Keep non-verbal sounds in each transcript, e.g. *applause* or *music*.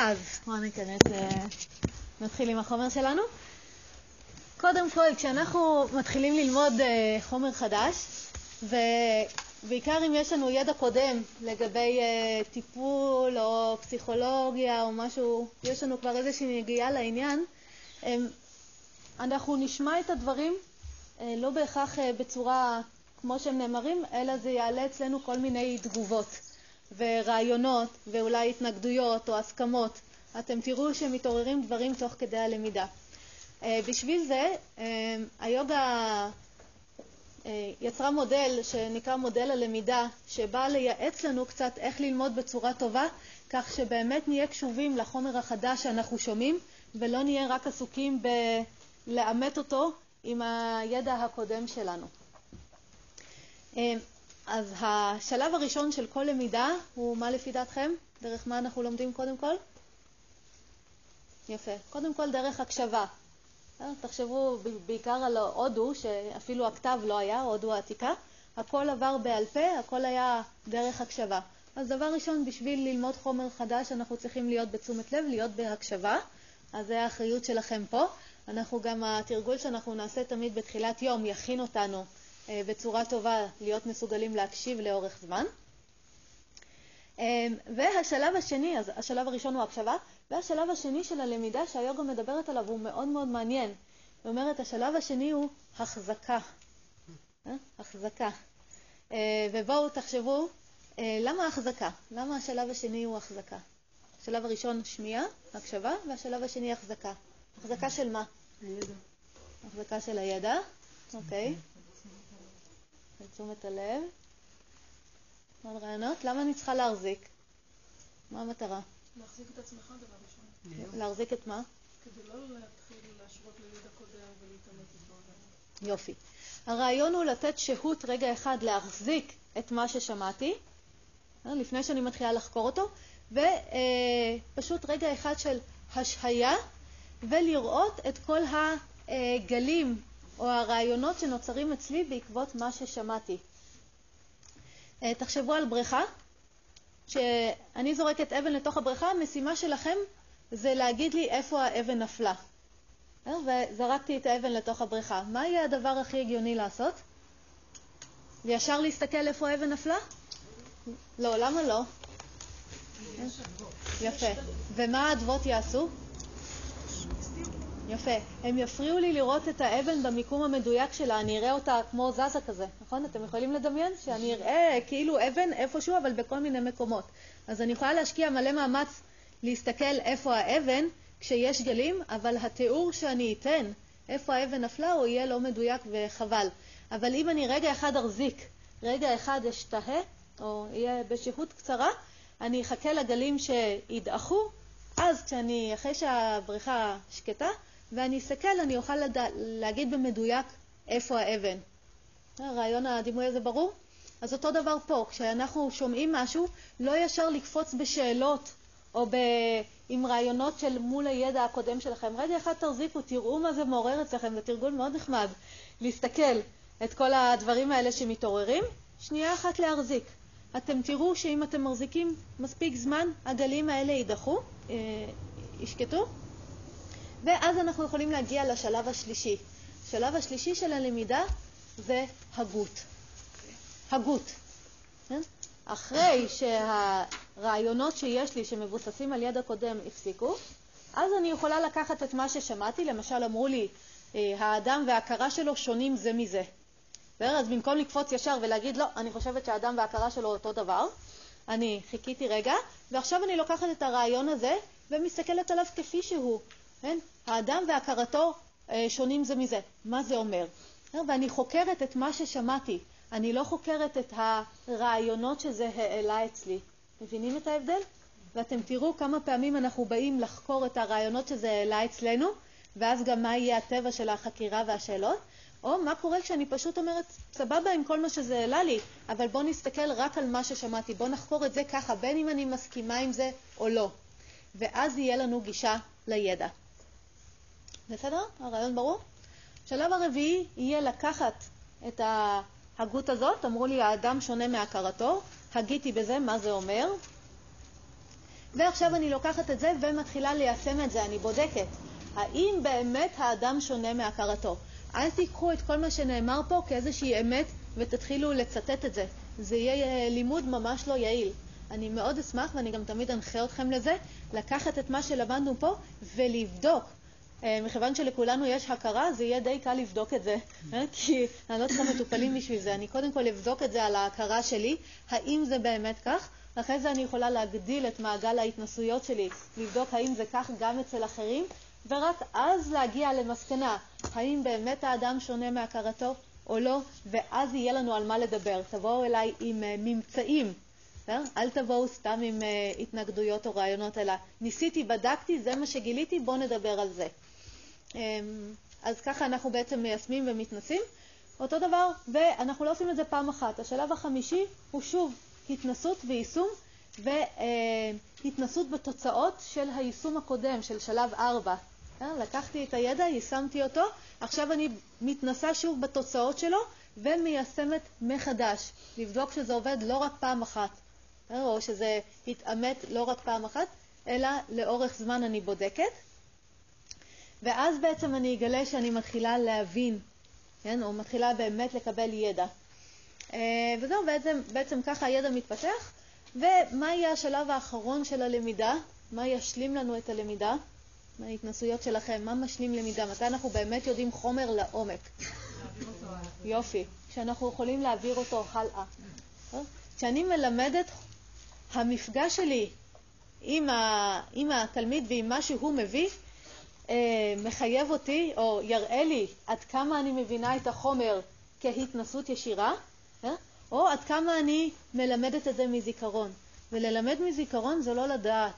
אז בואו ניכנס, אה, נתחיל עם החומר שלנו. קודם כל, כשאנחנו מתחילים ללמוד אה, חומר חדש, ובעיקר אם יש לנו ידע קודם לגבי אה, טיפול או פסיכולוגיה או משהו, יש לנו כבר איזושהי נגיעה לעניין, אנחנו נשמע את הדברים לא בהכרח בצורה כמו שהם נאמרים, אלא זה יעלה אצלנו כל מיני תגובות. ורעיונות ואולי התנגדויות או הסכמות. אתם תראו שמתעוררים דברים תוך כדי הלמידה. אה, בשביל זה, אה, היוגה אה, יצרה מודל שנקרא מודל הלמידה, שבא לייעץ לנו קצת איך ללמוד בצורה טובה, כך שבאמת נהיה קשובים לחומר החדש שאנחנו שומעים, ולא נהיה רק עסוקים בלאמת אותו עם הידע הקודם שלנו. אז השלב הראשון של כל למידה הוא מה לפי דעתכם? דרך מה אנחנו לומדים קודם כל? יפה. קודם כל דרך הקשבה. אה, תחשבו בעיקר על הודו, שאפילו הכתב לא היה, הודו העתיקה. הכל עבר בעל פה, הכל היה דרך הקשבה. אז דבר ראשון, בשביל ללמוד חומר חדש אנחנו צריכים להיות בתשומת לב, להיות בהקשבה. אז זה האחריות שלכם פה. אנחנו גם, התרגול שאנחנו נעשה תמיד בתחילת יום יכין אותנו בצורה טובה להיות מסוגלים להקשיב לאורך זמן. אה, והשלב השני, אז השלב הראשון הוא הקשבה, והשלב השני של הלמידה שהיוגה מדברת עליו הוא מאוד מאוד מעניין. היא אומרת, השלב השני הוא החזקה. אה? החזקה. ובואו תחשבו, למה החזקה? למה השלב השני הוא החזקה? השלב הראשון שמיעה, הקשבה, והשלב השני החזקה. החזקה של מה? הידע. החזקה של הידע, אוקיי. לתשומת הלב. עוד רעיונות? למה אני צריכה להחזיק? מה המטרה? להחזיק את עצמך דבר ראשון. להחזיק את מה? כדי לא להתחיל להשוות לידע קודם ולהתאמץ איתו. יופי. הרעיון הוא לתת שהות רגע אחד להחזיק את מה ששמעתי, אה, לפני שאני מתחילה לחקור אותו, ופשוט רגע אחד של השהיה, ולראות את כל הגלים או הרעיונות שנוצרים אצלי בעקבות מה ששמעתי. אה, תחשבו על בריכה, שאני זורקת אבן לתוך הבריכה, המשימה שלכם זה להגיד לי איפה האבן נפלה. אה, וזרקתי את האבן לתוך הבריכה. מה יהיה הדבר הכי הגיוני לעשות? וישר להסתכל איפה האבן נפלה? לא, למה לא? יפה. ומה האדוות יעשו? יפה. הם יפריעו לי לראות את האבן במיקום המדויק שלה, אני אראה אותה כמו זזה כזה, נכון? אתם יכולים לדמיין? שאני אראה כאילו אבן איפשהו, אבל בכל מיני מקומות. אז אני יכולה להשקיע מלא מאמץ להסתכל איפה האבן כשיש גלים, אבל התיאור שאני אתן, איפה האבן נפלה, הוא יהיה לא מדויק וחבל. אבל אם אני רגע אחד אחזיק, רגע אחד אשתהה, או אהיה בשהות קצרה, אני אחכה לגלים שידעכו, אז כשאני, אחרי שהבריכה שקטה, ואני אסתכל, אני אוכל לד... להגיד במדויק איפה האבן. הרעיון הדימוי הזה ברור? אז אותו דבר פה, כשאנחנו שומעים משהו, לא ישר לקפוץ בשאלות או ב... עם רעיונות של מול הידע הקודם שלכם. רגע אחד תחזיקו, תראו מה זה מעורר אצלכם, זה תרגול מאוד נחמד להסתכל את כל הדברים האלה שמתעוררים, שנייה אחת להחזיק. אתם תראו שאם אתם מחזיקים מספיק זמן, הגלים האלה יידחו, אה, ישקטו, ואז אנחנו יכולים להגיע לשלב השלישי. השלב השלישי של הלמידה זה הגות. הגות. כן? אחרי שהרעיונות שיש לי שמבוססים על ידע קודם הפסיקו, אז אני יכולה לקחת את מה ששמעתי, למשל אמרו לי, אה, האדם וההכרה שלו שונים זה מזה. אז במקום לקפוץ ישר ולהגיד, לא, אני חושבת שהאדם וההכרה שלו אותו דבר, אני חיכיתי רגע, ועכשיו אני לוקחת את הרעיון הזה ומסתכלת עליו כפי שהוא, כן? האדם והכרתו אה, שונים זה מזה. מה זה אומר? אה, ואני חוקרת את מה ששמעתי, אני לא חוקרת את הרעיונות שזה העלה אצלי. מבינים את ההבדל? ואתם תראו כמה פעמים אנחנו באים לחקור את הרעיונות שזה העלה אצלנו, ואז גם מה יהיה הטבע של החקירה והשאלות, או מה קורה כשאני פשוט אומרת, סבבה עם כל מה שזה העלה לי, אבל בואו נסתכל רק על מה ששמעתי, בואו נחקור את זה ככה, בין אם אני מסכימה עם זה או לא. ואז יהיה לנו גישה לידע. בסדר? הרעיון ברור? השלב הרביעי יהיה לקחת את ההגות הזאת, אמרו לי האדם שונה מהכרתו, הגיתי בזה מה זה אומר, ועכשיו אני לוקחת את זה ומתחילה ליישם את זה, אני בודקת. האם באמת האדם שונה מהכרתו? אל תיקחו את כל מה שנאמר פה כאיזושהי אמת ותתחילו לצטט את זה. זה יהיה אה, לימוד ממש לא יעיל. אני מאוד אשמח, ואני גם תמיד אנחה אתכם לזה, לקחת את מה שלמדנו פה ולבדוק. אה, מכיוון שלכולנו יש הכרה, זה יהיה די קל לבדוק את זה, אה, כי אני לא צריכה מטופלים בשביל זה. אני קודם כל אבדוק את זה על ההכרה שלי, האם זה באמת כך, ואחרי זה אני יכולה להגדיל את מעגל ההתנסויות שלי, לבדוק האם זה כך גם אצל אחרים, ורק אז להגיע למסקנה, האם באמת האדם שונה מהכרתו או לא, ואז יהיה לנו על מה לדבר. תבואו אליי עם uh, ממצאים? אל תבואו סתם עם התנגדויות או רעיונות, אלא ניסיתי, בדקתי, זה מה שגיליתי, בואו נדבר על זה. Um, אז ככה אנחנו בעצם מיישמים ומתנסים. אותו דבר, ואנחנו לא עושים את זה פעם אחת. השלב החמישי הוא שוב התנסות ויישום, והתנסות בתוצאות של היישום הקודם, של שלב 4. לקחתי את הידע, יישמתי אותו, עכשיו אני מתנסה שוב בתוצאות שלו ומיישמת מחדש, לבדוק שזה עובד לא רק פעם אחת, או שזה יתאמת לא רק פעם אחת, אלא לאורך זמן אני בודקת. ואז בעצם אני אגלה שאני מתחילה להבין, כן, או מתחילה באמת לקבל ידע. אה, וזהו, בעצם, בעצם ככה הידע מתפתח. ומה יהיה השלב האחרון של הלמידה? מה ישלים לנו את הלמידה? מההתנסויות שלכם, מה משלים למידה? מתי אנחנו באמת יודעים חומר לעומק? יופי, כשאנחנו יכולים להעביר אותו הלאה. כשאני מלמדת, המפגש שלי עם, ה, עם התלמיד ועם מה שהוא מביא, אה, מחייב אותי, או יראה לי עד כמה אני מבינה את החומר כהתנסות ישירה, אה? או עד כמה אני מלמדת את זה מזיכרון. וללמד מזיכרון זה לא לדעת.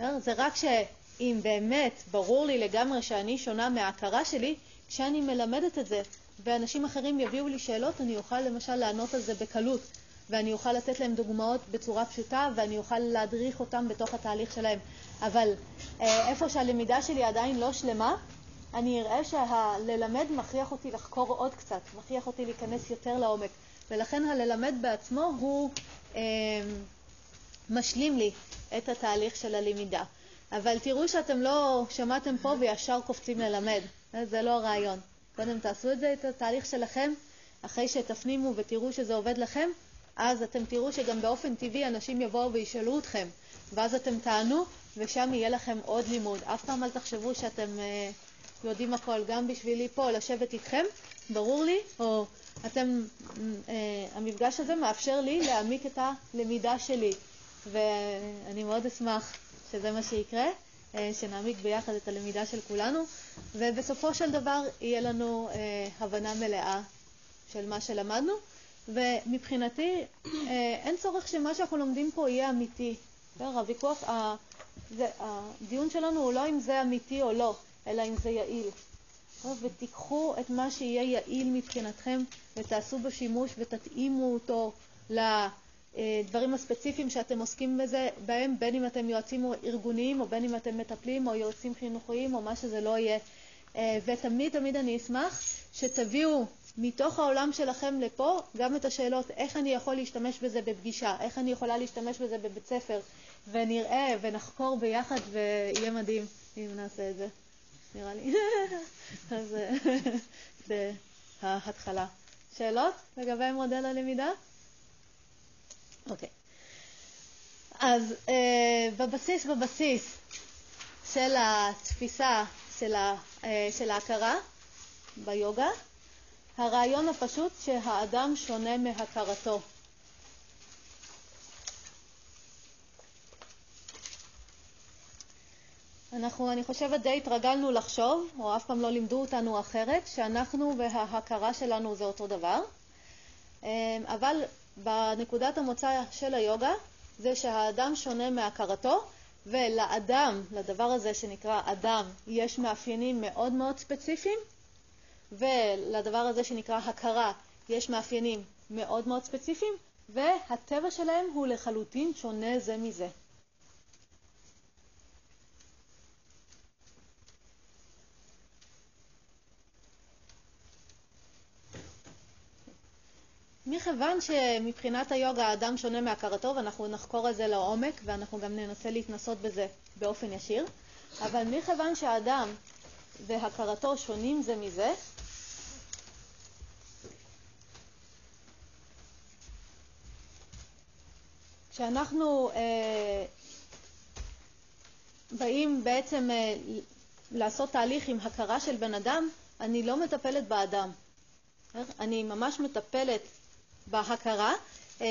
אה? זה רק שאם באמת ברור לי לגמרי שאני שונה מההכרה שלי, כשאני מלמדת את זה ואנשים אחרים יביאו לי שאלות, אני אוכל למשל לענות על זה בקלות, ואני אוכל לתת להם דוגמאות בצורה פשוטה, ואני אוכל להדריך אותם בתוך התהליך שלהם. אבל אה, איפה שהלמידה שלי עדיין לא שלמה, אני אראה שהללמד מכריח אותי לחקור עוד קצת, מכריח אותי להיכנס יותר לעומק. ולכן הללמד בעצמו הוא אה, משלים לי את התהליך של הלמידה. אבל תראו שאתם לא שמעתם פה וישר קופצים ללמד, זה לא הרעיון. קודם תעשו את זה, את התהליך שלכם, אחרי שתפנימו ותראו שזה עובד לכם, אז אתם תראו שגם באופן טבעי אנשים יבואו וישאלו אתכם, ואז אתם תענו, ושם יהיה לכם עוד לימוד. אף פעם אל תחשבו שאתם אה, יודעים הכל. גם בשבילי פה לשבת איתכם, ברור לי, או אתם, אה, המפגש הזה מאפשר לי להעמיק את הלמידה שלי, ואני מאוד אשמח שזה מה שיקרה, אה, שנעמיק ביחד את הלמידה של כולנו, ובסופו של דבר יהיה לנו אה, הבנה מלאה של מה שלמדנו, ומבחינתי אין צורך שמה שאנחנו לומדים פה יהיה אמיתי. הוויכוח, הדיון שלנו הוא לא אם זה אמיתי או לא, אלא אם זה יעיל. ותיקחו את מה שיהיה יעיל מבחינתכם ותעשו בו שימוש ותתאימו אותו לדברים הספציפיים שאתם עוסקים בזה, בהם, בין אם אתם יועצים ארגוניים או בין אם אתם מטפלים או יועצים חינוכיים או מה שזה לא יהיה. אה, ותמיד תמיד אני אשמח שתביאו מתוך העולם שלכם לפה גם את השאלות איך אני יכול להשתמש בזה בפגישה, איך אני יכולה להשתמש בזה בבית ספר, ונראה ונחקור ביחד ויהיה מדהים אם נעשה את זה. נראה לי. *laughs* אז *laughs* זה ההתחלה. שאלות לגבי מודל הלמידה? אוקיי. אז אה, בבסיס, בבסיס של התפיסה של, ה, אה, של ההכרה ביוגה, הרעיון הפשוט שהאדם שונה מהכרתו. אנחנו, אני חושבת, די התרגלנו לחשוב, או אף פעם לא לימדו אותנו אחרת, שאנחנו וההכרה שלנו זה אותו דבר. אמ, אבל בנקודת המוצא של היוגה זה שהאדם שונה מהכרתו, ולאדם, לדבר הזה שנקרא אדם, יש מאפיינים מאוד מאוד ספציפיים, ולדבר הזה שנקרא הכרה יש מאפיינים מאוד מאוד ספציפיים, והטבע שלהם הוא לחלוטין שונה זה מזה. מכיוון שמבחינת היוגה האדם שונה מהכרתו, ואנחנו נחקור את זה לעומק, ואנחנו גם ננסה להתנסות בזה באופן ישיר, אבל מכיוון שהאדם והכרתו שונים זה מזה, כשאנחנו אה, באים בעצם אה, לעשות תהליך עם הכרה של בן אדם, אני לא מטפלת באדם. אני ממש מטפלת בהכרה, אה,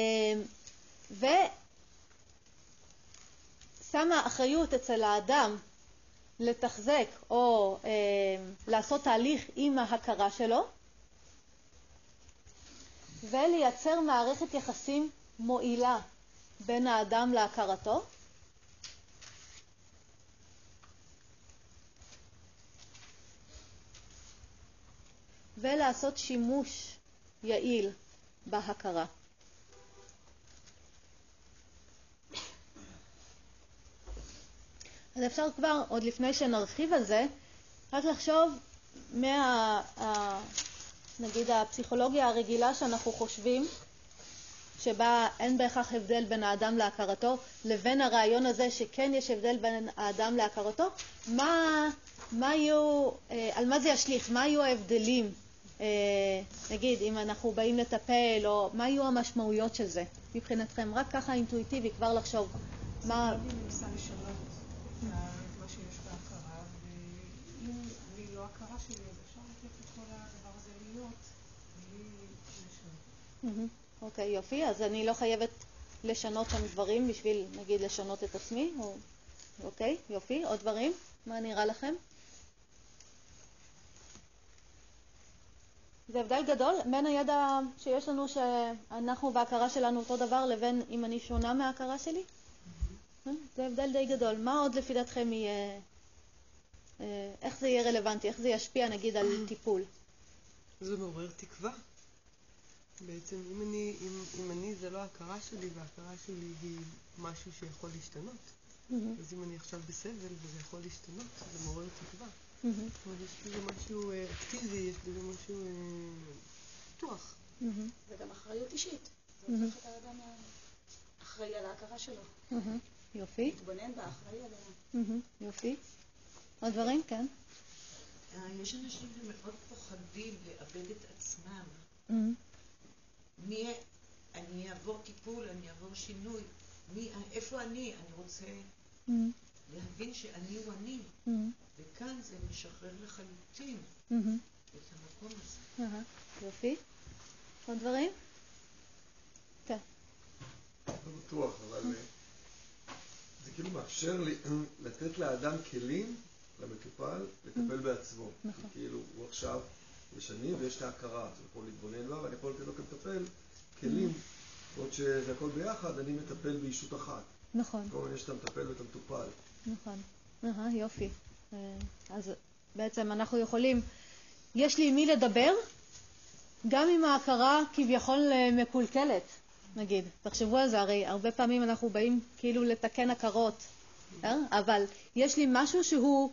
ושמה אחריות אצל האדם לתחזק או אה, לעשות תהליך עם ההכרה שלו, ולייצר מערכת יחסים מועילה בין האדם להכרתו. ולעשות שימוש יעיל בהכרה. אז אפשר כבר, עוד לפני שנרחיב על זה, רק לחשוב מה... נגיד הפסיכולוגיה הרגילה שאנחנו חושבים, שבה אין בהכרח הבדל בין האדם להכרתו, לבין הרעיון הזה שכן יש הבדל בין האדם להכרתו, מה, מה יהיו, אה, על מה זה ישליך, מה יהיו ההבדלים אה, נגיד, אם אנחנו באים לטפל, או מה יהיו המשמעויות של זה מבחינתכם? רק ככה אינטואיטיבי, כבר לחשוב. מה... אני אוקיי, יופי. אז אני לא חייבת לשנות שם דברים בשביל, נגיד, לשנות את עצמי? אוקיי, יופי. עוד דברים? מה נראה לכם? זה הבדל גדול בין הידע שיש לנו שאנחנו בהכרה שלנו אותו דבר לבין אם אני שונה מההכרה שלי? אה? זה הבדל די גדול. מה עוד לפי דעתכם יהיה, אה, איך זה יהיה רלוונטי, איך זה ישפיע נגיד על טיפול? זה מעורר תקווה. בעצם אם אני, אם, אם אני זה לא ההכרה שלי וההכרה שלי היא משהו שיכול להשתנות, mm-hmm. אז אם אני עכשיו בסבל וזה יכול להשתנות, זה מעורר תקווה. זאת אומרת, יש בזה משהו אה, אקטיבי, יש בזה משהו פתוח. זה גם אחריות אישית. זה הופך את האדם אחראי על ההכרה שלו. יופי. להתבונן בה, אחראי עליה. יופי. עוד דברים? כן. אה, יש אנשים שמאוד פוחדים לאבד את עצמם. מי, אני אעבור טיפול, אני אעבור שינוי. מי, איפה אני? אני רוצה להבין שאני הוא אני. וכאן זה משחרר לחלוטין את המקום הזה. יופי. עוד דברים? כן. לא בטוח, אבל אה, זה כאילו מאפשר לי לתת לאדם כלים, למטופל, לטפל בעצמו. נכון. כאילו, הוא עכשיו, יש אני ויש את ההכרה, הוא יכול להתבונן בה, ואני יכול לתת לו כמטפל כלים. עוד שזה הכל ביחד, אני מטפל בישות אחת. נכון. כל יש את המטפל ואת המטופל. נכון. אהה, יופי. אה, אז בעצם אנחנו יכולים, יש לי עם מי לדבר, גם אם ההכרה כביכול אה, מקולקלת, נגיד. תחשבו על זה, הרי הרבה פעמים אנחנו באים כאילו לתקן הכרות, אה? אבל יש לי משהו שהוא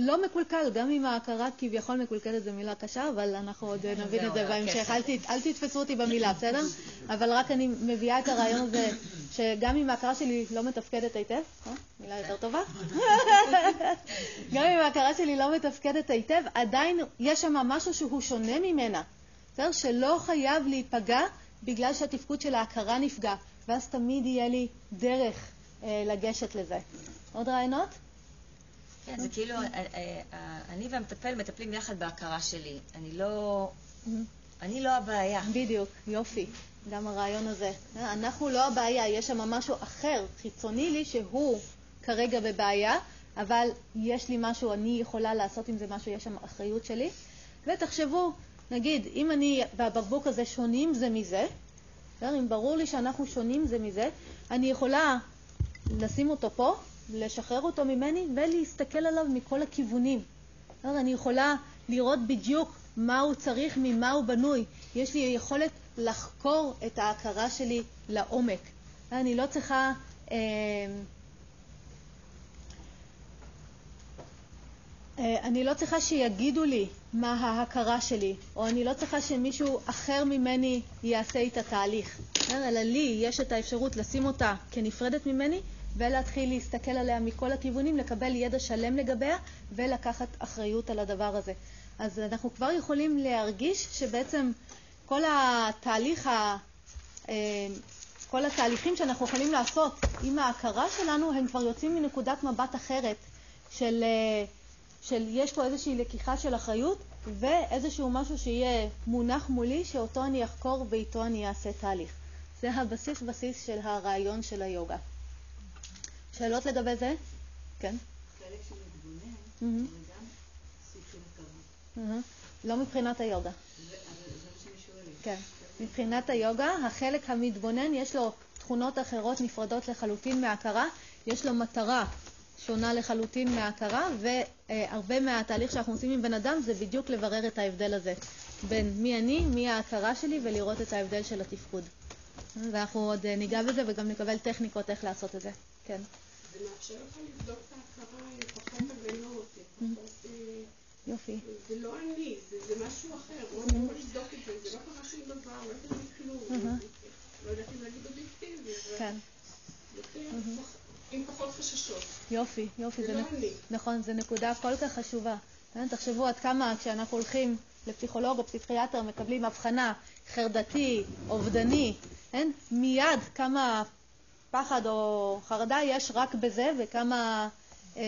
לא מקולקל, גם אם ההכרה כביכול מקולקלת זו מילה קשה, אבל אנחנו עוד נבין את זה בהמשך. אל תתפסו אותי במילה, בסדר? אבל רק אני מביאה את הרעיון הזה, שגם אם ההכרה שלי לא מתפקדת היטב, אה? מילה יותר טובה, גם אם ההכרה שלי לא מתפקדת היטב, עדיין יש שם משהו שהוא שונה ממנה, בסדר? שלא חייב להיפגע בגלל שהתפקוד של ההכרה נפגע, ואז תמיד יהיה לי דרך אה, לגשת לזה. עוד רעיונות? כן, זה כאילו, אה, אה, אני והמטפל מטפלים יחד בהכרה שלי. אני לא... אני לא הבעיה. בדיוק, יופי. גם הרעיון הזה. אנחנו לא הבעיה, יש שם משהו אחר, חיצוני לי, שהוא כרגע בבעיה, אבל יש לי משהו, אני יכולה לעשות עם זה משהו, יש שם אחריות שלי. ותחשבו, נגיד, אם אני והבקבוק הזה שונים זה מזה, אם ברור לי שאנחנו שונים זה מזה, אני יכולה לשים אותו פה, לשחרר אותו ממני ולהסתכל עליו מכל הכיוונים. אני יכולה לראות בדיוק מה הוא צריך, ממה הוא בנוי. יש לי יכולת לחקור את ההכרה שלי לעומק. אני לא צריכה... אה, אה, אני לא צריכה שיגידו לי מה ההכרה שלי, או אני לא צריכה שמישהו אחר ממני יעשה את התהליך, אלא לי יש את האפשרות לשים אותה כנפרדת ממני ולהתחיל להסתכל עליה מכל הכיוונים, לקבל ידע שלם לגביה ולקחת אחריות על הדבר הזה. אז אנחנו כבר יכולים להרגיש שבעצם כל התהליך, ה... אה, כל התהליכים שאנחנו יכולים לעשות עם ההכרה שלנו, הם כבר יוצאים מנקודת מבט אחרת של, אה, של יש פה איזושהי לקיחה של אחריות ואיזשהו משהו שיהיה מונח מולי שאותו אני אחקור ואיתו אני אעשה תהליך. זה הבסיס בסיס של הרעיון של היוגה. שאלות לגבי זה? כן. חלק שמתבונן. לא מבחינת היוגה. כן. מבחינת היוגה, החלק המתבונן יש לו תכונות אחרות נפרדות לחלוטין מההכרה, יש לו מטרה שונה לחלוטין מההכרה, והרבה מהתהליך שאנחנו עושים עם בן אדם זה בדיוק לברר את ההבדל הזה בין מי אני, מי ההכרה שלי, ולראות את ההבדל של התפקוד. ואנחנו עוד ניגע בזה וגם נקבל טכניקות איך לעשות את זה. כן. זה מאפשר לך לבדוק את ההכרה פחות הגנות, פחות... יופי. זה לא אני, זה משהו אחר, הוא יכול לבדוק את זה, זה לא קרה שום דבר, לא יודעת כלום, לא יודעת אם להגיד אובייקטיבי, כן. עם פחות חששות. יופי, יופי. זה לא אני. נכון, זו נקודה כל כך חשובה. תחשבו עד כמה כשאנחנו הולכים לפסיכולוג או פסיכיאטר מקבלים הבחנה חרדתי, אובדני, אין? מיד כמה פחד או חרדה יש רק בזה וכמה אה,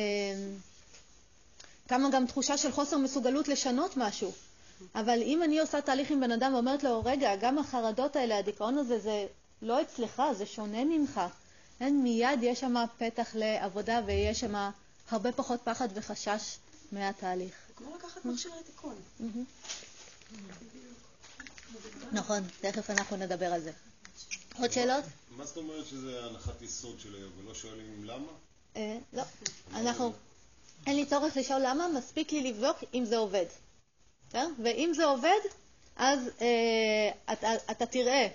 כמה גם תחושה של חוסר מסוגלות לשנות משהו. אבל אם אני עושה תהליך עם בן אדם ואומרת לו, רגע, גם החרדות האלה, הדיכאון הזה, זה לא אצלך, זה שונה ממך. אין, מיד יש שם פתח לעבודה ויש שם הרבה פחות פחד וחשש מהתהליך. כמו לקחת מכשיר לתיקון. נכון, תכף אנחנו נדבר על זה. עוד שאלות? מה זאת אומרת שזה הנחת יסוד של היום, ולא שואלים למה? אה, לא. אנחנו... אין לי צורך לשאול למה, מספיק לי לבדוק אם זה עובד. ואם זה עובד, אז אה, אתה תראה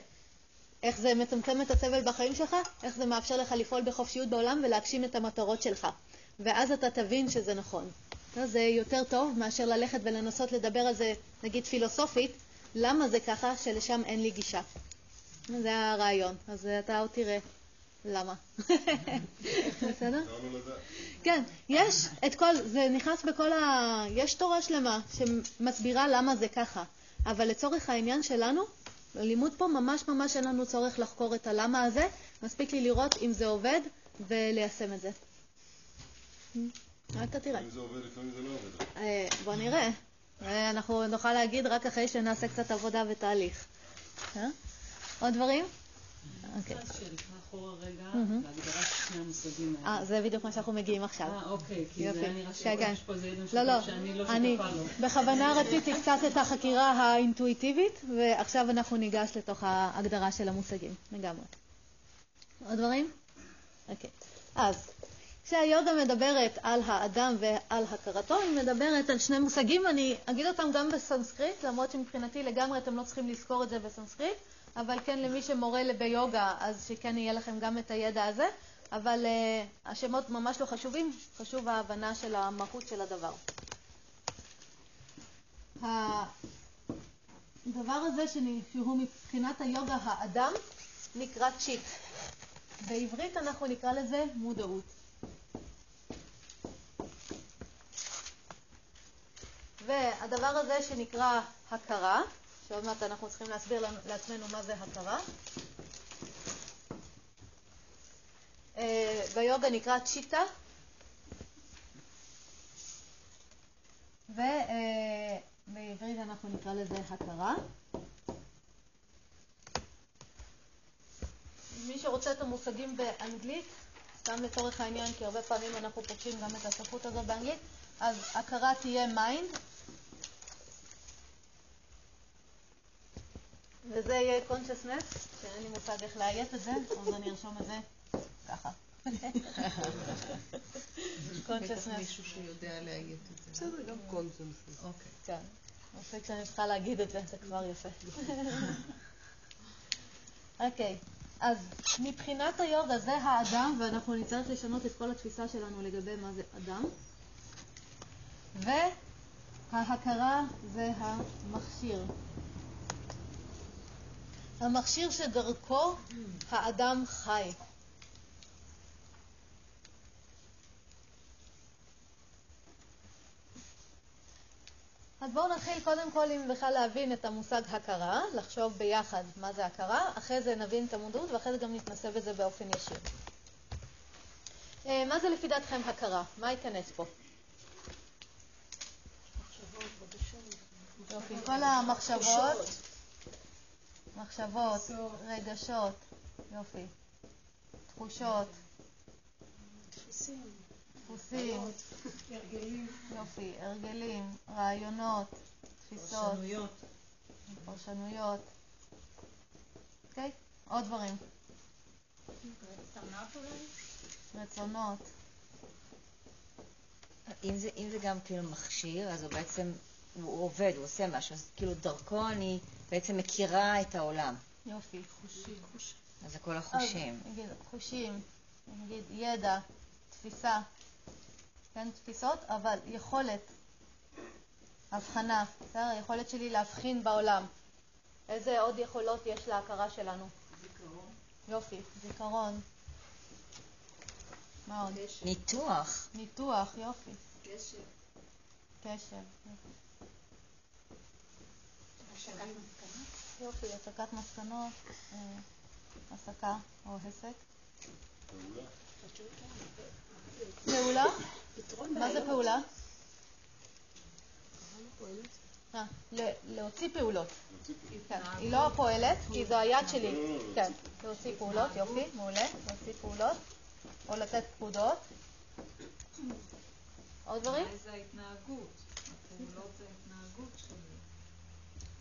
איך זה מצמצם את הסבל בחיים שלך, איך זה מאפשר לך לפעול בחופשיות בעולם ולהגשים את המטרות שלך. ואז אתה תבין שזה נכון. זה יותר טוב מאשר ללכת ולנסות לדבר על זה, נגיד פילוסופית, למה זה ככה שלשם אין לי גישה. זה הרעיון. אז אתה עוד תראה למה. *laughs* בסדר? כן, יש את כל, זה נכנס בכל ה... יש תורה שלמה שמסבירה למה זה ככה, אבל לצורך העניין שלנו, בלימוד פה ממש ממש אין לנו צורך לחקור את הלמה הזה, מספיק לי לראות אם זה עובד וליישם את זה. רק תראה. אם זה עובד, לפעמים זה לא עובד. אה, בוא נראה. אה, אנחנו נוכל להגיד רק אחרי שנעשה קצת עבודה ותהליך. עוד דברים? אוקיי. אה, זה בדיוק מה שאנחנו מגיעים עכשיו. אה, אוקיי, כי זה היה נראה שיש פה איזה ידע לא, משותף שאני לא שותפה לו. בכוונה רציתי קצת את החקירה האינטואיטיבית, ועכשיו אנחנו ניגש לתוך ההגדרה של המושגים, לגמרי. עוד דברים? אוקיי. אז, כשהיוגה מדברת על האדם ועל הכרתו, היא מדברת על שני מושגים, אני אגיד אותם גם בסנסקריט, למרות שמבחינתי לגמרי אתם לא צריכים לזכור את זה בסנסקריט. אבל כן למי שמורה ביוגה, אז שכן יהיה לכם גם את הידע הזה. אבל uh, השמות ממש לא חשובים, חשוב ההבנה של המהות של הדבר. הדבר הזה שהוא מבחינת היוגה האדם נקרא צ'יט. בעברית אנחנו נקרא לזה מודעות. והדבר הזה שנקרא הכרה, שעוד מעט אנחנו צריכים להסביר לעצמנו מה זה הכרה. אה, ביוגה נקרא צ'יטה, ובעברית אנחנו נקרא לזה הכרה. מי שרוצה את המושגים באנגלית, סתם לצורך העניין, כי הרבה פעמים אנחנו פוגשים גם את הספרות הזו באנגלית, אז הכרה תהיה mind, וזה יהיה consciousness, שאין לי מושג איך לאיית את זה, אז אני ארשום את זה ככה. consciousness. מישהו שיודע לאיית את זה. בסדר, גם consciousness. אוקיי. כן. מספיק שאני צריכה להגיד את זה, זה כבר יפה. אוקיי, אז מבחינת היוגה זה האדם, ואנחנו נצטרך לשנות את כל התפיסה שלנו לגבי מה זה אדם. וההכרה זה המכשיר. המכשיר שדרכו האדם חי. אז בואו נתחיל קודם כל עם בכלל להבין את המושג הכרה, לחשוב ביחד מה זה הכרה, אחרי זה נבין את המודעות ואחרי זה גם נתנסה בזה באופן ישיר. אה, מה זה לפי דעתכם הכרה? מה ייכנס פה? יופי, כל המחשבות, מחשבות, רגשות, יופי, תחושות, דפוסים, הרגלים, יופי, הרגלים, רעיונות, תפיסות, פרשנויות. פרשנויות, אוקיי? עוד דברים, רצונות, אם זה, אם זה גם כאילו מכשיר, אז הוא בעצם, הוא עובד, הוא עושה משהו, אז כאילו דרכו אני בעצם מכירה את העולם. יופי. אז זה כל החושים. אז נגיד חושים, נגיד ידע, תפיסה, כן, תפיסות, אבל יכולת, הבחנה, בסדר? היכולת שלי להבחין בעולם. איזה עוד יכולות יש להכרה שלנו? זיכרון, יופי, זיכרון. מה עוד? ניתוח. ניתוח, יופי. קשר, קשר. יופי, הסקת מסקנות, אה, הסקה או הסק. פעולה. מה זה פעולה? אה, להוציא פעולות. כן, היא לא פועלת, כי זו היד שלי. כן, להוציא פעולות, יופי, מעולה, להוציא פעולות, או לתת פקודות. עוד דברים? אולי זה ההתנהגות. הפעולות זה ההתנהגות שלי.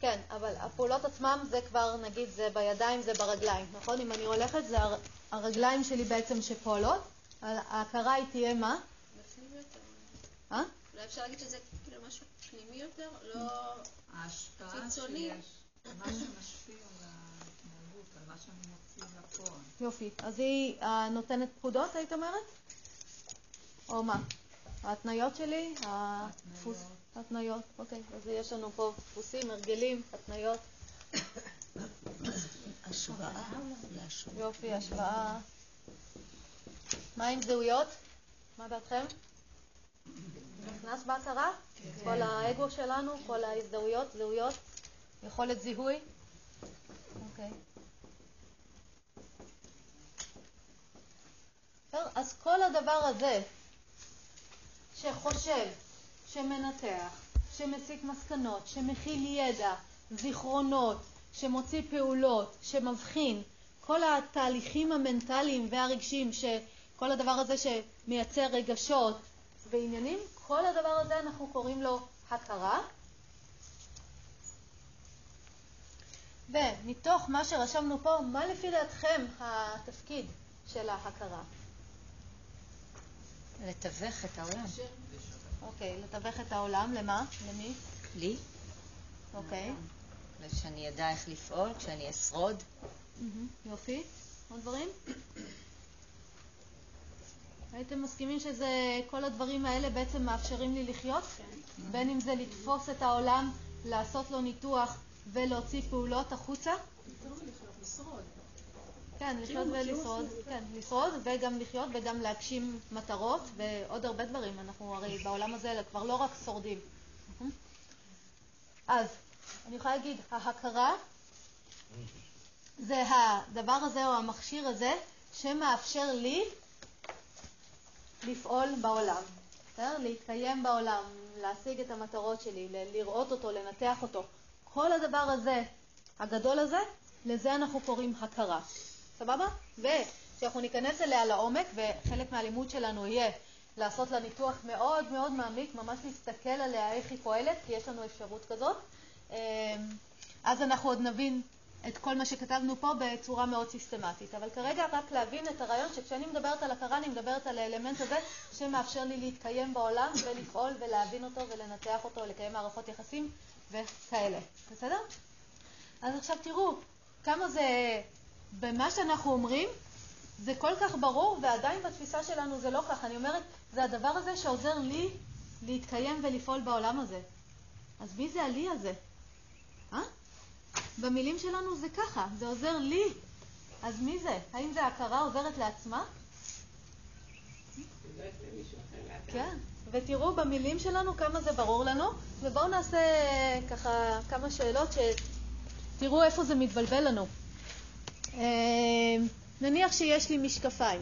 כן, אבל הפעולות עצמם זה כבר, נגיד, זה בידיים, זה ברגליים, נכון? אם אני הולכת, זה הר- הרגליים שלי בעצם שפועלות. ההכרה היא תהיה מה? בפנים יותר. אה? אולי אפשר להגיד שזה כאילו משהו פנימי יותר, לא... ההשפעה חיצוני. שיש, מה שמשפיע על ההתנהגות, על מה שאני מוציא לפועל. יופי. אז היא אה, נותנת פקודות, היית אומרת? או מה? ההתניות שלי? הדפוס... התניות, אוקיי. אז יש לנו פה דפוסים, הרגלים, התניות. השוואה. יופי, השוואה. מה עם זהויות? מה דעתכם? נכנס בהכרה? כל האגו שלנו, כל ההזדהויות, זהויות, יכולת זיהוי? אוקיי. אז כל הדבר הזה שחושב, שמנתח, שמסיק מסקנות, שמכיל ידע, זיכרונות, שמוציא פעולות, שמבחין, כל התהליכים המנטליים והרגשיים, כל הדבר הזה שמייצר רגשות ועניינים, כל הדבר הזה אנחנו קוראים לו הכרה. ומתוך מה שרשמנו פה, מה לפי דעתכם התפקיד של ההכרה? לתווך את העולם. אוקיי, לתווך את העולם, למה? למי? לי, אוקיי. שאני אדע איך לפעול, כשאני אשרוד. יופי. עוד דברים? הייתם מסכימים שזה, כל הדברים האלה בעצם מאפשרים לי לחיות? בין אם זה לתפוס את העולם, לעשות לו ניתוח ולהוציא פעולות החוצה? כן, לחיות ולשרוד, כן, לשרוד וגם לחיות וגם להגשים מטרות ועוד הרבה דברים. אנחנו הרי בעולם הזה כבר לא רק שורדים. אז אני יכולה להגיד, ההכרה זה הדבר הזה או המכשיר הזה שמאפשר לי לפעול בעולם, בסדר? להתקיים בעולם, להשיג את המטרות שלי, לראות אותו, לנתח אותו. כל הדבר הזה, הגדול הזה, לזה אנחנו קוראים הכרה. סבבה? וכשאנחנו ניכנס אליה לעומק, וחלק מהלימוד שלנו יהיה לעשות לה ניתוח מאוד מאוד מעמיק, ממש להסתכל עליה איך היא פועלת, כי יש לנו אפשרות כזאת, אמ, אז אנחנו עוד נבין את כל מה שכתבנו פה בצורה מאוד סיסטמטית. אבל כרגע רק להבין את הרעיון שכשאני מדברת על הכרה, אני מדברת על האלמנט הזה שמאפשר לי להתקיים בעולם ולפעול ולהבין אותו ולנתח אותו, לקיים מערכות יחסים וכאלה. בסדר? אז עכשיו תראו כמה זה, במה שאנחנו אומרים, זה כל כך ברור, ועדיין בתפיסה שלנו זה לא כך. אני אומרת, זה הדבר הזה שעוזר לי להתקיים ולפעול בעולם הזה. אז מי זה הלי הזה? אה? במילים שלנו זה ככה, זה עוזר לי. אז מי זה? האם זה הכרה עוזרת לעצמה? כן, ותראו במילים שלנו כמה זה ברור לנו, ובואו נעשה ככה כמה שאלות שתראו איפה זה מתבלבל לנו. אה, נניח שיש לי משקפיים.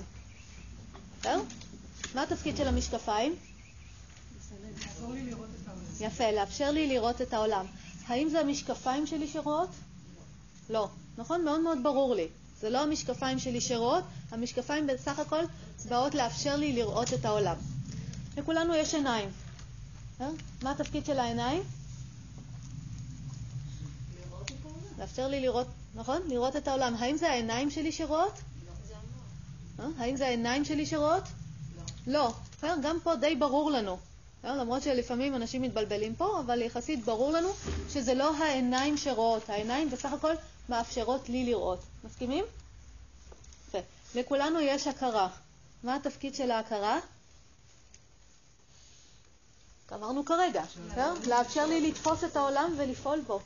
זהו? מה התפקיד של המשקפיים? יפה, לאפשר לי לראות את העולם. האם זה המשקפיים שלי שרואות? לא. נכון? מאוד מאוד ברור לי. זה לא המשקפיים שלי שרואות, המשקפיים בסך הכל באות לאפשר לי לראות את העולם. לכולנו יש עיניים. אה? מה התפקיד של העיניים? לאפשר לי לראות, נכון? לראות את העולם. האם זה העיניים שלי שרואות? אה? האם זה העיניים שלי שרואות? לא. לא. גם פה די ברור לנו. למרות שלפעמים אנשים מתבלבלים פה, אבל יחסית ברור לנו שזה לא העיניים שרואות. העיניים בסך הכל מאפשרות לי לראות. מסכימים? יפה. לכולנו יש הכרה. מה התפקיד של ההכרה? אמרנו כרגע, לאפשר לי לתפוס את העולם ולפעול בו.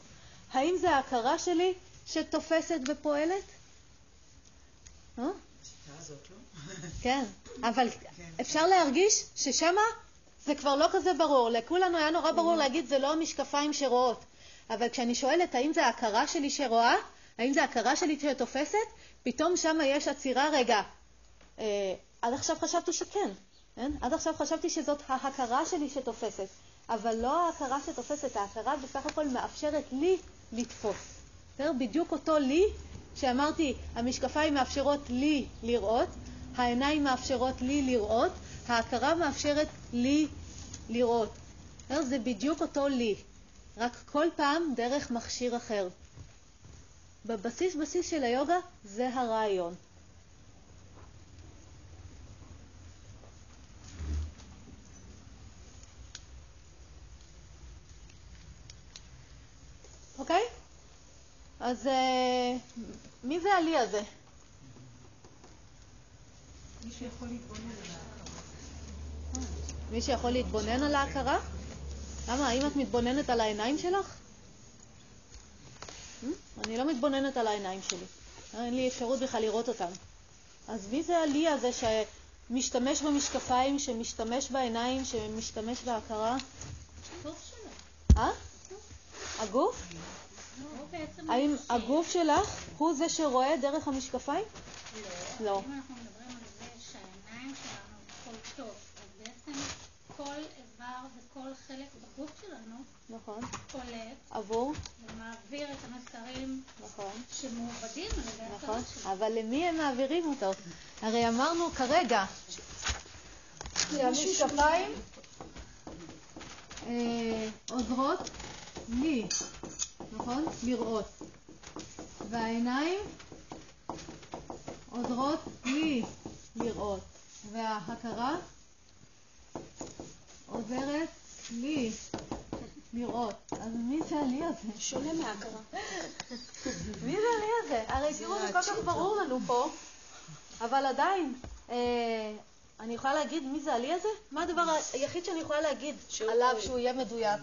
האם זה ההכרה שלי שתופסת ופועלת? אה? *laughs* כן, אבל אפשר להרגיש ששמה זה כבר לא כזה ברור. לכולנו היה נורא ברור להגיד זה לא המשקפיים שרואות. אבל כשאני שואלת האם זה ההכרה שלי שרואה, האם זה ההכרה שלי שתופסת, פתאום שמה יש עצירה רגע. אה, עד עכשיו חשבתי שכן, כן? עד עכשיו חשבתי שזאת ההכרה שלי שתופסת, אבל לא ההכרה שתופסת, ההכרה בסך הכל מאפשרת לי לתפוס. בסדר? בדיוק אותו לי שאמרתי, המשקפיים מאפשרות לי לראות, העיניים מאפשרות לי לראות, ההכרה מאפשרת לי לראות. זה בדיוק אותו לי, רק כל פעם דרך מכשיר אחר. בבסיס בסיס של היוגה זה הרעיון. אוקיי? אז אה, מי זה הלי הזה? מי שיכול להתבונן על ההכרה. מי שיכול להתבונן על ההכרה? למה? האם את מתבוננת על העיניים שלך? אה? אני לא מתבוננת על העיניים שלי. אין לי אפשרות בכלל לראות אותם. אז מי זה הלי הזה שמשתמש במשקפיים, שמשתמש בעיניים, שמשתמש בהכרה? הגוף שלו. אה? הגוף? האם הגוף שלך הוא זה שרואה דרך המשקפיים? לא. אם אנחנו מדברים על זה שהעיניים שלנו קולטות, אז בעצם כל איבר וכל חלק בגוף שלנו נכון. קולט עבור? ומעביר את המסרים נכון. שמעובדים על ידי נכון. שלנו. אבל למי הם מעבירים אותו? הרי אמרנו כרגע שהמשקפיים אה, עוזרות לי, נכון? לראות. והעיניים עוזרות לי לראות. וההכרה עוזרת לי לראות. אז מי זה הלי הזה? שונה מההכרה. מי זה הלי הזה? הרי תראו, זה כל כך ברור לנו פה, אבל עדיין, אה, אני יכולה להגיד מי זה הלי הזה? מה הדבר היחיד שאני יכולה להגיד עליו שהוא יהיה מדויק?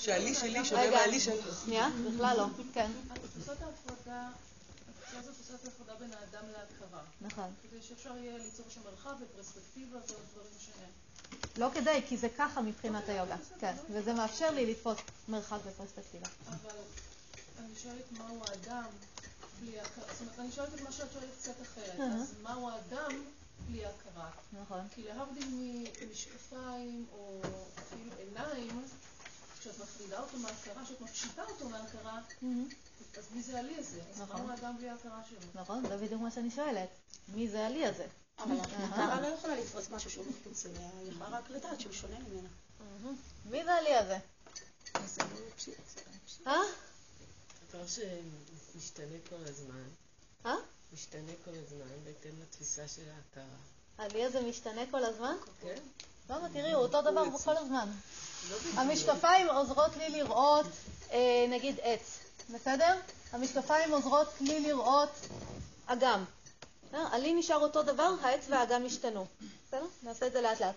שהלי שלי שונה מהלי שלך. שנייה, בכלל לא, כן, את ההפרדה, התפיסה הזאת עושה את ההפרדה בין האדם להכרה. נכון. כדי שאפשר יהיה ליצור שם מרחב ופרספקטיבה ועוד דברים ש... לא כדאי, כי זה ככה מבחינת היוגה, כן, וזה מאפשר לי לתפוס מרחק ופרספקטיבה. אבל אני שואלת מהו האדם בלי הכרה. זאת אומרת, אני שואלת את מה שאת שואלת קצת אחרת. אז מהו האדם בלי הכרה? נכון. כי להבדיל ממשקפיים או אפילו עיניים, כשאת מפרידה אותו מהכרה, כשאת מפשיטה אותו מהכרה, אז מי זה הלי הזה? אז נכון. מהו האדם בלי ההכרה שלו? נכון, זה בדיוק מה שאני שואלת. מי זה הלי הזה? אבל ההכרה לא יכולה לתפוס משהו שהוא מחוץ אליה, היא יכולה רק לדעת שהוא שונה ממנה. מי זה הלי הזה? אה? דבר שמשתנה כל הזמן, אה? משתנה כל הזמן בהתאם לתפיסה של ההכרה. הלי הזה משתנה כל הזמן? כן? למה? תראי, הוא אותו דבר כל הזמן. המשקפיים עוזרות לי לראות, אה, נגיד עץ, בסדר? המשקפיים עוזרות לי לראות אגם. בסדר? הלי נשאר אותו דבר, העץ והאגם השתנו. בסדר? נעשה את זה לאט לאט.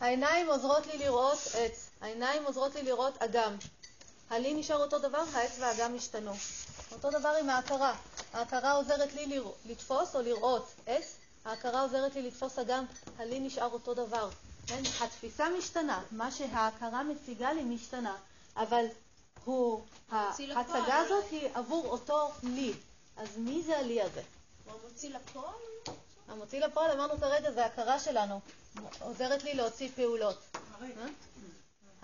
העיניים עוזרות לי לראות עץ, העיניים עוזרות לי לראות אגם. הלי נשאר אותו דבר, העץ והאגם השתנו. אותו דבר עם ההכרה. ההכרה עוזרת לי לתפוס או לראות עץ, ההכרה עוזרת לי לתפוס אגם, הלי נשאר אותו דבר. כן? התפיסה משתנה, מה שההכרה מציגה לי משתנה, אבל הוא, ההצגה הזאת היא עבור אותו לי. אז מי זה הלי הזה? הוא המוציא לפועל? המוציא לפועל, אמרנו כרגע, זה הכרה שלנו. עוזרת לי להוציא פעולות. הריק.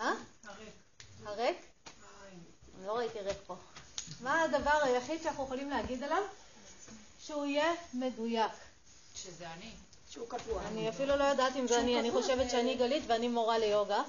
אה? הריק. הריק? אני לא ראיתי ריק פה. מה הדבר היחיד שאנחנו יכולים להגיד עליו? שהוא יהיה מדויק. שזה אני. שהוא קבוע. אני אפילו לא יודעת אם זה אני, אני חושבת שאני גלית ואני מורה ליוגה.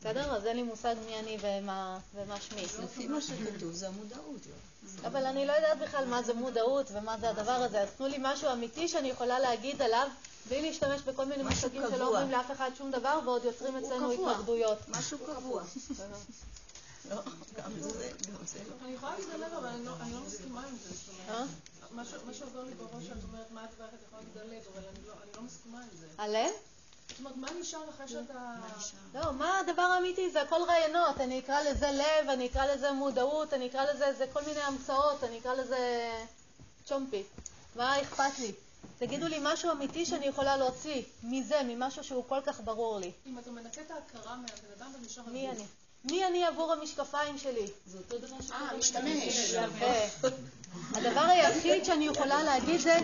בסדר? אז אין לי מושג מי אני ומה, ומה שמי. לפי מה שכתוב זה המודעות. לא? אבל אני לא יודעת בכלל מה זה מודעות ומה זה הדבר הזה, אז תנו לי משהו אמיתי שאני יכולה להגיד עליו בלי להשתמש בכל מיני מושגים שלא אומרים לאף אחד שום דבר ועוד יוצרים אצלנו התנגדויות. משהו קבוע. *laughs* לא, גם זה, לא. אני יכולה להתגלב, אבל אני לא, לא מסכימה עם זה. מה שעובר לי בראש, שאת אומרת, מה הדבר את יכולה להתגלב, אבל לא, אני לא מסכימה עם זה. הלב? זאת אומרת, מה נשאר אחרי שאתה... לא, מה הדבר האמיתי? זה הכל רעיונות. אני אקרא לזה לב, אני אקרא לזה מודעות, אני אקרא לזה זה כל מיני המצאות, אני אקרא לזה צ'ומפי. מה אכפת לי? תגידו לי משהו אמיתי שאני יכולה להוציא מזה, ממשהו שהוא כל כך ברור לי. אם אתה מנקה את ההכרה מהבן אדם, אתה נשאר... מי אני? מי אני עבור המשקפיים שלי? זה אותו דבר ש... אה, משתמש. הדבר היחיד שאני יכולה להגיד זה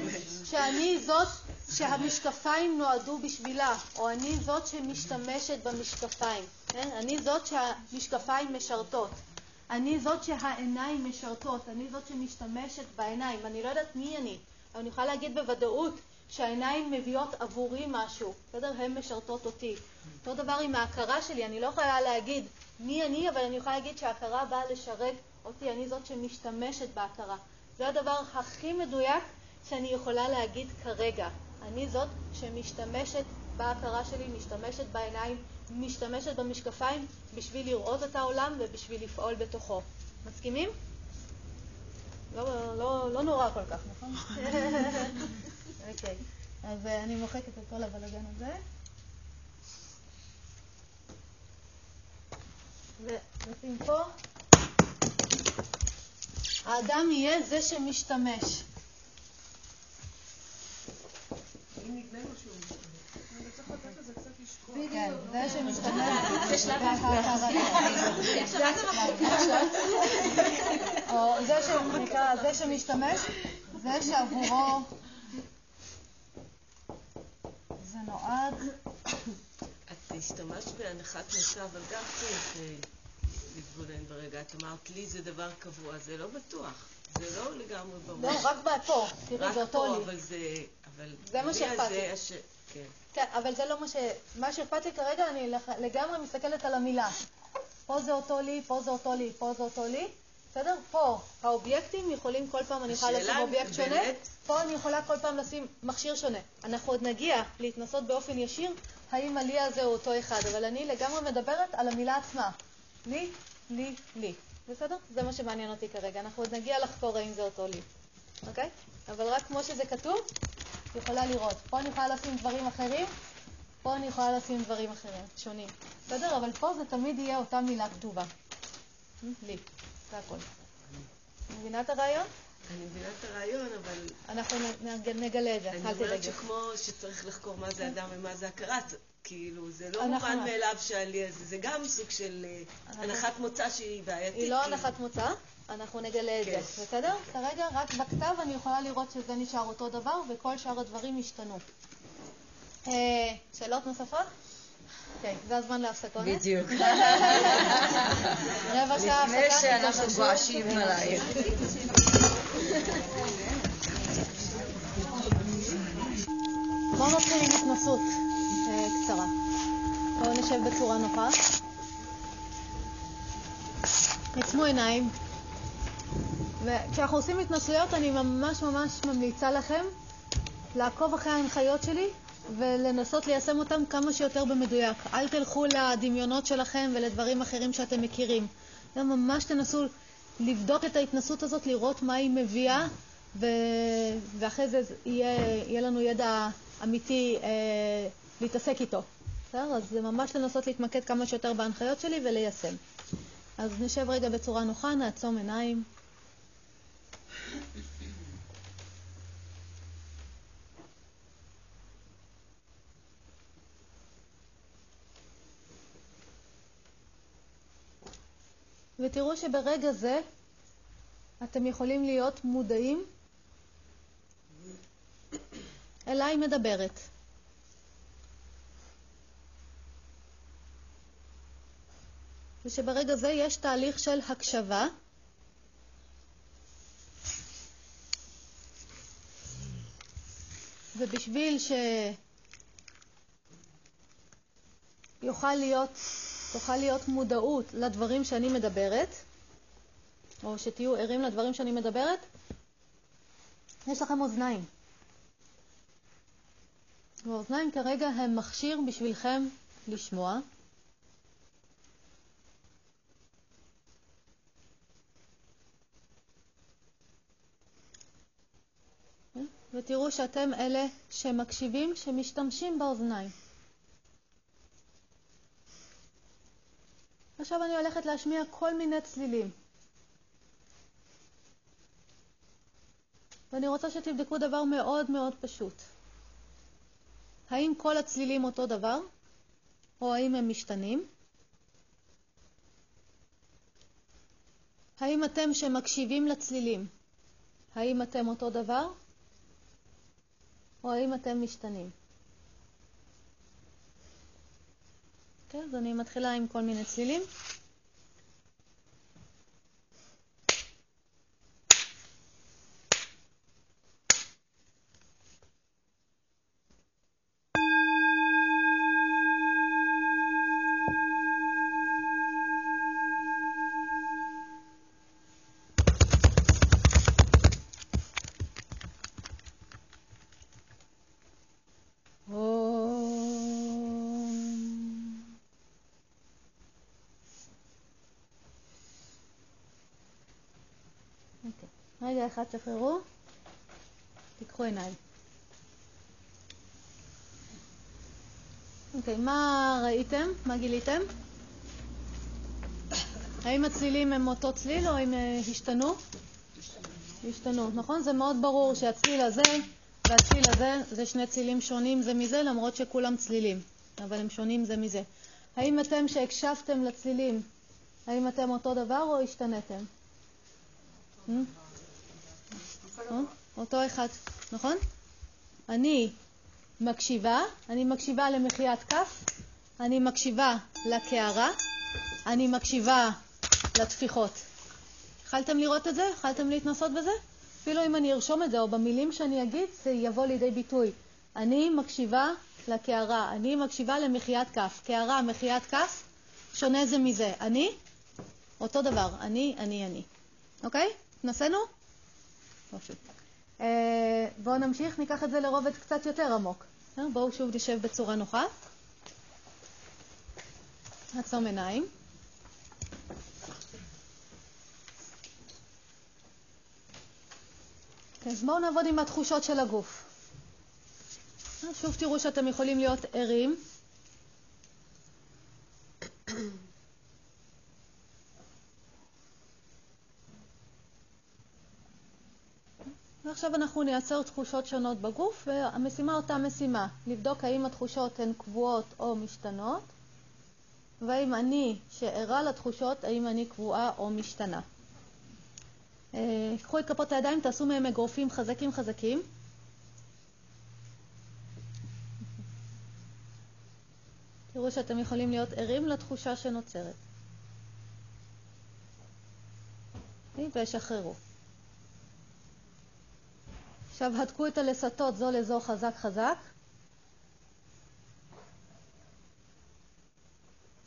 שאני זאת שהמשקפיים נועדו בשבילה, או אני זאת שמשתמשת במשקפיים. כן? אני זאת שהמשקפיים משרתות. אני זאת שהעיניים משרתות. אני זאת שמשתמשת בעיניים. אני לא יודעת מי אני, אבל אני יכולה להגיד בוודאות שהעיניים מביאות עבורי משהו, בסדר? הן משרתות אותי. אותו דבר עם ההכרה שלי, אני לא יכולה להגיד מי אני, אבל אני יכולה להגיד שההכרה באה לשרת אותי, אני זאת שמשתמשת בהכרה. זה הדבר הכי מדויק שאני יכולה להגיד כרגע. אני זאת שמשתמשת בהכרה שלי, משתמשת בעיניים, משתמשת במשקפיים בשביל לראות את העולם ובשביל לפעול בתוכו. מסכימים? לא, לא, לא נורא כל כך, נכון? *laughs* אוקיי, אז אני מוחקת את כל הבלגן הזה. ונשים פה, האדם יהיה זה שמשתמש. כן, *laughs* זה שמשתמש. זה שעבורו זה נועד. את השתמשת בהנחת מוצא, אבל גם צריך אה, להתבונן ברגע. את אמרת, לי זה דבר קבוע, זה לא בטוח. זה לא לגמרי ברור. לא, רק פה, תראי, זה אותו רק פה, לי. אבל זה... אבל זה מה לי שאכפת לי. הש- כן. כן, אבל זה לא מה ש... מה שאכפת לי כרגע, אני לגמרי מסתכלת על המילה. פה זה אותו לי, פה זה אותו לי, פה זה אותו לי. בסדר? פה האובייקטים יכולים כל פעם, אני יכולה לשים אובייקט שונה, באמת- פה אני יכולה כל פעם לשים מכשיר שונה. אנחנו עוד נגיע להתנסות באופן ישיר האם הלי הזה הוא אותו אחד, אבל אני לגמרי מדברת על המילה עצמה. לי, לי, לי. בסדר? זה מה שמעניין אותי כרגע. אנחנו עוד נגיע לחקור האם זה אותו לי. אוקיי? אבל רק כמו שזה כתוב, את יכולה לראות. פה אני יכולה לשים דברים אחרים, פה אני יכולה לשים דברים אחרים, שונים. בסדר? אבל פה זה תמיד יהיה אותה מילה כתובה. לי. זה הכל. מבינה את הרעיון? אני מבינה את הרעיון, אבל אנחנו נג- נגלה את זה, אני אל אומרת תדאגי. שכמו שצריך לחקור מה זה אדם ומה זה הכרה, כאילו, זה לא אנחנו- מובן מאליו הזה, זה גם סוג של אה, אנחנו- הנחת מוצא שהיא בעייתית. היא לא כאילו. הנחת מוצא, אנחנו נגלה את כן. זה, בסדר? כרגע רק בכתב אני יכולה לראות שזה נשאר אותו דבר וכל שאר הדברים השתנו. אה, שאלות נוספות? אוקיי, זה הזמן להפסקות. בדיוק. רבע שעה לפני הפסקה. שאנחנו תתאוששו. גועשים עלייך. בואו נתחיל עם התנסות אה, קצרה. בואו נשב בצורה נוחה. עצמו עיניים. וכשאנחנו עושים התנסויות אני ממש ממש ממליצה לכם לעקוב אחרי ההנחיות שלי ולנסות ליישם אותם כמה שיותר במדויק. אל תלכו לדמיונות שלכם ולדברים אחרים שאתם מכירים. גם ממש תנסו לבדוק את ההתנסות הזאת, לראות מה היא מביאה, ו... ואחרי זה יהיה, יהיה לנו ידע אמיתי אה, להתעסק איתו. בסדר? אז זה ממש לנסות להתמקד כמה שיותר בהנחיות שלי וליישם. אז נשב רגע בצורה נוחה, נעצום עיניים. ותראו שברגע זה אתם יכולים להיות מודעים אליי מדברת. ושברגע זה יש תהליך של הקשבה. ובשביל שיוכל להיות, תוכל להיות מודעות לדברים שאני מדברת, או שתהיו ערים לדברים שאני מדברת, יש לכם אוזניים. והאוזניים כרגע הם מכשיר בשבילכם לשמוע. ותראו שאתם אלה שמקשיבים, שמשתמשים באוזניים. עכשיו אני הולכת להשמיע כל מיני צלילים. ואני רוצה שתבדקו דבר מאוד מאוד פשוט. האם כל הצלילים אותו דבר, או האם הם משתנים? האם אתם שמקשיבים לצלילים, האם אתם אותו דבר, או האם אתם משתנים? כן, אז אני מתחילה עם כל מיני צלילים. אחד שחררו, תיקחו עיניים. אוקיי, מה ראיתם? מה גיליתם? האם הצלילים הם אותו צליל או הם אה, השתנו? השתנו, נכון? זה מאוד ברור שהצליל הזה והצליל הזה זה שני צלילים שונים זה מזה, למרות שכולם צלילים, אבל הם שונים זה מזה. האם אתם שהקשבתם לצלילים, האם אתם אותו דבר או השתנתם? Hmm? אה? אותו אחד, נכון? אני מקשיבה, אני מקשיבה למחיית כף, אני מקשיבה לקערה, אני מקשיבה לטפיחות. יכלתם לראות את זה? יכלתם להתנסות בזה? אפילו אם אני ארשום את זה, או במילים שאני אגיד, זה יבוא לידי ביטוי. אני מקשיבה לקערה, אני מקשיבה למחיית כף. קערה, מחיית כף, שונה זה מזה. אני, אותו דבר. אני, אני, אני. אוקיי? התנסינו? פשוט. אה, בואו נמשיך, ניקח את זה לרובד קצת יותר עמוק. אה, בואו שוב נשב בצורה נוחה. עצום עיניים. כן, אז בואו נעבוד עם התחושות של הגוף. אה, שוב תראו שאתם יכולים להיות ערים. ועכשיו אנחנו נייצר תחושות שונות בגוף, והמשימה אותה משימה, לבדוק האם התחושות הן קבועות או משתנות, והאם אני שערה לתחושות, האם אני קבועה או משתנה. אה, קחו את כפות הידיים, תעשו מהם אגרופים חזקים חזקים. תראו שאתם יכולים להיות ערים לתחושה שנוצרת. ושחררו. עכשיו הדקו את הלסתות זו לזו חזק חזק.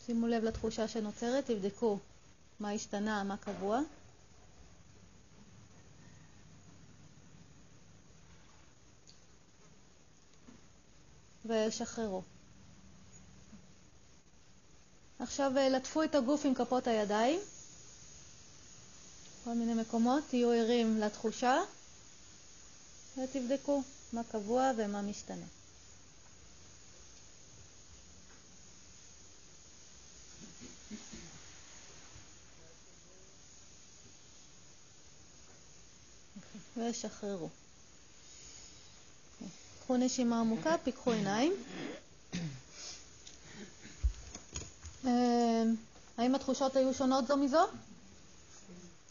שימו לב לתחושה שנוצרת, תבדקו מה השתנה, מה קבוע. ושחררו. עכשיו אה, לטפו את הגוף עם כפות הידיים, כל מיני מקומות, תהיו ערים לתחושה. ותבדקו מה קבוע ומה משתנה. ושחררו. קחו נשימה עמוקה, פיקחו עיניים. אה, האם התחושות היו שונות זו מזו?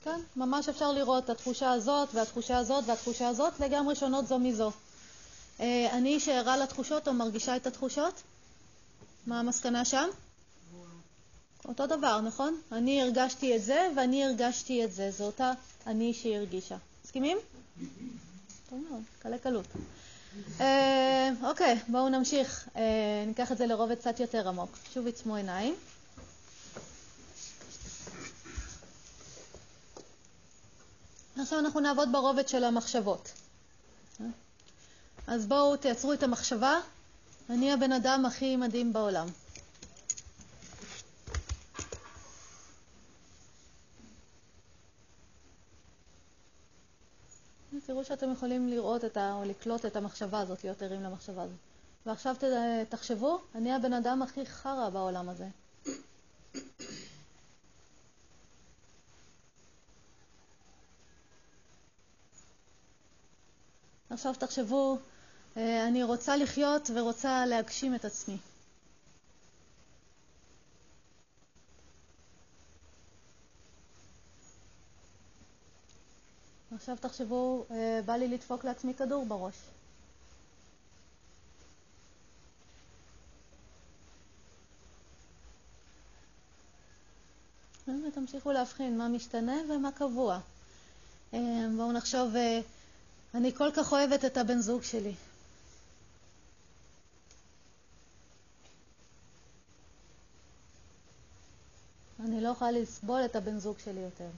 כן, ממש אפשר לראות את התחושה הזאת והתחושה הזאת והתחושה הזאת לגמרי שונות זו מזו. אה, אני שערה לתחושות או מרגישה את התחושות? מה המסקנה שם? אותו דבר, נכון? אני הרגשתי את זה ואני הרגשתי את זה. זו אותה אני שהיא הרגישה. מסכימים? טוב מאוד, קלה קלות. אה, אוקיי, בואו נמשיך. אה, ניקח את זה לרובד קצת יותר עמוק. שוב עצמו עיניים. עכשיו אנחנו נעבוד ברובד של המחשבות. אז בואו תייצרו את המחשבה, אני הבן אדם הכי מדהים בעולם. תראו שאתם יכולים לראות את ה... או לקלוט את המחשבה הזאת, להיות ערים למחשבה הזאת. ועכשיו תחשבו, אני הבן אדם הכי חרא בעולם הזה. עכשיו תחשבו, אה, אני רוצה לחיות ורוצה להגשים את עצמי. עכשיו תחשבו, אה, בא לי לדפוק לעצמי כדור בראש. ותמשיכו להבחין מה משתנה ומה קבוע. אה, בואו נחשוב אני כל כך אוהבת את הבן זוג שלי. אני לא יכולה לסבול את הבן זוג שלי יותר.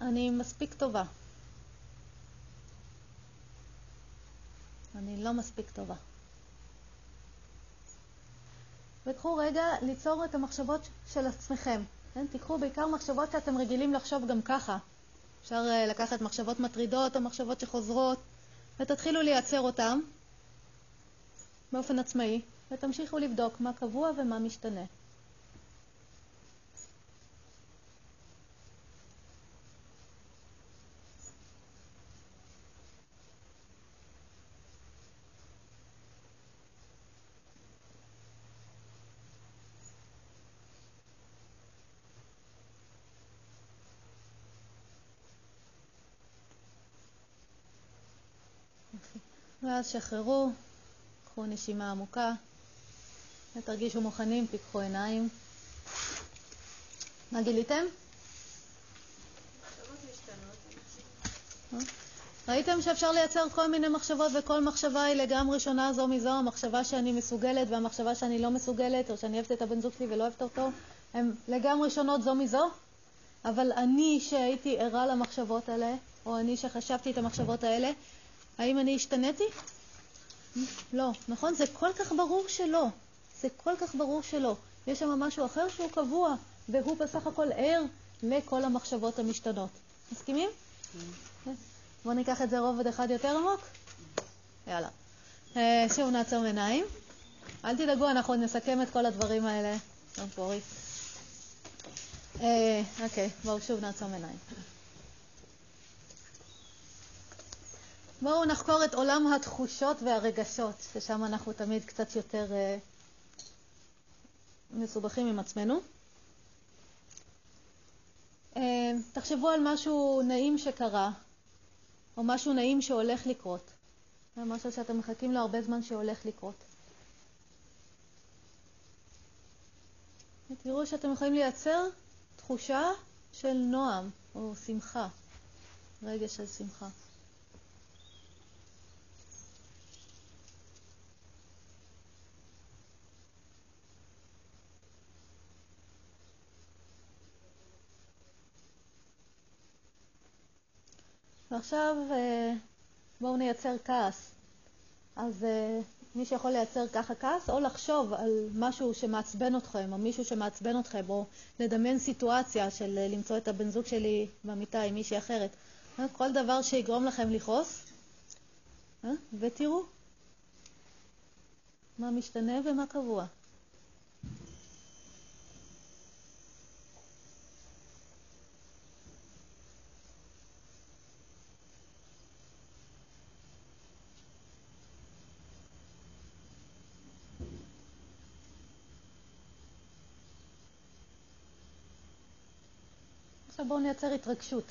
אני מספיק טובה. אני לא מספיק טובה. וקחו רגע ליצור את המחשבות של עצמכם. כן? תיקחו בעיקר מחשבות שאתם רגילים לחשוב גם ככה. אפשר אה, לקחת מחשבות מטרידות או מחשבות שחוזרות, ותתחילו לייצר אותן באופן עצמאי, ותמשיכו לבדוק מה קבוע ומה משתנה. ואז שחררו, קחו נשימה עמוקה, ותרגישו מוכנים, פיקחו עיניים. מה גיליתם? ראיתם שאפשר לייצר כל מיני מחשבות וכל מחשבה היא לגמרי שונה זו מזו, המחשבה שאני מסוגלת והמחשבה שאני לא מסוגלת, או שאני אוהבת את הבן זוג שלי ולא אוהבת אותו, הן לגמרי שונות זו מזו, אבל אני שהייתי ערה למחשבות האלה, או אני שחשבתי את המחשבות האלה, האם אני השתניתי? לא, נכון? זה כל כך ברור שלא. זה כל כך ברור שלא. יש שם משהו אחר שהוא קבוע, והוא בסך הכל ער לכל המחשבות המשתנות. מסכימים? כן. בואו ניקח את זה רובד אחד יותר עמוק. יאללה. אה, שוב נעצום עיניים. אל תדאגו, אנחנו נסכם את כל הדברים האלה. אה, אוקיי, בואו שוב נעצום עיניים. בואו נחקור את עולם התחושות והרגשות, ששם אנחנו תמיד קצת יותר uh, מסובכים עם עצמנו. Uh, תחשבו על משהו נעים שקרה, או משהו נעים שהולך לקרות. זה משהו שאתם מחכים לו הרבה זמן שהולך לקרות. ותראו שאתם יכולים לייצר תחושה של נועם או שמחה, רגע של שמחה. ועכשיו אה, בואו נייצר כעס. אז אה, מי שיכול לייצר ככה כעס, או לחשוב על משהו שמעצבן אתכם, או מישהו שמעצבן אתכם, או לדמיין סיטואציה של אה, למצוא את הבן זוג שלי במיטה עם מישהי אחרת. כל דבר שיגרום לכם לכעוס, ותראו. מה משתנה ומה קבוע. עכשיו בואו נייצר התרגשות.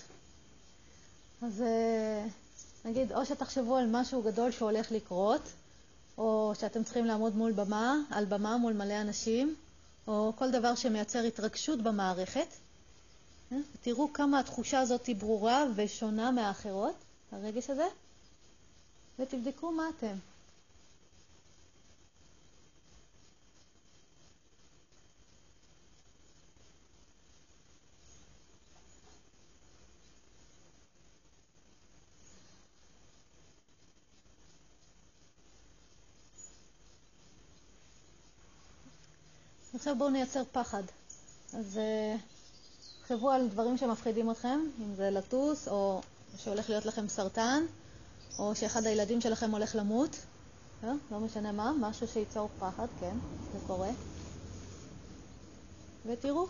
אז אה, נגיד, או שתחשבו על משהו גדול שהולך לקרות, או שאתם צריכים לעמוד מול במה, על במה מול מלא אנשים, או כל דבר שמייצר התרגשות במערכת. אה, תראו כמה התחושה הזאת היא ברורה ושונה מהאחרות, הרגש הזה, ותבדקו מה אתם. עכשיו בואו נייצר פחד. אז תחשבו על דברים שמפחידים אתכם, אם זה לטוס, או שהולך להיות לכם סרטן, או שאחד הילדים שלכם הולך למות, לא, לא משנה מה, משהו שייצור פחד, כן, זה קורה. ותראו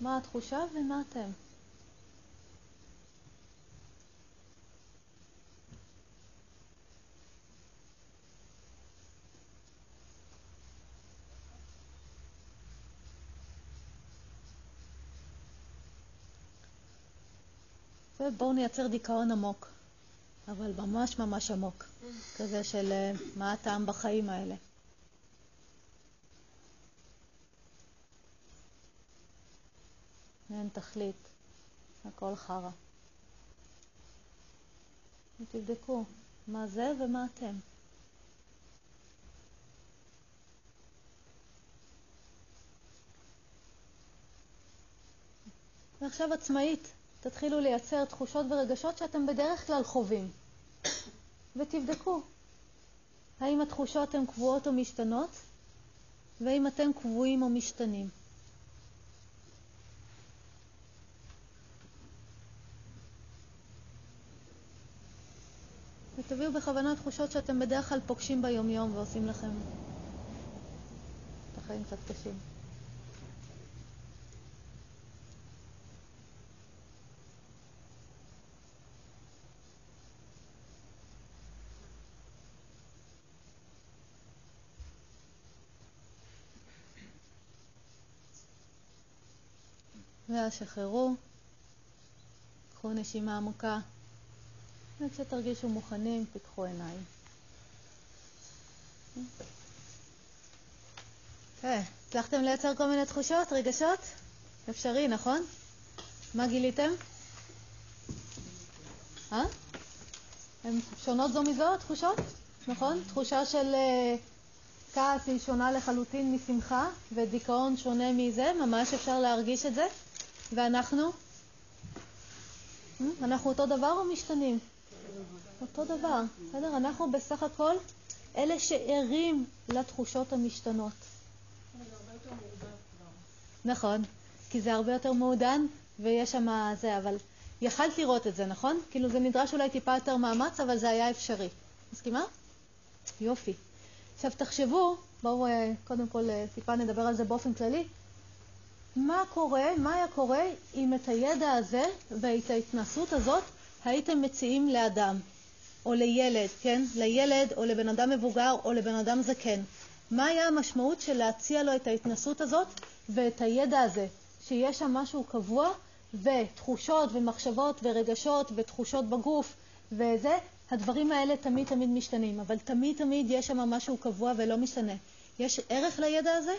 מה התחושה ומה אתם. ובואו נייצר דיכאון עמוק, אבל ממש ממש עמוק, כזה של אה, מה הטעם בחיים האלה. אין תכלית, הכל חרא. ותבדקו מה זה ומה אתם. ועכשיו עצמאית. תתחילו לייצר תחושות ורגשות שאתם בדרך כלל חווים. ותבדקו האם התחושות הן קבועות או משתנות, והאם אתם קבועים או משתנים. ותביאו בכוונה תחושות שאתם בדרך כלל פוגשים ביומיום ועושים לכם את החיים קצת קשים. ואז שחררו, קחו נשימה עמוקה, וכשתרגישו מוכנים, פיקחו עיניים. כן, הצלחתם לייצר כל מיני תחושות, רגשות? אפשרי, נכון? מה גיליתם? אה? הן שונות זו מזו, התחושות? נכון? תחושה של uh, כעס היא שונה לחלוטין משמחה, ודיכאון שונה מזה, ממש אפשר להרגיש את זה. ואנחנו? אנחנו אותו דבר או משתנים? אותו דבר, בסדר? אנחנו בסך הכל אלה שערים לתחושות המשתנות. נכון, כי זה הרבה יותר מעודן ויש שם זה, אבל יכלת לראות את זה, נכון? כאילו זה נדרש אולי טיפה יותר מאמץ, אבל זה היה אפשרי. מסכימה? יופי. עכשיו תחשבו, בואו אה, קודם כל אה, טיפה נדבר על זה באופן כללי. מה קורה, מה היה קורה אם את הידע הזה ואת ההתנסות הזאת הייתם מציעים לאדם או לילד, כן? לילד או לבן אדם מבוגר או לבן אדם זקן. מה היה המשמעות של להציע לו את ההתנסות הזאת ואת הידע הזה, שיש שם משהו קבוע ותחושות ומחשבות ורגשות ותחושות בגוף וזה, הדברים האלה תמיד תמיד משתנים, אבל תמיד תמיד יש שם משהו קבוע ולא משתנה. יש ערך לידע הזה?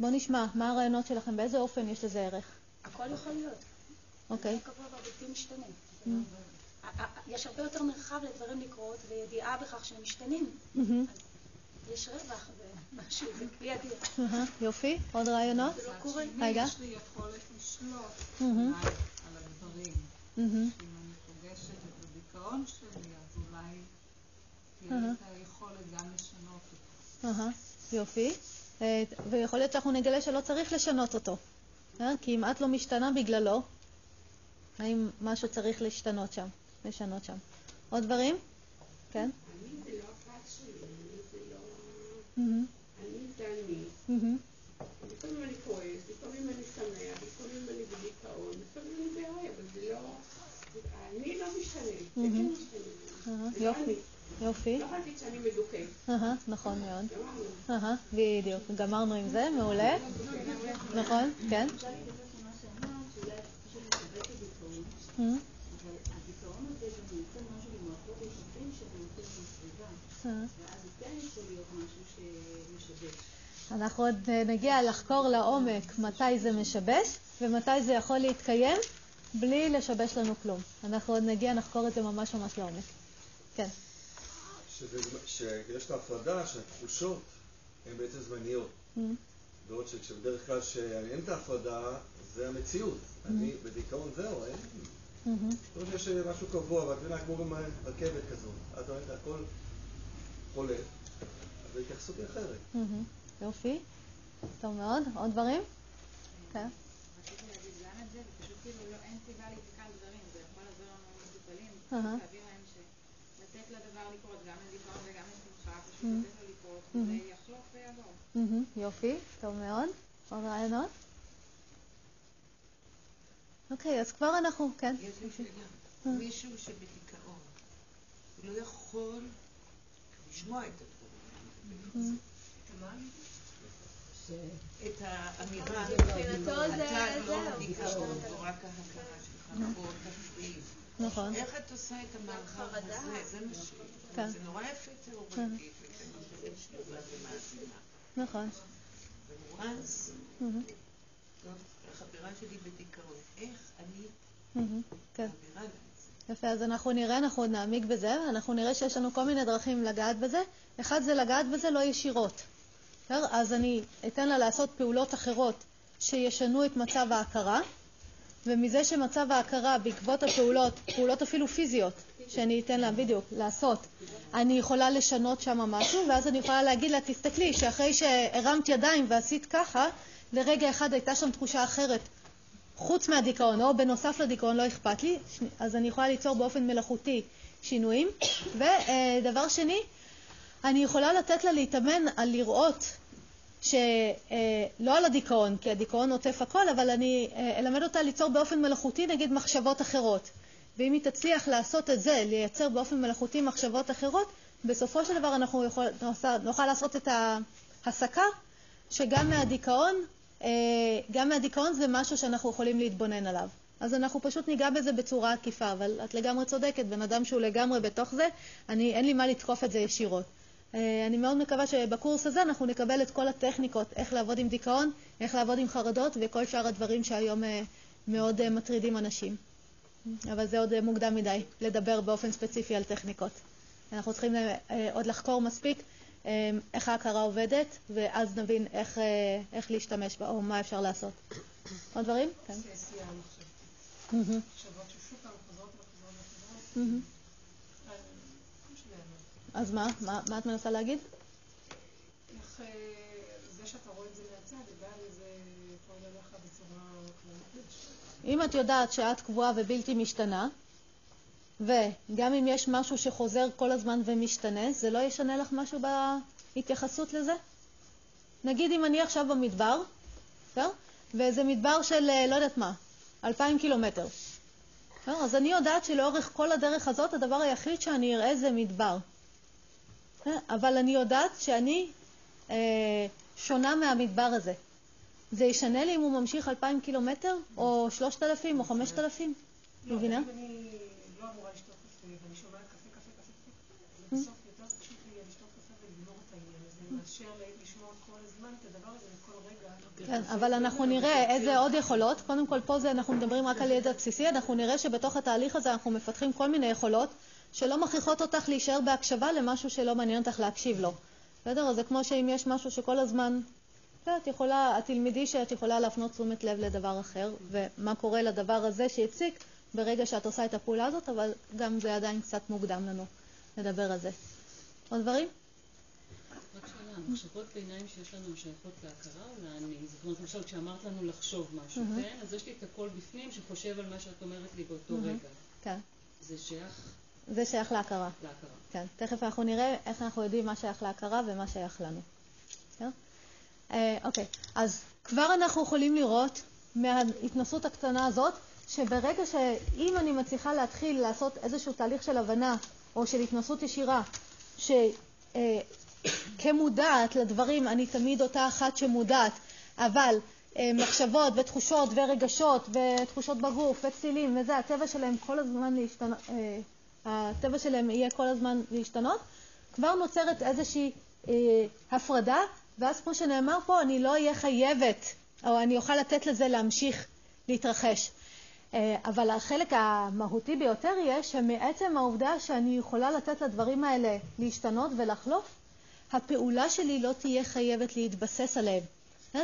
בואו נשמע, מה הרעיונות שלכם? באיזה אופן יש לזה ערך? הכל יכול להיות. אוקיי. קבוע והבלתי משתנה. יש הרבה יותר מרחב לדברים לקרות וידיעה בכך שהם משתנים. יש רווח במשהו, זה כלי אדיר. יופי, עוד רעיונות? זה לא קורה. רגע. יש לי יכולת לשלוט על הדברים. אם אני פוגשת את הדיכאון שלי, אז אולי תהיה את היכולת גם לשנות אותו. יופי. ויכול להיות שאנחנו נגלה שלא צריך לשנות אותו. אה? כי אם את לא משתנה בגללו, האם משהו צריך להשתנות שם, לשנות שם. עוד דברים? כן? אני זה אני. לפעמים אני כועס, לפעמים אני שמח, לפעמים אני בדיכאון, לפעמים אני בהיי, אבל זה לא... אני לא משתנה, זה כן משתנה. יופי. יופי. לא להגיד שאני מדוכא. נכון מאוד. בדיוק. גמרנו עם זה, מעולה. נכון, כן. אנחנו עוד נגיע לחקור לעומק מתי זה משבש ומתי זה יכול להתקיים בלי לשבש לנו כלום. אנחנו עוד נגיע, נחקור את זה ממש ממש לעומק. כן. שיש את ההפרדה שהתחושות הן בעצם זמניות. בעוד שכשבדרך כלל שאין את ההפרדה, זה המציאות. אני בדיכאון זהו, אין... זאת אומרת שיש משהו קבוע, ואת מבינה כמו ברכבת כזאת. את אומרת, הכל חולה, אז ההתייחסות היא אחרת. יופי. טוב מאוד. עוד דברים? כן. רציתי להגיד גם את זה, ופשוט כאילו לא, אין סיבה להיתקע על דברים, זה יכול לעזור לנו מטופלים, להביא להם לתת לדבר לקרות, גם לדיכאון וגם לשמחה, פשוט לתת לו לקרות, וזה יחלוף ויעבור. יופי, טוב מאוד. עוד רעיונות? אוקיי, אז כבר אנחנו, כן. יש לי שאלה. מישהו שבדיכאון, הוא לא יכול לשמוע את הדברים. את האמירה, אתה לא הדיכאון, זו רק ההכרה שלך, בוא תפריד. נכון. איך את עושה את המעבר הזה? ש... זה נורא יפה תיאורטית, נכון. וואנס, החברה שלי בדיכאון, איך אני מעבירה לה? יפה, אז אנחנו נראה, אנחנו עוד נעמיק בזה, אנחנו נראה שיש לנו כל מיני דרכים לגעת בזה. אחד זה לגעת בזה לא ישירות. אז אני אתן לה לעשות פעולות אחרות שישנו את מצב ההכרה, ומזה שמצב ההכרה בעקבות הפעולות, פעולות אפילו פיזיות, שאני אתן לה בדיוק לעשות, אני יכולה לשנות שם משהו, ואז אני יכולה להגיד לה, תסתכלי, שאחרי שהרמת ידיים ועשית ככה, לרגע אחד הייתה שם תחושה אחרת, חוץ מהדיכאון, או בנוסף לדיכאון, לא אכפת לי, אז אני יכולה ליצור באופן מלאכותי שינויים. ודבר שני, אני יכולה לתת לה להתאמן על לראות שלא על הדיכאון, כי הדיכאון עוטף הכל, אבל אני אלמד אותה ליצור באופן מלאכותי נגיד מחשבות אחרות. ואם היא תצליח לעשות את זה, לייצר באופן מלאכותי מחשבות אחרות, בסופו של דבר אנחנו יכול, נוכל לעשות את ההסקה שגם מהדיכאון, גם מהדיכאון זה משהו שאנחנו יכולים להתבונן עליו. אז אנחנו פשוט ניגע בזה בצורה עקיפה, אבל את לגמרי צודקת, בן אדם שהוא לגמרי בתוך זה, אני, אין לי מה לתקוף את זה ישירות. אני מאוד מקווה שבקורס הזה אנחנו נקבל את כל הטכניקות, איך לעבוד עם דיכאון, איך לעבוד עם חרדות וכל שאר הדברים שהיום מאוד מטרידים אנשים. אבל זה עוד מוקדם מדי לדבר באופן ספציפי על טכניקות. אנחנו צריכים עוד לחקור מספיק איך ההכרה עובדת, ואז נבין איך, איך להשתמש בה, או מה אפשר לעשות. עוד דברים? כן. אז מה? מה את מנסה להגיד? איך זה שאתה רואה את זה מהצד, עדיין זה פועל עליך בצורה כללית? אם את יודעת שאת קבועה ובלתי משתנה, וגם אם יש משהו שחוזר כל הזמן ומשתנה, זה לא ישנה לך משהו בהתייחסות לזה? נגיד אם אני עכשיו במדבר, וזה מדבר של לא יודעת מה, אלפיים קילומטר. אז אני יודעת שלאורך כל הדרך הזאת הדבר היחיד שאני אראה זה מדבר. אבל אני יודעת שאני אה, שונה מהמדבר הזה. זה ישנה לי אם הוא ממשיך אלפיים קילומטר, או שלושת אלפים, או חמשת אלפים? מבינה? אם אני לא אמורה לשתות קפה, ואני שומעת קפה, קפה, קפה, בסוף יותר פשוט לי לשתות קפה ולגמור את העניין הזה, מאשר לשמוע כל הזמן את הדבר הזה וכל רגע. כן, אבל אנחנו נראה איזה עוד יכולות. קודם כל, פה זה אנחנו מדברים רק על ידע בסיסי, אנחנו נראה שבתוך התהליך הזה אנחנו מפתחים כל מיני יכולות. שלא מכריחות אותך להישאר בהקשבה למשהו שלא מעניין אותך להקשיב לו. בסדר? אז זה כמו שאם יש משהו שכל הזמן, את יכולה, את תלמדי שאת יכולה להפנות תשומת לב לדבר אחר, ומה קורה לדבר הזה שהציק ברגע שאת עושה את הפעולה הזאת, אבל גם זה עדיין קצת מוקדם לנו לדבר על זה. עוד דברים? רק שאלה, המחשבות ביניים שיש לנו שייכות להכרה או לאני? זאת אומרת, למשל, כשאמרת לנו לחשוב משהו, כן? אז יש לי את הקול בפנים שחושב על מה שאת אומרת לי באותו רגע. כן. זה שייך זה שייך להכרה. להכרה. כן. תכף אנחנו נראה איך אנחנו יודעים מה שייך להכרה ומה שייך לנו. אה, אוקיי, אז כבר אנחנו יכולים לראות מההתנסות הקטנה הזאת, שברגע שאם אני מצליחה להתחיל לעשות איזשהו תהליך של הבנה או של התנסות ישירה, שכמודעת לדברים אני תמיד אותה אחת שמודעת, אבל אה, מחשבות ותחושות ורגשות ותחושות בגוף וצלילים וזה, הטבע שלהם כל הזמן להשתנות, אה, הטבע שלהם יהיה כל הזמן להשתנות, כבר נוצרת איזושהי אה, הפרדה, ואז כמו שנאמר פה, אני לא אהיה חייבת, או אני אוכל לתת לזה להמשיך להתרחש. אבל החלק המהותי ביותר יהיה שמעצם העובדה שאני יכולה לתת לדברים האלה להשתנות ולחלוף, הפעולה שלי לא תהיה חייבת להתבסס עליהם.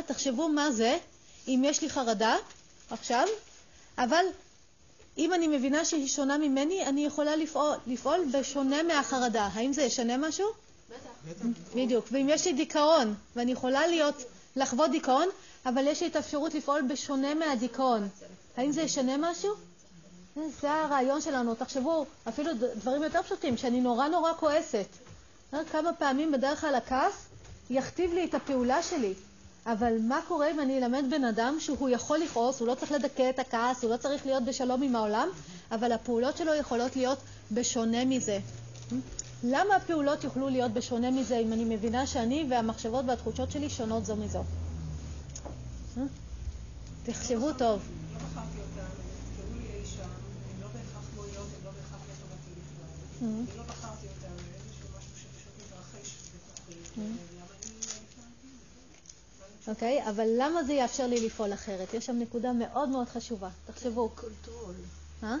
תחשבו מה זה אם יש לי חרדה עכשיו, אבל אם אני מבינה שהיא שונה ממני, אני יכולה לפעול, לפעול בשונה מהחרדה. האם זה ישנה משהו? בטח. בדיוק. ואם יש לי דיכאון, ואני יכולה להיות, לחוות דיכאון, אבל יש לי את האפשרות לפעול בשונה מהדיכאון, האם זה ישנה משהו? זה הרעיון שלנו. תחשבו, אפילו דברים יותר פשוטים, שאני נורא נורא כועסת. כמה פעמים בדרך כלל הכעס יכתיב לי את הפעולה שלי. אבל מה קורה אם אני אלמד בן אדם שהוא יכול לכעוס, הוא לא צריך לדכא את הכעס, הוא לא צריך להיות בשלום עם העולם, אבל הפעולות שלו יכולות להיות בשונה מזה. למה הפעולות יוכלו להיות בשונה מזה אם אני מבינה שאני והמחשבות והתחושות שלי שונות זו מזו? תחשבו טוב. אני לא בחרתי אותם, איזשהו משהו שפשוט מתרחש בתוכי. אוקיי? אבל למה זה יאפשר לי לפעול אחרת? יש שם נקודה מאוד מאוד חשובה. תחשבו. control. אה?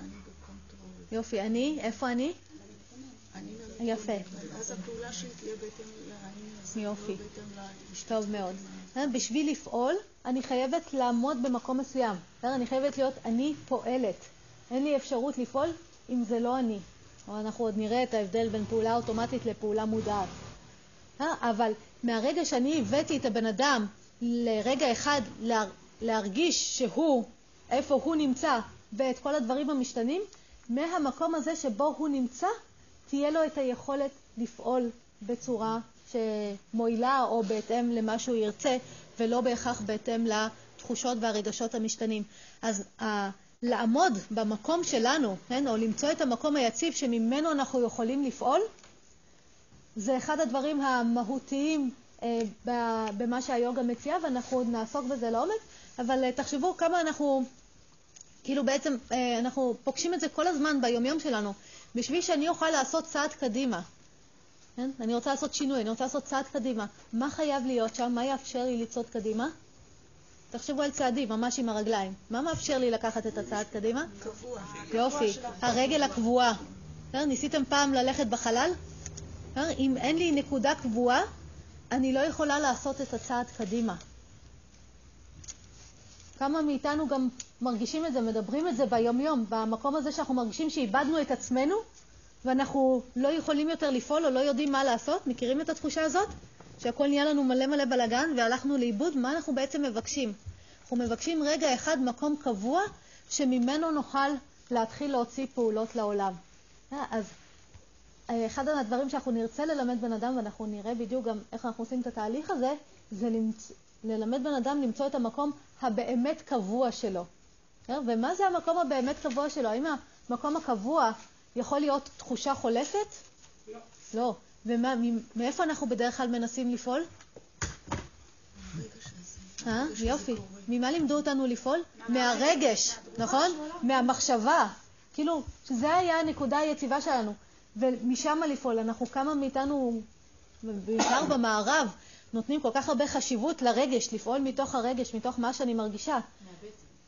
יופי. אני? איפה אני? יפה. אז הפעולה שלי תהיה בהתאם לאני יופי. טוב מאוד. אה, בשביל לפעול, אני חייבת לעמוד במקום מסוים. אה, אני חייבת להיות אני פועלת. אין לי אפשרות לפעול אם זה לא אני. אנחנו עוד נראה את ההבדל בין פעולה אוטומטית לפעולה מודעת. אה, אבל מהרגע שאני הבאתי את הבן אדם לרגע אחד להרגיש שהוא, איפה הוא נמצא ואת כל הדברים המשתנים, מהמקום הזה שבו הוא נמצא, תהיה לו את היכולת לפעול בצורה שמועילה או בהתאם למה שהוא ירצה, ולא בהכרח בהתאם לתחושות והרגשות המשתנים. אז ה- לעמוד במקום שלנו, כן, או למצוא את המקום היציב שממנו אנחנו יכולים לפעול, זה אחד הדברים המהותיים במה שהיוגה מציעה, ואנחנו עוד נעסוק בזה לעומק, אבל אה, תחשבו כמה אנחנו, כאילו בעצם, אה, אנחנו פוגשים את זה כל הזמן ביומיום שלנו. בשביל שאני אוכל לעשות צעד קדימה, כן? אני רוצה לעשות שינוי, אני רוצה לעשות צעד קדימה. מה חייב להיות שם? מה יאפשר לי לצעוד קדימה? תחשבו על צעדים, ממש עם הרגליים. מה מאפשר לי לקחת את הצעד קדימה? קבוע. יופי. הרגל הקבועה. ניסיתם פעם ללכת בחלל? אם אין לי נקודה קבועה, אני לא יכולה לעשות את הצעד קדימה. כמה מאיתנו גם מרגישים את זה, מדברים את זה ביום-יום, במקום הזה שאנחנו מרגישים שאיבדנו את עצמנו ואנחנו לא יכולים יותר לפעול או לא יודעים מה לעשות. מכירים את התחושה הזאת? שהכל נהיה לנו מלא מלא בלאגן והלכנו לאיבוד? מה אנחנו בעצם מבקשים? אנחנו מבקשים רגע אחד מקום קבוע שממנו נוכל להתחיל להוציא פעולות לעולם. אה, אז אחד הדברים שאנחנו נרצה ללמד בן אדם, ואנחנו נראה בדיוק גם איך אנחנו עושים את התהליך הזה, זה למצ... ללמד בן אדם למצוא את המקום הבאמת קבוע שלו. אה? ומה זה המקום הבאמת קבוע שלו? האם המקום הקבוע יכול להיות תחושה חולפת? לא. לא. ומאיפה אנחנו בדרך כלל מנסים לפעול? אה? יופי. ממה לימדו אותנו לפעול? מהרגש, נכון? מהמחשבה. כאילו, שזה היה הנקודה היציבה שלנו. ומשם לפעול. אנחנו, כמה מאיתנו, בעיקר במערב, נותנים כל כך הרבה חשיבות לרגש, לפעול מתוך הרגש, מתוך מה שאני מרגישה.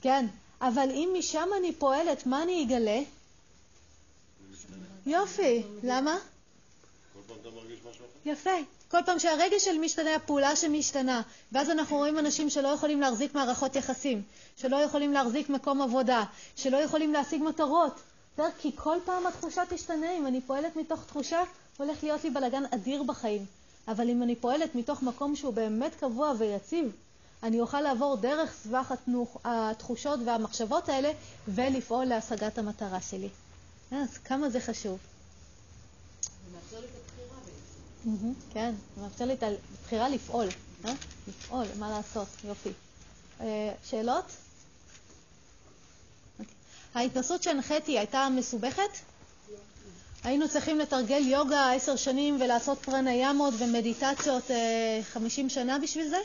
כן, אבל אם משם אני פועלת, מה אני אגלה? יופי, למה? יפה. כל פעם שהרגש של משתנה, הפעולה שמשתנה. ואז אנחנו רואים אנשים שלא יכולים להחזיק מערכות יחסים, שלא יכולים להחזיק מקום עבודה, שלא יכולים להשיג מטרות. בסדר? כי כל פעם התחושה תשתנה. אם אני פועלת מתוך תחושה, הולך להיות לי בלאגן אדיר בחיים. אבל אם אני פועלת מתוך מקום שהוא באמת קבוע ויציב, אני אוכל לעבור דרך סבך התנוח, התחושות והמחשבות האלה ולפעול להשגת המטרה שלי. אז כמה זה חשוב. זה מאפשר לי את הבחירה בעצם. כן, זה מאפשר לי את הבחירה לפעול. אה? לפעול, מה לעשות, יופי. אה, שאלות? ההתנסות שהנחיתי הייתה מסובכת? היינו צריכים לתרגל יוגה עשר שנים ולעשות פרניאמות ומדיטציות חמישים שנה בשביל זה?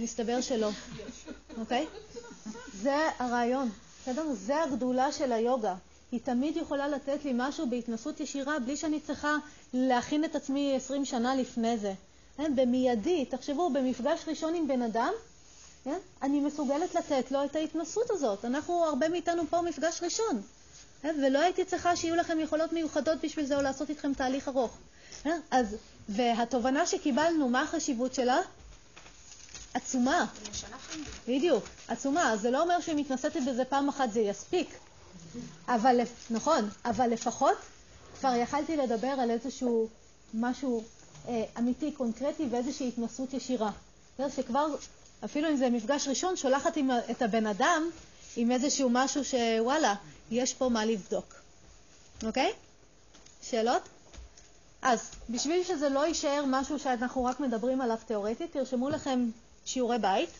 מסתבר שלא. אוקיי? זה הרעיון, בסדר? זה הגדולה של היוגה. היא תמיד יכולה לתת לי משהו בהתנסות ישירה בלי שאני צריכה להכין את עצמי עשרים שנה לפני זה. כן? במיידי, תחשבו, במפגש ראשון עם בן אדם, כן? אני מסוגלת לתת לו את ההתנסות הזאת. אנחנו, הרבה מאיתנו פה מפגש ראשון. כן? ולא הייתי צריכה שיהיו לכם יכולות מיוחדות בשביל זה או לעשות איתכם תהליך ארוך. כן? אז, והתובנה שקיבלנו, מה החשיבות שלה? עצומה. בדיוק, עצומה. זה לא אומר שאם התנסיתי בזה פעם אחת זה יספיק. אבל, נכון, אבל לפחות כבר יכלתי לדבר על איזשהו משהו אה, אמיתי, קונקרטי ואיזושהי התנסות ישירה. זה שכבר, אפילו אם זה מפגש ראשון, שולחת עם, את הבן אדם עם איזשהו משהו שוואלה, יש פה מה לבדוק. אוקיי? שאלות? אז בשביל שזה לא יישאר משהו שאנחנו רק מדברים עליו תיאורטית, תרשמו לכם שיעורי בית.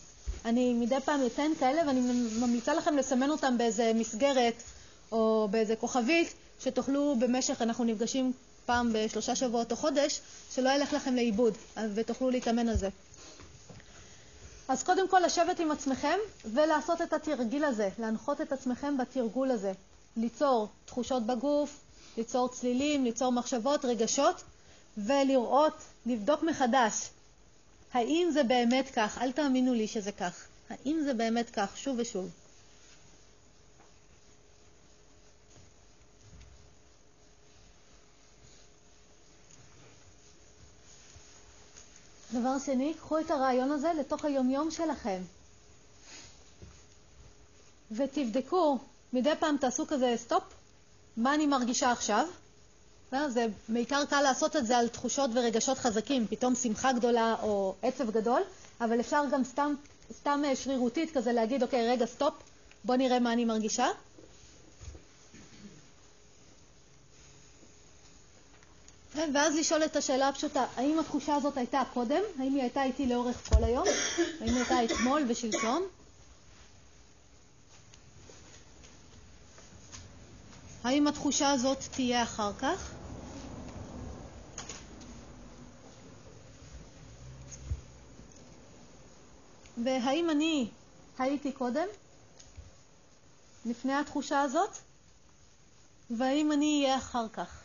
אני מדי פעם אתן כאלה ואני ממליצה לכם לסמן אותם באיזה מסגרת או באיזה כוכבית, שתוכלו במשך, אנחנו נפגשים פעם בשלושה שבועות או חודש, שלא ילך לכם לאיבוד ותוכלו להתאמן על זה. אז קודם כל לשבת עם עצמכם ולעשות את התרגיל הזה, להנחות את עצמכם בתרגול הזה, ליצור תחושות בגוף, ליצור צלילים, ליצור מחשבות, רגשות, ולראות, לבדוק מחדש, האם זה באמת כך, אל תאמינו לי שזה כך, האם זה באמת כך, שוב ושוב. דבר שני, קחו את הרעיון הזה לתוך היומיום שלכם. ותבדקו, מדי פעם תעשו כזה סטופ, מה אני מרגישה עכשיו? אה, זה בעיקר קל לעשות את זה על תחושות ורגשות חזקים, פתאום שמחה גדולה או עצב גדול, אבל אפשר גם סתם, סתם אה, שרירותית כזה להגיד, אוקיי, רגע, סטופ, בוא נראה מה אני מרגישה. ואז לשאול את השאלה הפשוטה, האם התחושה הזאת הייתה קודם? האם היא הייתה איתי לאורך כל היום? האם היא הייתה אתמול ושלשום? האם התחושה הזאת תהיה אחר כך? והאם אני הייתי קודם, לפני התחושה הזאת, והאם אני אהיה אחר כך?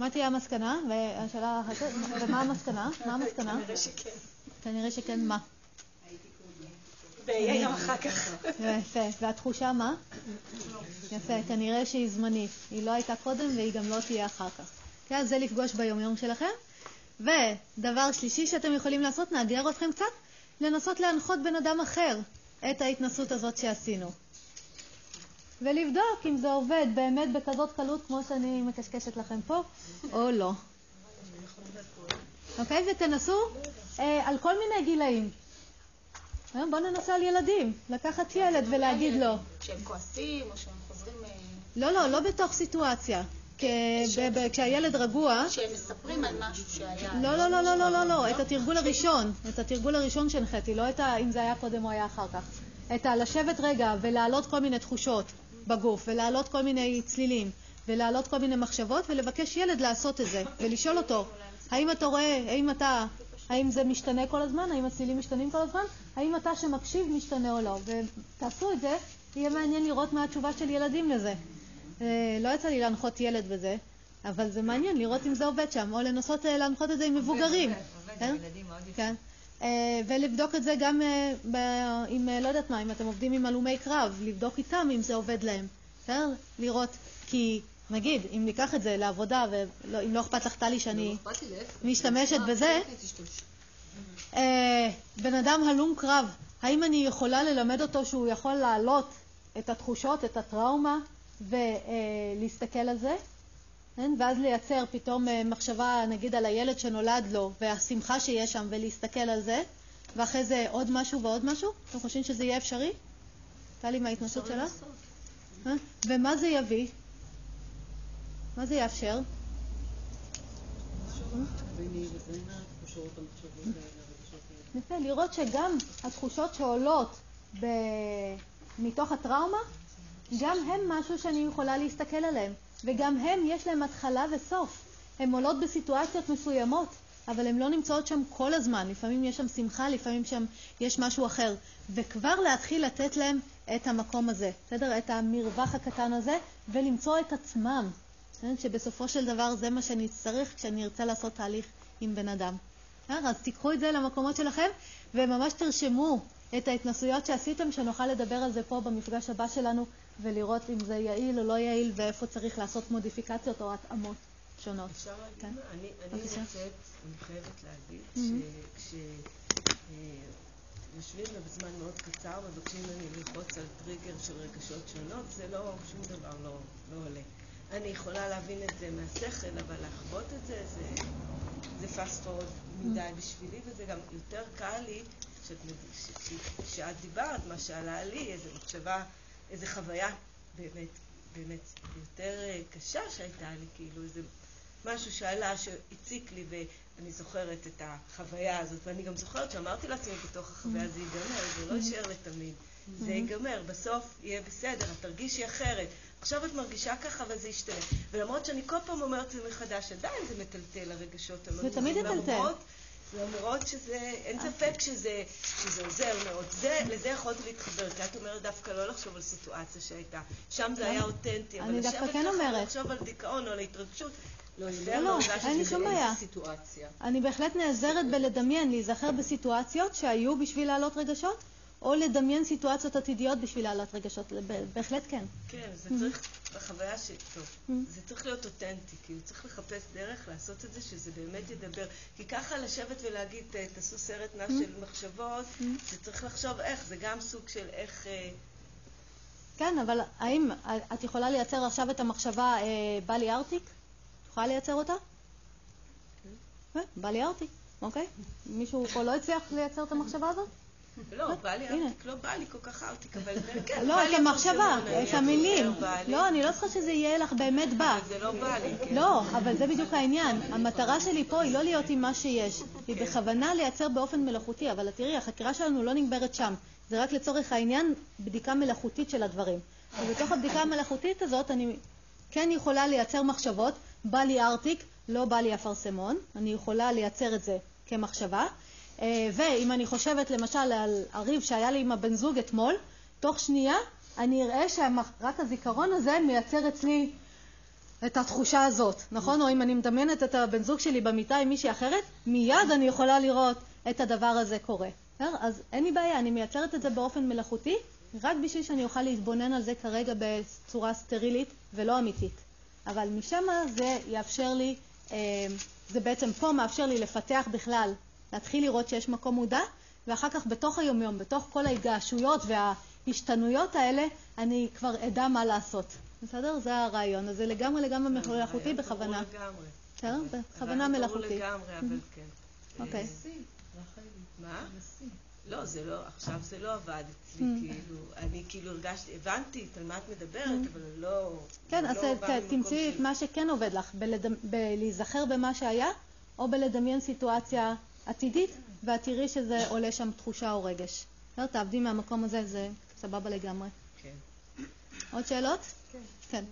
מה תהיה המסקנה? והשאלה אחרת, ומה המסקנה? מה המסקנה? כנראה שכן. כנראה שכן מה? ויהיה גם אחר כך. יפה. והתחושה מה? יפה. כנראה שהיא זמנית. היא לא הייתה קודם והיא גם לא תהיה אחר כך. כן, אז זה לפגוש ביומיום שלכם. ודבר שלישי שאתם יכולים לעשות, נאתגר אתכם קצת, לנסות להנחות בן אדם אחר את ההתנסות הזאת שעשינו. ולבדוק אם זה עובד באמת בכזאת קלות כמו שאני מקשקשת לכם פה, או לא. אוקיי? ותנסו אה, על כל מיני גילאים. אה, בואו ננסה על ילדים. לקחת ילד ולהגיד לו. שהם כועסים או שהם חוזרים... אה, לא, לא, לא בתוך סיטואציה. כשהילד רגוע... שהם מספרים על משהו שהיה... לא, לא, לא, לא, לא, לא, לא, את התרגול הראשון. את התרגול הראשון שהנחיתי, לא את. אם זה היה קודם או היה אחר כך. את הלשבת רגע ולהעלות כל מיני תחושות. בגוף, ולהעלות כל מיני צלילים, ולהעלות כל מיני מחשבות, ולבקש ילד לעשות את זה, ולשאול אותו, האם אתה רואה, האם אתה, האם זה משתנה כל הזמן, האם הצלילים משתנים כל הזמן, האם אתה שמקשיב משתנה או לא, ותעשו את זה, יהיה מעניין לראות מה התשובה של ילדים לזה. אה, לא יצא לי להנחות ילד בזה, אבל זה מעניין לראות אם זה עובד שם, או לנסות אה, להנחות את זה עם מבוגרים. עובד, עובד, עם ילדים מאוד יפה. כן. אה, ולבדוק את זה גם אה, עם, אה, לא יודעת מה, אם אתם עובדים עם הלומי קרב, לבדוק איתם אם זה עובד להם. בסדר? לראות, כי נגיד, אם ניקח את זה לעבודה, ואם לא אכפת לך, טלי, שאני לא משתמשת בזה, בן אדם הלום קרב, האם אני יכולה ללמד אותו שהוא יכול להעלות את התחושות, את הטראומה, ולהסתכל על זה? כן? ואז לייצר פתאום אה, מחשבה נגיד על הילד שנולד לו והשמחה שיש שם ולהסתכל על זה ואחרי זה עוד משהו ועוד משהו? אתם חושבים שזה יהיה אפשרי? טלי, מההתנסות שלה? אה? ומה זה יביא? מה זה יאפשר? יפה, לראות שגם התחושות שעולות. מתוך הטראומה, גם הם משהו שאני יכולה להסתכל עליהם, וגם הם יש להם התחלה וסוף. הן עולות בסיטואציות מסוימות, אבל הן לא נמצאות שם כל הזמן. לפעמים יש שם שמחה, לפעמים שם יש משהו אחר. וכבר להתחיל לתת להם את המקום הזה, בסדר? את המרווח הקטן הזה, ולמצוא את עצמם. שבסופו של דבר זה מה שאני צריך כשאני ארצה לעשות תהליך עם בן אדם. אז תיקחו את זה למקומות שלכם, וממש תרשמו את ההתנסויות שעשיתם, שנוכל לדבר על זה פה במפגש הבא שלנו, ולראות אם זה יעיל או לא יעיל, ואיפה צריך לעשות מודיפיקציות או התאמות שונות. אפשר להגיד כן? אני, אני מוצאת, אני חייבת להגיד, mm-hmm. שכשיושבים אה, בזמן מאוד קצר, מבקשים ממני ללחוץ על טריגר של רגשות שונות, זה לא, שום דבר לא, לא עולה. אני יכולה להבין את זה מהשכל, אבל לחוות את זה, זה, זה fast forward מדי בשבילי, וזה גם יותר קל לי, כשאת דיברת, מה שעלה לי, איזו מחשבה, איזו חוויה באמת, באמת יותר אה, קשה שהייתה לי, כאילו איזה משהו שעלה, שהציק לי, ואני זוכרת את החוויה הזאת, ואני גם זוכרת שאמרתי לעצמי בתוך החוויה, זה ייגמר, זה לא יישאר לתמיד, זה ייגמר, בסוף יהיה בסדר, את תרגישי אחרת. עכשיו את מרגישה ככה וזה ישתנה. ולמרות שאני כל פעם אומרת את זה מחדש, עדיין זה מטלטל הרגשות המאוזנים. זה תמיד. למרות שזה, אין ספק שזה, שזה עוזר מאוד. זה, לזה יכולתי להתחבר, כי את אומרת דווקא לא לחשוב על סיטואציה שהייתה. שם זה היה אותנטי, אבל לשבת כן ככה לחשוב על דיכאון או על התרגשות, לא, לא, אין לי שום בעיה. אני בהחלט נעזרת בלדמיין, להיזכר בסיטואציות שהיו בשביל להעלות רגשות, או לדמיין סיטואציות עתידיות בשביל להעלות רגשות, בהחלט כן. כן, זה צריך, בחוויה ש... טוב, זה צריך להיות אותנטי, כאילו צריך לחפש דרך לעשות את זה, שזה באמת ידבר. כי ככה לשבת ולהגיד, תעשו סרט נע של מחשבות, זה צריך לחשוב איך, זה גם סוג של איך... אה, כן, אבל האם את יכולה לייצר עכשיו את המחשבה, אה, בא לי ארטיק? את יכולה לייצר אותה? כן. בא לי ארטיק, אוקיי? מישהו פה לא הצליח לייצר את המחשבה הזאת? לא, בא לי ארטיק, לא בא לי כל כך ארטיק, אבל כן, לא, את המחשבה, את המילים. לא, אני לא צריכה שזה יהיה לך באמת בא. אבל זה לא בא לי, כן. לא, אבל זה בדיוק העניין. המטרה שלי פה היא לא להיות עם מה שיש. היא כן. בכוונה לייצר באופן מלאכותי, אבל תראי, החקירה שלנו לא נגמרת שם. זה רק לצורך העניין בדיקה מלאכותית של הדברים. ובתוך הבדיקה המלאכותית הזאת אני כן יכולה לייצר מחשבות, בא לי ארטיק, לא בא לי אפרסמון, אני יכולה לייצר את זה כמחשבה, ואם אני חושבת למשל על הריב שהיה לי עם הבן זוג אתמול, תוך שנייה אני אראה שרק הזיכרון הזה מייצר אצלי את התחושה הזאת, נכון? או אם אני מדמיינת את הבן זוג שלי במיטה עם מישהי אחרת, מיד אני יכולה לראות את הדבר הזה קורה. אז אין לי בעיה, אני מייצרת את זה באופן מלאכותי, רק בשביל שאני אוכל להתבונן על זה כרגע בצורה סטרילית ולא אמיתית. אבל משם זה יאפשר לי, אה, זה בעצם פה מאפשר לי לפתח בכלל להתחיל לראות שיש מקום מודע, ואחר כך בתוך היומיום, בתוך כל ההתגעשויות וההשתנויות האלה, אני כבר אדע מה לעשות. בסדר? זה הרעיון. אז זה לגמרי לגמרי מלאכותי בכוונה. לגמרי. בסדר? בכוונה מלאכותי. לגמרי, אבל כן. אוקיי. מה? לא, זה לא, עכשיו זה לא עבד אצלי, כאילו, אני כאילו הרגשתי, הבנתי על מה את מדברת, אבל לא... כן, אז תמצאי את מה שכן עובד לך, בלהיזכר במה שהיה, או בלדמיין סיטואציה עתידית, ואת תראי שזה עולה שם תחושה או רגש. לא, תעבדי מהמקום הזה, זה סבבה לגמרי. כן. עוד שאלות? כן. כן.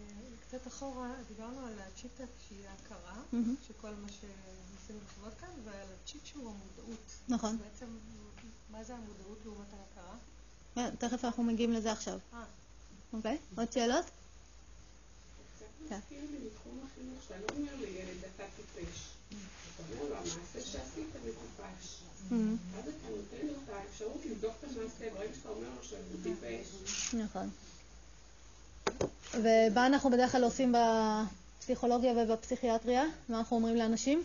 קצת אחורה, דיברנו על הצ'יטה שהיא ההכרה, שכל מה שניסינו לחוות כאן, ועל הצ'יט שהוא המודעות. נכון. בעצם, מה זה המודעות לעומת ההכרה? כן, תכף אנחנו מגיעים לזה עכשיו. אה. אוקיי, עוד שאלות? קצת נכון. ומה אנחנו בדרך כלל עושים בפסיכולוגיה ובפסיכיאטריה? מה אנחנו אומרים לאנשים?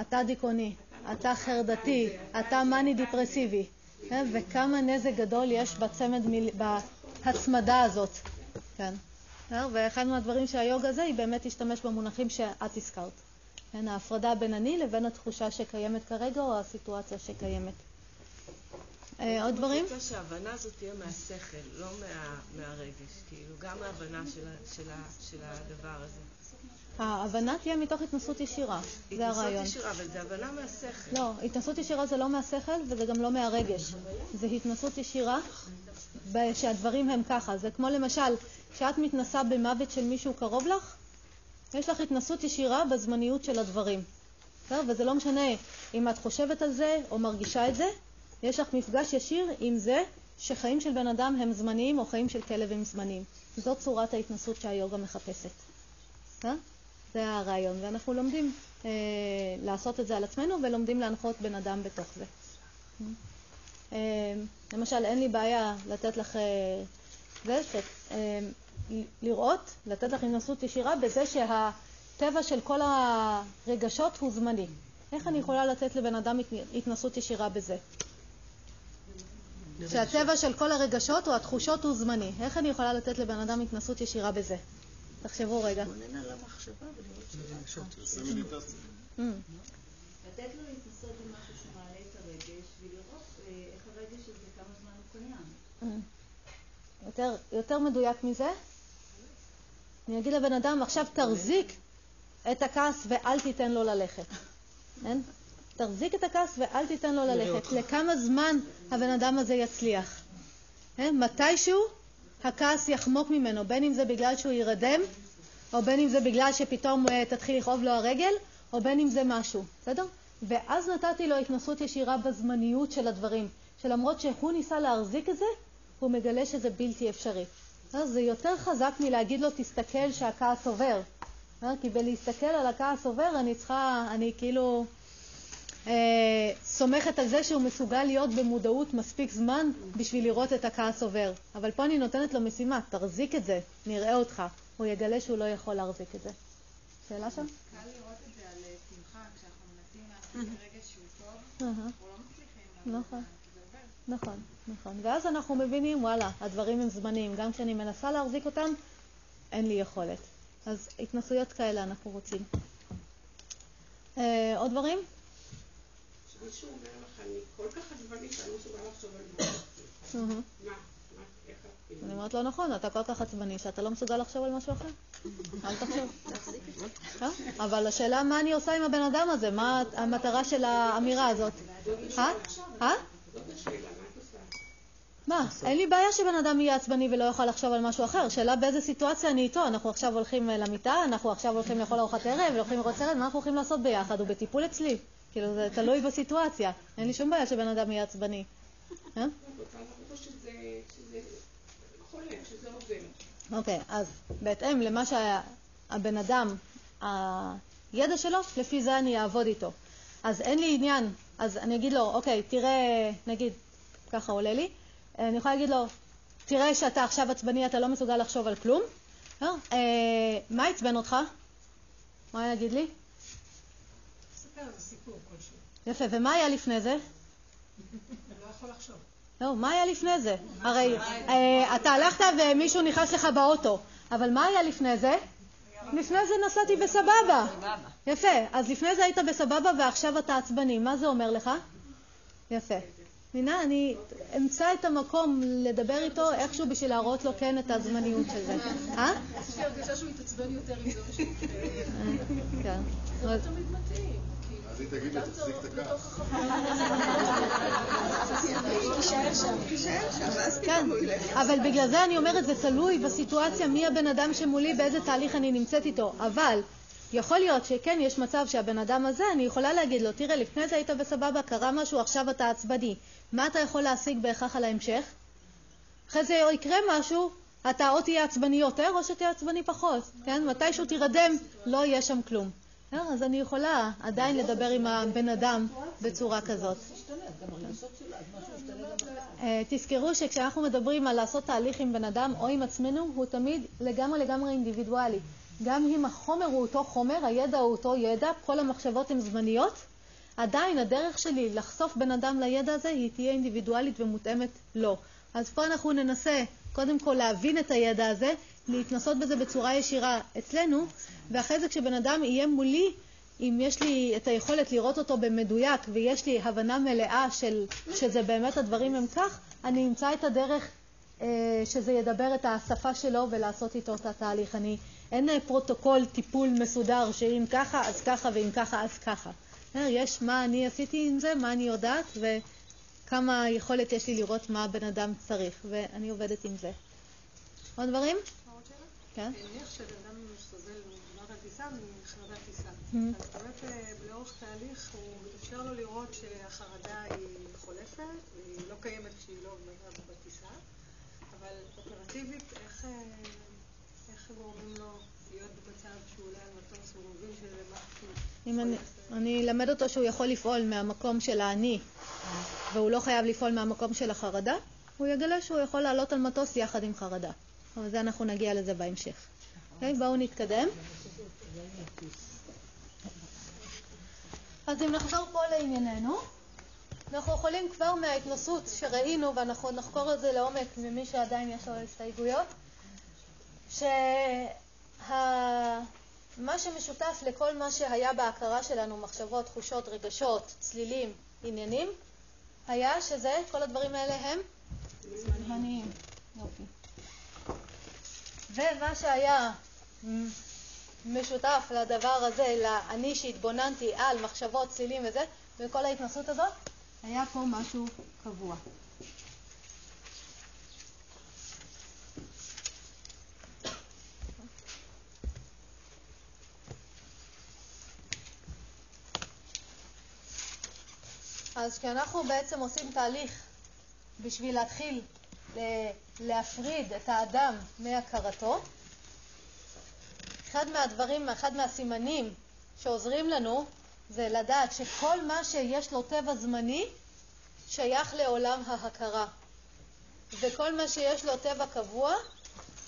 אתה דיכאוני, אתה חרדתי, אתה מאני דיפרסיבי. וכמה נזק גדול יש בצמד, בהצמדה הזאת. כן. ואחד מהדברים שהיוגה הזה, היא באמת תשתמש במונחים שאת הזכרת. כן, ההפרדה בין אני לבין התחושה שקיימת כרגע או הסיטואציה שקיימת. אה, עוד דברים? אני רוצה שההבנה הזאת תהיה מהשכל, לא מהרגש, כאילו, גם ההבנה של הדבר הזה. ההבנה תהיה מתוך התנסות ישירה, זה הרעיון. התנסות ישירה, אבל זה הבנה מהשכל. לא, התנסות ישירה זה לא מהשכל וזה גם לא מהרגש. זה התנסות ישירה שהדברים הם ככה. זה כמו למשל, כשאת מתנסה במוות של מישהו קרוב לך, יש לך התנסות ישירה בזמניות של הדברים. וזה לא משנה אם את חושבת על זה או מרגישה את זה, יש לך מפגש ישיר עם זה שחיים של בן אדם הם זמניים או חיים של כלב הם זמניים. זאת צורת ההתנסות שהיוגה מחפשת. זה הרעיון, ואנחנו לומדים אה, לעשות את זה על עצמנו ולומדים להנחות בן אדם בתוך זה. אה, למשל, אין לי בעיה לתת לך אה, זה, אה, לראות, לתת לך התנסות ישירה בזה שהטבע של כל הרגשות הוא זמני. איך אני יכולה לתת לבן אדם התנסות ישירה בזה? שהטבע של כל הרגשות או התחושות הוא זמני. איך אני יכולה לתת לבן אדם התנסות ישירה בזה? תחשבו רגע. מדיטציה. Mm. לתת לו להתנסות במשהו שמעלה את הרגש ולראות אה, איך הרגש הזה, כמה זמן הוא קיים. Mm. יותר מדויק מזה, אני אגיד לבן אדם, עכשיו תחזיק את הכעס ואל תיתן לו ללכת. *laughs* כן? תחזיק את הכעס ואל תיתן לו ללכת. לכמה זמן הבן אדם הזה יצליח? כן? מתישהו הכעס יחמוק ממנו, בין אם זה בגלל שהוא יירדם, או בין אם זה בגלל שפתאום אה, תתחיל לכאוב לו הרגל, או בין אם זה משהו, בסדר? ואז נתתי לו התנסות ישירה בזמניות של הדברים, שלמרות שהוא ניסה להחזיק את זה, הוא מגלה שזה בלתי אפשרי. זה יותר חזק מלהגיד לו, תסתכל שהכעס עובר. כי בלהסתכל על הכעס עובר, אני צריכה, אני כאילו אה, סומכת על זה שהוא מסוגל להיות במודעות מספיק זמן בשביל לראות את הכעס עובר. אבל פה אני נותנת לו משימה, תחזיק את זה, נראה אותך. הוא יגלה שהוא לא יכול להחזיק את זה. שאלה שם? קל לראות את זה על שמחה, כשאנחנו מנסים להחזיק רגש שהוא טוב, אנחנו לא מצליחים נכון. נכון, נכון. ואז אנחנו מבינים, וואלה, הדברים הם זמניים. גם כשאני מנסה להחזיק אותם, אין לי יכולת. אז התנסויות כאלה אנחנו רוצים. אה, עוד דברים? מישהו אומר לך, אני כל כך עצבנית שאני לא מסוגל לחשוב על מה. מה? אני אומרת לא נכון, אתה כל כך עצבני שאתה לא מסוגל לחשוב על משהו אחר. אל תחשוב. אה? אבל השאלה מה אני עושה עם הבן אדם הזה, מה המטרה של האמירה הזאת. אה? אה? מה? אין לי בעיה שבן אדם יהיה עצבני ולא יוכל לחשוב על משהו אחר. שאלה באיזה סיטואציה אני איתו. אנחנו עכשיו הולכים למיטה, אנחנו עכשיו הולכים לאכול ארוחת ערב, הולכים לראות סרט, מה אנחנו הולכים לעשות ביחד? הוא בטיפול אצלי. כאילו, זה תלוי בסיטואציה. אין לי שום בעיה שבן אדם יהיה עצבני. אה? אוקיי, אז בהתאם למה שהבן אדם, הידע שלו, לפי זה אני אעבוד איתו. אז אין לי עניין, אז אני אגיד לו, אוקיי, תראה, נגיד, ככה עולה לי, אני יכולה להגיד לו, תראה שאתה עכשיו עצבני, אתה לא מסוגל לחשוב על כלום. אה, מה עצבן אותך? מה היה להגיד לי? יפה, ומה היה לפני זה? לא יכול לחשוב. לא, מה היה לפני זה? הרי אה, אתה הלכת ומישהו נכנס לך באוטו, אבל מה היה לפני זה? לפני זה נסעתי בסבבה. יפה, אז לפני זה היית בסבבה ועכשיו אתה עצבני, מה זה אומר לך? יפה. מבינה? אני אמצא את המקום לדבר איתו איכשהו בשביל להראות לו כן את הזמניות של זה. אה? יש לי הרגשה שהוא יתעצבן יותר עם זה. כן. זה לא תמיד מתאים. אז היא תגיד לו, תחזיק את כן, אבל בגלל זה אני אומרת, זה תלוי בסיטואציה מי הבן אדם שמולי, באיזה תהליך אני נמצאת איתו. אבל יכול להיות שכן, יש מצב שהבן אדם הזה, אני יכולה להגיד לו, תראה, לפני זה היית בסבבה, קרה משהו, עכשיו אתה עצבני. מה אתה יכול להשיג בהכרח על ההמשך? אחרי זה יקרה משהו, אתה או תהיה עצבני יותר או שתהיה עצבני פחות, כן? מתישהו תירדם, לא יהיה שם כלום. אז אני יכולה עדיין לדבר עם הבן אדם בצורה כזאת. תזכרו שכשאנחנו מדברים על לעשות תהליך עם בן אדם או עם עצמנו, הוא תמיד לגמרי לגמרי אינדיבידואלי. גם אם החומר הוא אותו חומר, הידע הוא אותו ידע, כל המחשבות הן זמניות, עדיין הדרך שלי לחשוף בן אדם לידע הזה היא תהיה אינדיבידואלית ומותאמת לו. אז פה אנחנו ננסה קודם כל להבין את הידע הזה, להתנסות בזה בצורה ישירה אצלנו, ואחרי זה כשבן אדם יהיה מולי, אם יש לי את היכולת לראות אותו במדויק ויש לי הבנה מלאה של שזה באמת הדברים הם כך, אני אמצא את הדרך אה, שזה ידבר את השפה שלו ולעשות איתו את התהליך. אני, אין פרוטוקול טיפול מסודר שאם ככה אז ככה ואם ככה אז ככה. אה, יש מה אני עשיתי עם זה, מה אני יודעת וכמה יכולת יש לי לראות מה הבן אדם צריך, ואני עובדת עם זה. עוד דברים? כן. נניח שבן אדם סובל מגמר הטיסה מחרדת טיסה. אז באמת אה, לאורך תהליך הוא מתאפשר לו לראות שהחרדה היא חולפת והיא לא קיימת כשהיא לא בטיסה, אבל אופרטיבית איך גורמים לו להיות במצב שהוא עולה על מטוס והוא מבין שזה משהו... אני אלמד אותו שהוא יכול לפעול מהמקום של האני והוא לא חייב לפעול מהמקום של החרדה, הוא יגלה שהוא יכול לעלות על מטוס יחד עם חרדה. אבל זה אנחנו נגיע לזה בהמשך. אוקיי, בואו נתקדם. אז אם נחזור פה לענייננו, אנחנו יכולים כבר מההתנסות שראינו, ואנחנו נחקור את זה לעומק ממי שעדיין יש לו הסתייגויות, שמה שמשותף לכל מה שהיה בהכרה שלנו, מחשבות, תחושות, רגשות, צלילים, עניינים, היה שזה, כל הדברים האלה הם זמניים. יופי. ומה שהיה משותף לדבר הזה, לאני שהתבוננתי על מחשבות, צלילים וזה, וכל ההתנסות הזאת, היה פה משהו קבוע. אז כשאנחנו בעצם עושים תהליך בשביל להתחיל להפריד את האדם מהכרתו, אחד מהדברים, אחד מהסימנים שעוזרים לנו זה לדעת שכל מה שיש לו טבע זמני שייך לעולם ההכרה, וכל מה שיש לו טבע קבוע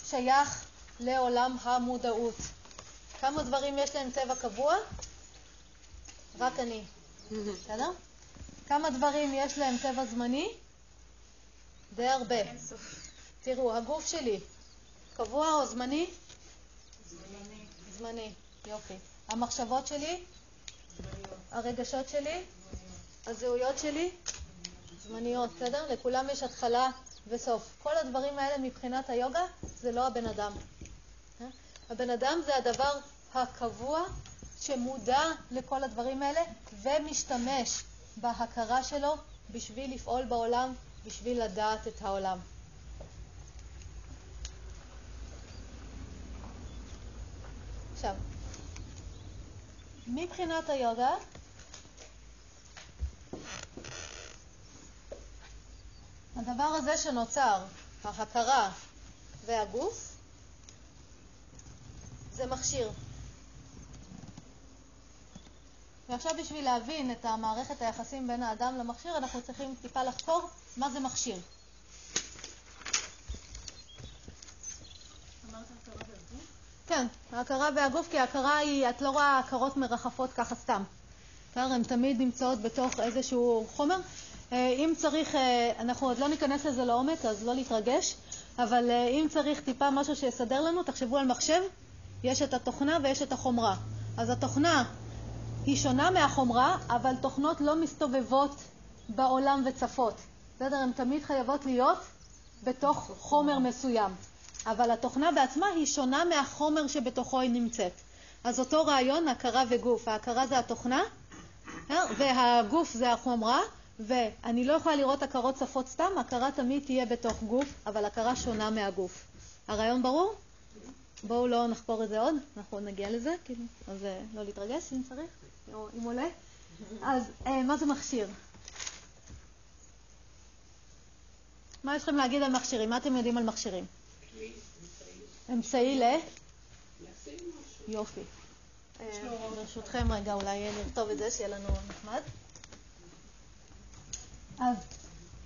שייך לעולם המודעות. כמה דברים יש להם טבע קבוע? רק אני. *laughs* בסדר? כמה דברים יש להם טבע זמני? די הרבה. תראו, הגוף שלי קבוע או זמני? זמני. זמני, יופי. המחשבות שלי? הרגשות שלי? הזהויות שלי? זמניות, בסדר? לכולם יש התחלה וסוף. כל הדברים האלה מבחינת היוגה זה לא הבן אדם. אה? הבן אדם זה הדבר הקבוע שמודע לכל הדברים האלה ומשתמש בהכרה שלו בשביל לפעול בעולם בשביל לדעת את העולם. עכשיו, מבחינת היוגה, הדבר הזה שנוצר, ההכרה והגוף, זה מכשיר. ועכשיו בשביל להבין את המערכת היחסים בין האדם למכשיר, אנחנו צריכים טיפה לחקור מה זה מכשיר. כן, ההכרה והגוף, כי ההכרה היא, את לא רואה הכרות מרחפות ככה סתם. הן תמיד נמצאות בתוך איזשהו חומר. אה, אם צריך, אה, אנחנו עוד לא ניכנס לזה לעומק, אז לא להתרגש, אבל אה, אם צריך טיפה משהו שיסדר לנו, תחשבו על מחשב, יש את התוכנה ויש את החומרה. אז התוכנה היא שונה מהחומרה, אבל תוכנות לא מסתובבות בעולם וצפות. בסדר? הן תמיד חייבות להיות בתוך חומר מסוים. אבל התוכנה בעצמה היא שונה מהחומר שבתוכו היא נמצאת. אז אותו רעיון, הכרה וגוף. ההכרה זה התוכנה, והגוף זה החומרה, ואני לא יכולה לראות הכרות צפות סתם, הכרה תמיד תהיה בתוך גוף, אבל הכרה שונה מהגוף. הרעיון ברור? בואו לא נחקור את זה עוד, אנחנו נגיע לזה, כאילו, אז אה, לא להתרגש אם צריך. או אם עולה. אז אה, מה זה מכשיר? מה יש לכם להגיד על מכשירים? מה אתם יודעים על מכשירים? אמצעי ל? יופי. אה, ברשותכם רגע אולי נכתוב את זה, שיהיה לנו נחמד. אז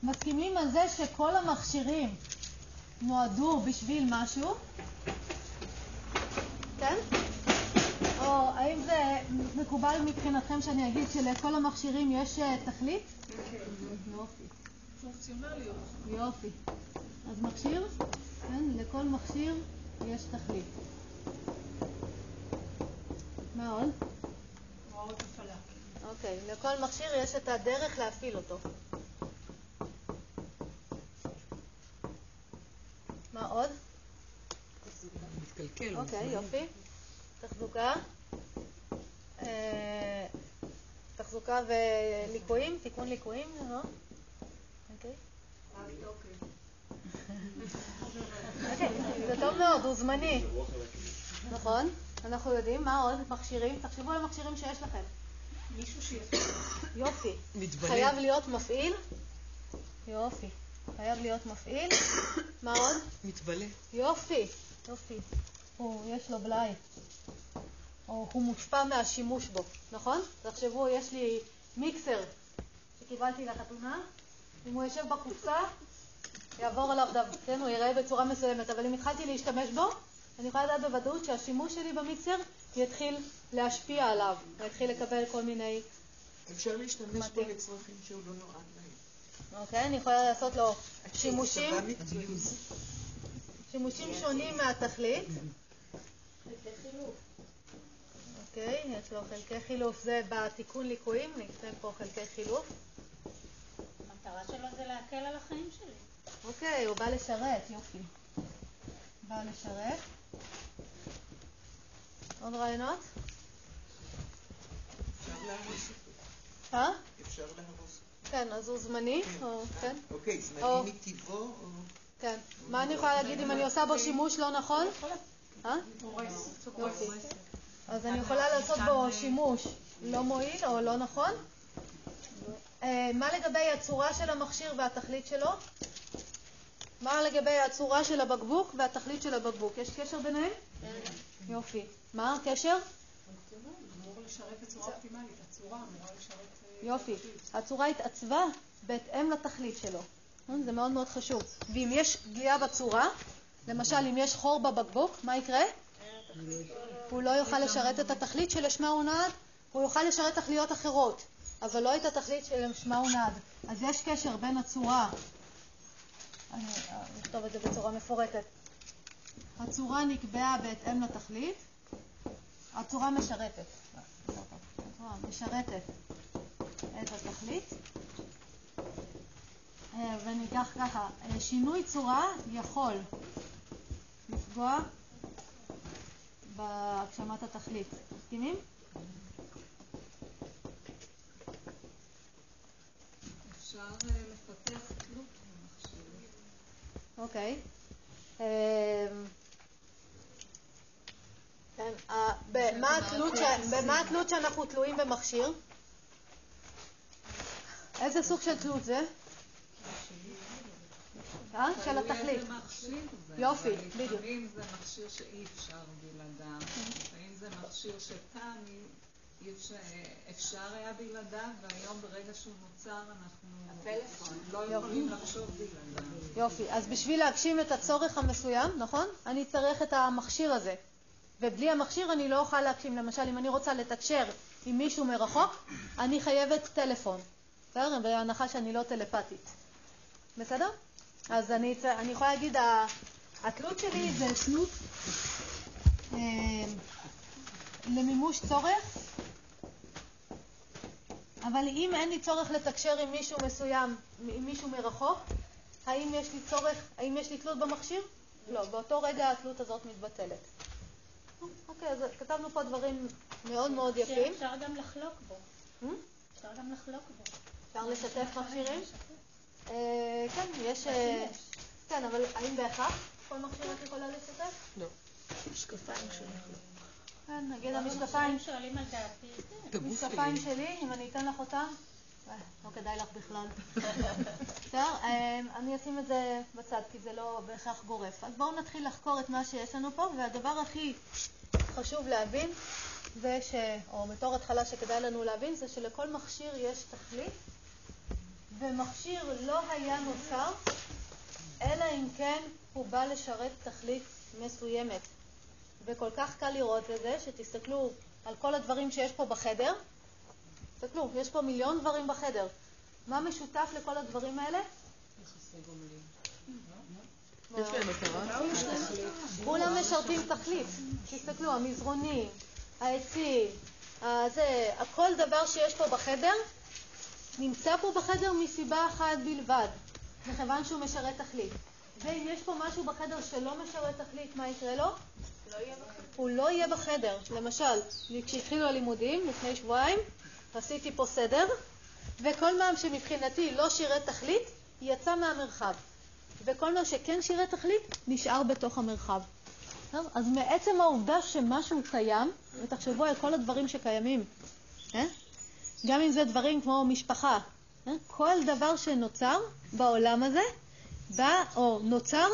מסכימים על זה שכל המכשירים נועדו בשביל משהו? כן? או האם זה מקובל מבחינתכם שאני אגיד שלכל המכשירים יש אה, תכלית? יופי. פונקציונליות. יופי. אז מכשיר? כן, לכל מכשיר יש תכלית. מה עוד? או הוראות הפעלה. אוקיי, לכל מכשיר יש את הדרך להפעיל אותו. מה עוד? מתקלקל. אוקיי, יופי. תחזוקה. אה, תחזוקה וליקויים, תיקון ליקויים, לא? אוקיי. אוקיי, זה טוב מאוד, הוא זמני. נכון, אנחנו יודעים. מה עוד? מכשירים. תחשבו על המכשירים שיש לכם. מישהו שיפעיל. יופי. חייב להיות מפעיל? יופי. חייב להיות מפעיל. מה עוד? מתבלה. יופי. יופי. הוא, יש לו בלאי. או הוא מושפע מהשימוש בו, נכון? תחשבו, יש לי מיקסר שקיבלתי לחתונה, אם הוא יושב בקופסה, יעבור עליו דבר, כן, הוא ייראה בצורה מסוימת, אבל אם התחלתי להשתמש בו, אני יכולה לדעת בוודאות שהשימוש שלי במיקסר יתחיל להשפיע עליו, ויתחיל לקבל כל מיני... אפשר להשתמש בו לצרכים שהוא לא נועד להם. אוקיי, אני יכולה לעשות לו שימושים. שימושים שונים מהתכלית. אוקיי, יש לו חלקי חילוף, זה בתיקון ליקויים, נקצה פה חלקי חילוף. המטרה שלו זה להקל על החיים שלי. אוקיי, הוא בא לשרת, יופי. בא לשרת. עוד רעיונות? אפשר להרוס אותו. אה? אפשר להרוס. כן, אז הוא זמני, או, כן? אוקיי, או- זמני מטבעו או... כן. מה אני יכולה להגיד אם אני עושה בו שימוש לא נכון? אה? אז אני יכולה לעשות בו שימוש לא מועיל או לא נכון? אה, מה לגבי הצורה של המכשיר והתכלית שלו? מה לגבי הצורה של הבקבוק והתכלית של הבקבוק? יש קשר ביניהם? יופי. מה הקשר? יופי. הצורה התעצבה בהתאם לתכלית שלו. אה, זה מאוד מאוד חשוב. ואם יש פגיעה בצורה, למשל אם יש חור בבקבוק, מה יקרה? הוא לא יוכל לשרת את התכלית שלשמה הוא נועד, הוא יוכל לשרת תכליות אחרות, אבל לא את התכלית שלשמה הוא נועד. אז יש קשר בין הצורה, אני אה, אכתוב את זה בצורה מפורטת. הצורה נקבעה בהתאם לתכלית, הצורה משרתת. משרתת את התכלית. אה, וניקח ככה, אה, שינוי צורה יכול לפגוע בהגשמת התכלית. מסכימים? אפשר אה, לפתח תלות במכשיר. אוקיי. כן, במה התלות שאנחנו תלויים במכשיר? איזה סוג של תלות זה? אה? של התכלית. יופי, בדיוק. לפעמים זה מכשיר שאי אפשר בלעדיו. לפעמים זה מכשיר שפעם אפשר- אפשר היה בלעדיו, והיום ברגע שהוא נוצר אנחנו לא יכולים לחשוב בלעדיו. יופי. אז בשביל להגשים את הצורך המסוים, נכון? אני צריך את המכשיר הזה. ובלי המכשיר אני לא אוכל להגשים. למשל, אם אני רוצה לתקשר עם מישהו מרחוק, אני חייבת טלפון. בסדר? בהנחה שאני לא טלפתית. בסדר? אז אני, אני יכולה להגיד, התלות שלי זה תלות אה, למימוש צורך, אבל אם אין לי צורך לתקשר עם מישהו מסוים, עם מישהו מרחוק, האם יש לי צורך, האם יש לי תלות במכשיר? לא, באותו רגע התלות הזאת מתבטלת. אוקיי, אז כתבנו פה דברים מאוד מאוד יפים. אפשר גם לחלוק בו. Hmm? אפשר גם לחלוק בו. אפשר לשתף מכשירים? אה, כן, יש... אה, כן, אבל האם בהכרח כל מכשיר את יכולה לשתף? לא. משקפיים שלך. כן, נגיד המשקפיים. שואלים על דעתי. כן. המשקפיים שלי, אם אני אתן לך אותם, אה, לא כדאי לך בכלל. *laughs* בסדר? אה, אני אשים את זה בצד, כי זה לא בהכרח גורף. אז בואו נתחיל לחקור את מה שיש לנו פה, והדבר הכי חשוב להבין, זה ש... או בתור התחלה שכדאי לנו להבין, זה שלכל מכשיר יש תכלית, ומכשיר לא היה נוצר, אלא אם כן הוא בא לשרת תכלית מסוימת. וכל כך קל לראות את זה, שתסתכלו על כל הדברים שיש פה בחדר. תסתכלו, יש פה מיליון דברים בחדר. מה משותף לכל הדברים האלה? כולם משרתים תכלית. תסתכלו, המזרונים, העצים, אז אה, כל דבר שיש פה בחדר, נמצא פה בחדר מסיבה אחת בלבד, מכיוון שהוא משרת תכלית. ואם יש פה משהו בחדר שלא משרת תכלית, מה יקרה לו? לא. הוא לא יהיה בחדר. למשל, כשהתחילו הלימודים לפני שבועיים, עשיתי פה סדר, וכל מה שמבחינתי לא שירת תכלית, יצא מהמרחב. וכל מה שכן שירת תכלית, נשאר בתוך המרחב. אז מעצם העובדה שמשהו קיים, ותחשבו על כל הדברים שקיימים, אה? גם אם זה דברים כמו משפחה, אה? כל דבר שנוצר בעולם הזה, בא או נוצר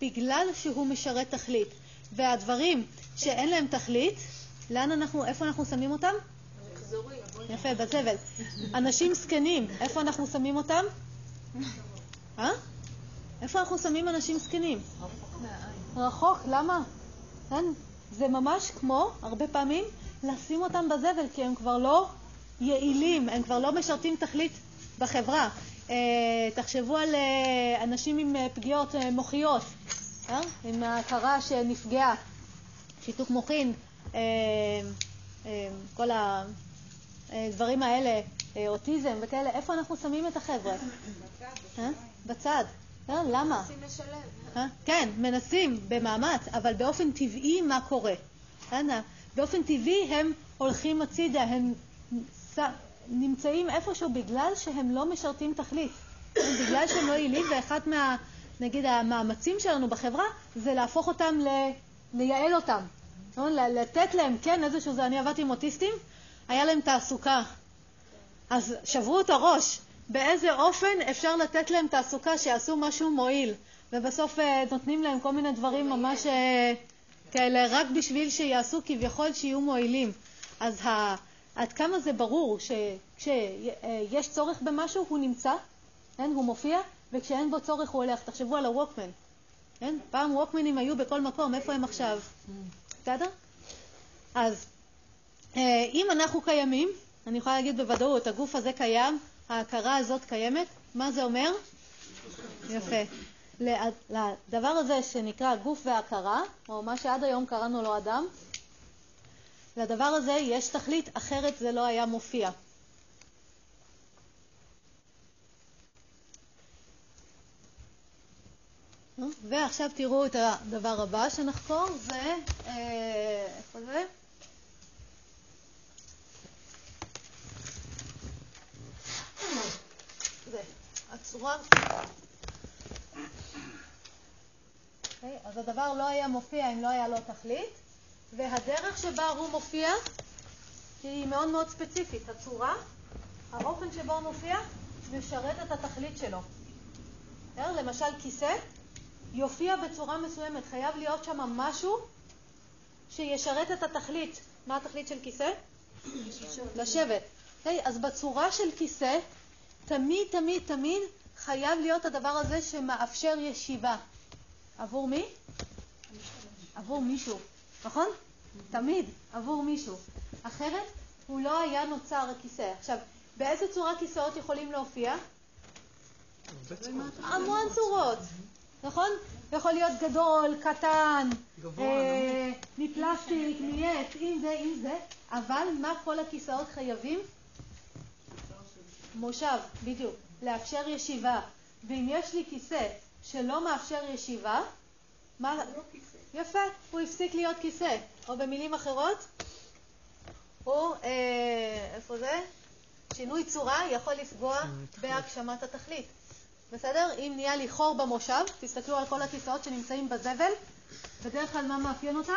בגלל שהוא משרת תכלית. והדברים שאין להם תכלית, לאן אנחנו, איפה אנחנו שמים אותם? יפה, בזבל. אנשים זקנים, איפה אנחנו שמים אותם? אה? איפה אנחנו שמים אנשים זקנים? רחוק, למה? זה ממש כמו, הרבה פעמים, לשים אותם בזבל, כי הם כבר לא יעילים, הם כבר לא משרתים תכלית בחברה. אה, תחשבו על אה, אנשים עם אה, פגיעות מוחיות? עם ההכרה שנפגעה, שיתוק מוחין, כל הדברים האלה, אוטיזם וכאלה, איפה אנחנו שמים את החבר'ה? בצד. אה, למה? מנסים לשלב. כן, מנסים במאמץ, אבל באופן טבעי מה קורה? באופן טבעי הם הולכים הצידה, הם נמצאים איפשהו בגלל שהם לא משרתים תכלית, בגלל שהם לא יעילים, ואחד מה, נגיד, המאמצים שלנו בחברה זה להפוך אותם, ל... לייעל אותם, נכון? לתת להם, כן, איזשהו, זה, אני עבדתי עם אוטיסטים, היה להם תעסוקה, אז שברו את הראש, באיזה אופן אפשר לתת להם תעסוקה שיעשו משהו מועיל, ובסוף אה, נותנים להם כל מיני דברים ממש אה, כאלה רק בשביל שיעשו כביכול שיהיו מועילים. אז ה... עד כמה זה ברור שכשיש צורך במשהו הוא נמצא, כן? הוא מופיע, וכשאין בו צורך הוא הולך. תחשבו על הווקמן. כן? פעם ווקמנים היו בכל מקום, איפה הם עכשיו? בסדר? אז אה, אם אנחנו קיימים, אני יכולה להגיד בוודאות, הגוף הזה קיים, ההכרה הזאת קיימת, מה זה אומר? יפה. לדבר הזה שנקרא גוף והכרה, או מה שעד היום קראנו לו אדם, לדבר הזה יש תכלית, אחרת זה לא היה מופיע. ועכשיו תראו את הדבר הבא שנחקור, זה, אה, איפה זה? זה, הצורה. Okay, אוקיי, אז הדבר לא היה מופיע אם לא היה לו תכלית. והדרך שבה הוא מופיע היא מאוד מאוד ספציפית. הצורה, האופן שבו הוא מופיע, משרת את התכלית שלו. למשל כיסא, יופיע בצורה מסוימת, חייב להיות שם משהו שישרת את התכלית. מה התכלית של כיסא? לשבת. Okay, אז בצורה של כיסא, תמיד, תמיד, תמיד חייב להיות הדבר הזה שמאפשר ישיבה. עבור מי? עבור מישהו. נכון? תמיד עבור מישהו. אחרת הוא לא היה נוצר הכיסא. עכשיו, באיזה צורה כיסאות יכולים להופיע? המון צורות, נכון? יכול להיות גדול, קטן, אה, מפלסטיק, מעץ, עם זה, עם זה, אבל מה כל הכיסאות חייבים? מושב, בדיוק, לאפשר ישיבה. ואם יש לי כיסא שלא מאפשר ישיבה, מה... יפה, הוא הפסיק להיות כיסא. או במילים אחרות, הוא, אה, איפה זה? שינוי צורה יכול לפגוע בהגשמת התכלית. בסדר? אם נהיה לי חור במושב, תסתכלו על כל הכיסאות שנמצאים בזבל, בדרך כלל מה מאפיין אותם?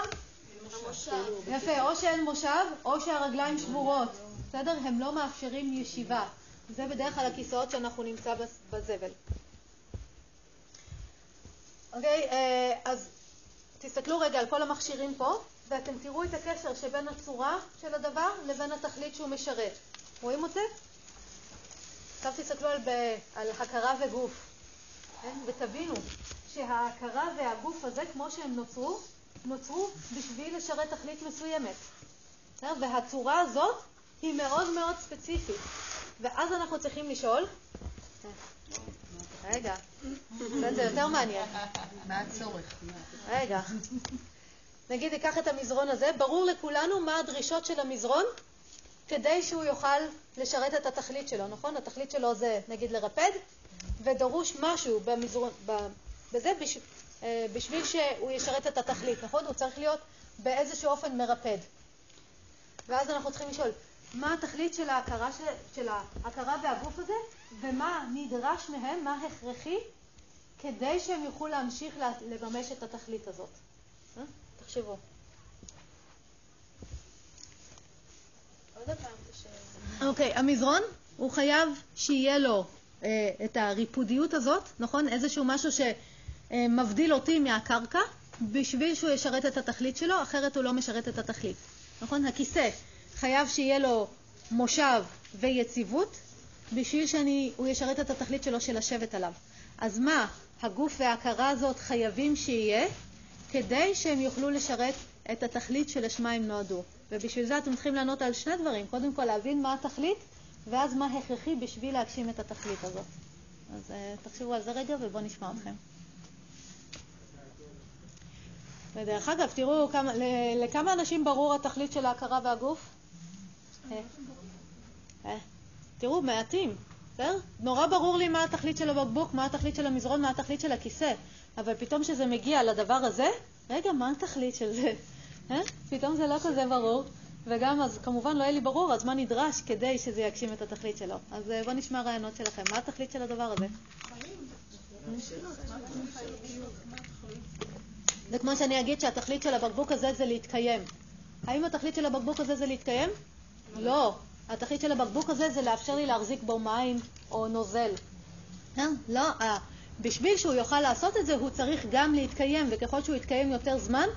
המושב. יפה, או שאין מושב, או שהרגליים שבורות. בסדר? הם לא מאפשרים ישיבה. זה בדרך כלל הכיסאות שאנחנו נמצא בזבל. אוקיי, אה, אז תסתכלו רגע על כל המכשירים פה, ואתם תראו את הקשר שבין הצורה של הדבר לבין התכלית שהוא משרת. רואים את זה? עכשיו תסתכלו על, על הכרה וגוף, כן? ותבינו שההכרה והגוף הזה, כמו שהם נוצרו, נוצרו בשביל לשרת תכלית מסוימת. והצורה הזאת היא מאוד מאוד ספציפית. ואז אנחנו צריכים לשאול, רגע, זה יותר מעניין. מה הצורך? רגע. נגיד, ניקח את המזרון הזה, ברור לכולנו מה הדרישות של המזרון? כדי שהוא יוכל לשרת את התכלית שלו, נכון? התכלית שלו זה נגיד לרפד, ודרוש משהו במזרון, בזה בש, אה, בשביל שהוא ישרת את התכלית, נכון? הוא צריך להיות באיזשהו אופן מרפד. ואז אנחנו צריכים לשאול, מה התכלית של ההכרה, של, של ההכרה והגוף הזה, ומה נדרש מהם, מה הכרחי, כדי שהם יוכלו להמשיך לממש את התכלית הזאת. אה? תחשבו. אוקיי, המזרון, הוא חייב שיהיה לו אה, את הריפודיות הזאת, נכון? איזשהו משהו שמבדיל אותי מהקרקע, בשביל שהוא ישרת את התכלית שלו, אחרת הוא לא משרת את התכלית. נכון? הכיסא חייב שיהיה לו מושב ויציבות, בשביל שהוא ישרת את התכלית שלו של לשבת עליו. אז מה הגוף וההכרה הזאת חייבים שיהיה, כדי שהם יוכלו לשרת את התכלית שלשמה הם נועדו. ובשביל זה אתם צריכים לענות על שני דברים. קודם כל להבין מה התכלית, ואז מה הכרחי בשביל להגשים את התכלית הזאת. אז uh, תחשבו על זה רגע ובואו נשמע אתכם. ודרך אגב, תראו כמה, לכמה אנשים ברור התכלית של ההכרה והגוף? תראו, מעטים, בסדר? נורא ברור לי מה התכלית של הבקבוק, מה התכלית של המזרון, מה התכלית של הכיסא, אבל פתאום כשזה מגיע לדבר הזה, רגע, מה התכלית של זה? אה? פתאום זה לא כזה ברור, וגם אז כמובן לא יהיה לי ברור, אז מה נדרש כדי שזה יגשים את התכלית שלו. אז אה, בואו נשמע רעיונות שלכם. מה התכלית של הדבר הזה? זה כמו שאני אגיד שהתכלית של הבקבוק הזה זה להתקיים. האם התכלית של הבקבוק הזה זה להתקיים? לא. התכלית של הבקבוק הזה זה לאפשר לי להחזיק בו מים או נוזל. אה? לא, בשביל שהוא יוכל לעשות את זה הוא צריך גם להתקיים, וככל שהוא יתקיים יותר זמן,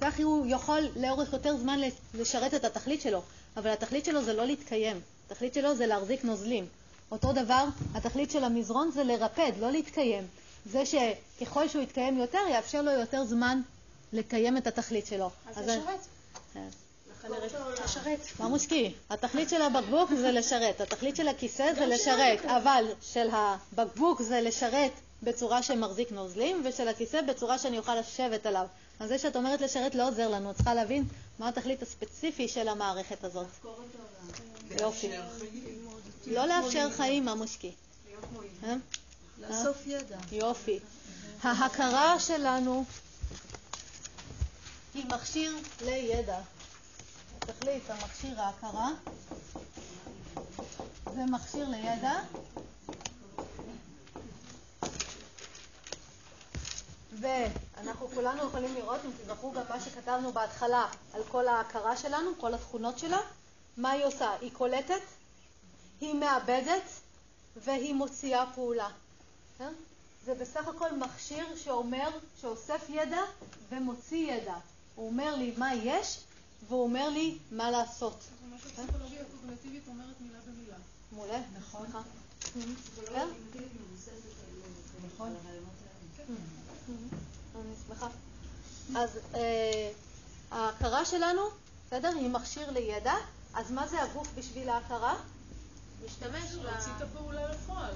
כך הוא יכול לאורך יותר זמן לשרת את התכלית שלו, אבל התכלית שלו זה לא להתקיים, התכלית שלו זה להחזיק נוזלים. אותו דבר, התכלית של המזרון זה לרפד, לא להתקיים. זה שככל שהוא יתקיים יותר, יאפשר לו יותר זמן לקיים את התכלית שלו. אז לשרת. כן. לשרת. מה מושקי? התכלית של הבקבוק זה לשרת, התכלית של הכיסא זה לשרת, אבל של הבקבוק זה לשרת בצורה שמחזיק נוזלים, ושל הכיסא בצורה שאני אוכל לשבת עליו. אז זה שאת אומרת לשרת לא עוזר לנו, צריכה להבין מה התכלית הספציפי של המערכת הזאת. יופי. לא לאפשר חיים, מה מושקי? אה? לאסוף ידע. יופי. ההכרה שלנו היא מכשיר לידע. התכלית, המכשיר ההכרה, זה מכשיר לידע. ואנחנו כולנו יכולים לראות, אם תזכרו גם מה שכתבנו בהתחלה על כל ההכרה שלנו, כל התכונות שלה, מה היא עושה? היא קולטת, היא מאבדת והיא מוציאה פעולה. כן? זה בסך הכל מכשיר שאומר, שאוסף ידע ומוציא ידע. הוא אומר לי מה יש והוא אומר לי מה לעשות. זה מה שפסיכולוגיה קוגנטיבית אומרת מילה במילה. מעולה. נכון. כן? נכון. אני שמחה. אז אה, ההכרה שלנו, בסדר? היא מכשיר לידע, אז מה זה הגוף בשביל ההכרה? משתמש ב... להוציא את הפעולה לפועל.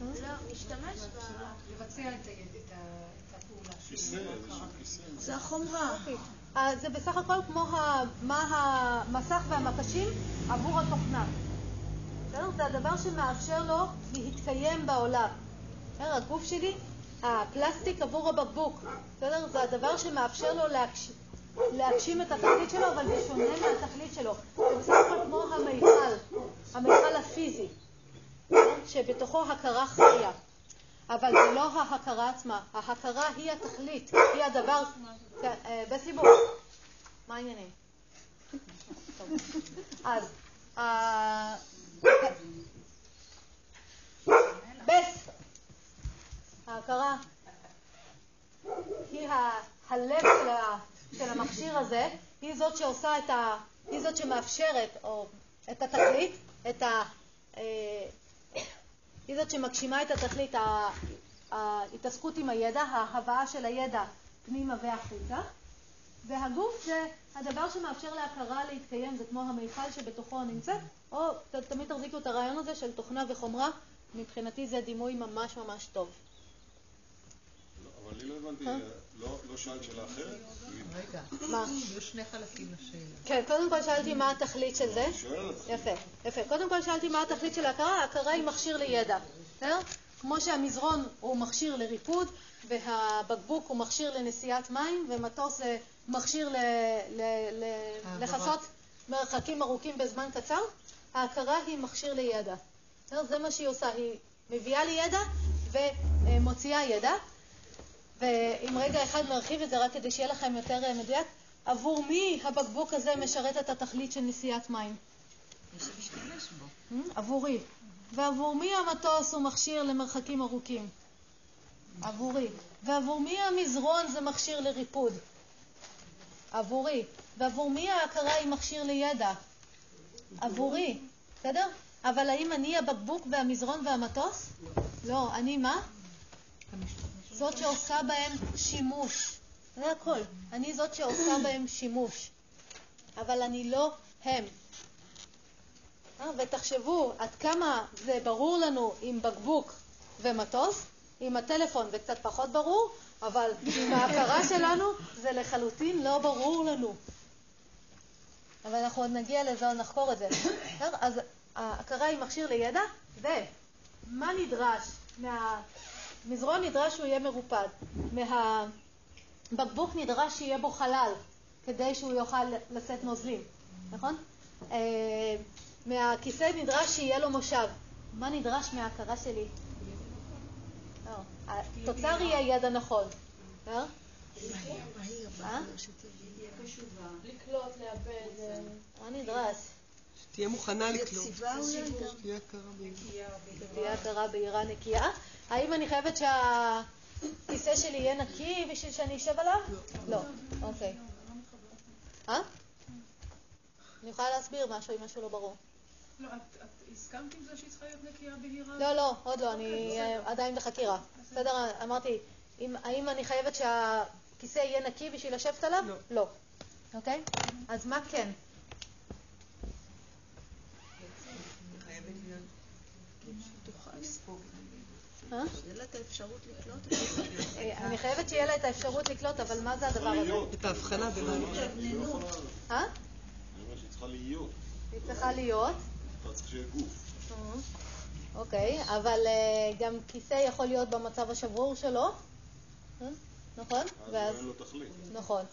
לא, משתמש ב... לבצע את הפעולה. זה החומרה. זה בסך הכל כמו מה המסך והמקשים עבור התוכנה. בסדר? זה הדבר שמאפשר לו להתקיים בעולם. הגוף שלי הפלסטיק עבור הבקבוק, בסדר? זה הדבר שמאפשר לו להגש... להגשים את התכלית שלו, אבל בשונה מהתכלית שלו. זה בסך הכל כמו המיכל, המיכל הפיזי, שבתוכו הכרה חיה. אבל זה לא ההכרה עצמה, ההכרה היא התכלית, היא הדבר... כן, אה, בסיבוב, מה העניינים? אז... אה, בס ההכרה היא הלב של, המכשיר הזה, היא זאת שעושה את ה... היא זאת שמאפשרת, או את התכלית, את ה... אה, היא זאת שמגשימה את התכלית, ההתעסקות עם הידע, ההבאה של הידע פנימה והחוצה, והגוף זה הדבר שמאפשר להכרה להתקיים, זה כמו המיכל שבתוכו נמצאת, או תמיד תחזיקו את הרעיון הזה של תוכנה וחומרה, מבחינתי זה דימוי ממש ממש טוב. אבל אני לא הבנתי, אה? לא לא שאלת שאלה אחרת? רגע, מה? יש שני חלקים לשאלה. כן, קודם כל שאלתי מה התכלית של זה. יפה, יפה. קודם כל שאלתי מה התכלית של ההכרה. ההכרה היא מכשיר לידע. בסדר? כמו שהמזרון הוא מכשיר לריפוד, והבקבוק הוא מכשיר לנשיאת מים, ומטוס זה מכשיר. לכסות מרחקים ארוכים בזמן קצר, ההכרה היא מכשיר לידע. זה מה שהיא עושה, היא מביאה לי ידע ומוציאה ידע. ואם רגע אחד נרחיב את זה רק כדי שיהיה לכם יותר אה, מדויק, עבור מי הבקבוק הזה משרת את התכלית של נשיאת מים? עבורי. ועבור מי המטוס הוא מכשיר למרחקים ארוכים? עבורי. ועבור מי המזרון זה מכשיר לריפוד? עבורי. ועבור מי ההכרה היא מכשיר לידע? עבורי. בסדר? אבל האם אני הבקבוק והמזרון והמטוס? לא. אני מה? זאת שעושה בהם שימוש. זה הכל. אני זאת שעושה בהם שימוש. אבל אני לא הם. אה, ותחשבו עד כמה זה ברור לנו עם בקבוק ומטוס, עם הטלפון זה קצת פחות ברור, אבל עם ההכרה שלנו זה לחלוטין לא ברור לנו. אבל אנחנו עוד נגיע לזה, עוד נחקור את זה. אז ההכרה היא מכשיר לידע, ומה נדרש? מהמזרון נדרש שהוא יהיה מרופד, מהבקבוק נדרש שיהיה בו חלל, כדי שהוא יוכל לשאת נוזלים, נכון? אה, מהכיסא נדרש שיהיה לו מושב. מה נדרש מההכרה שלי? לא, התוצר יהיה ידע נכון. בסדר? אה? לקלוט, לאבד, מה נדרש? שתהיה מוכנה לקלוט. שתהיה הכרה בהירה. שתהיה הכרה בהירה נקייה. האם אני חייבת שהכיסא שלי יהיה נקי בשביל שאני אשב עליו? לא. אוקיי. אה? אני יכולה להסביר משהו אם משהו לא ברור. לא, את הסכמת עם זה שהיא צריכה להיות נקייה בהירה? לא, לא, עוד לא, אני אוקיי. עדיין בחקירה. בסדר, אמרתי, אם- האם אני חייבת שהכיסא יהיה נקי בשביל לשבת עליו? לא. לא. אוקיי? אז מה כן? חייבת להיות. אה? שיהיה לה את האפשרות לקלוט. אה, אני חייבת שיהיה לה את האפשרות לקלוט, אבל מה זה הדבר הזה? את ההבחנה בין ה... אה? אני אומר שהיא צריכה להיות. היא צריכה להיות. אתה צריך שיהיה גוף. אה, אוקיי, אבל אה, גם כיסא יכול להיות במצב השברור שלו, אה? נכון? אז ואז, אין לו תכלית. נכון.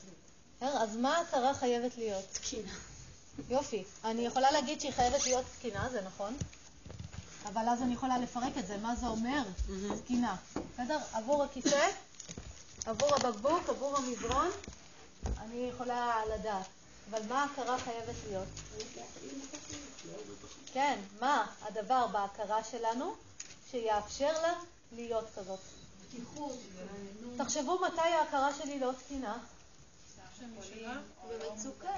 אה, אז מה ההכרה חייבת להיות? תקינה. יופי. אני יכולה להגיד שהיא חייבת להיות תקינה, זה נכון, אבל אז אני יכולה לפרק את זה, מה זה אומר תקינה. בסדר? עבור הכיסא, עבור הבקבוק, עבור המזרון, אני יכולה לדעת. אבל מה ההכרה חייבת להיות? כן, מה הדבר בהכרה שלנו שיאפשר לה להיות כזאת? פתיחות. תחשבו מתי ההכרה שלי לא תקינה. כשאני ישנה? במצוקה.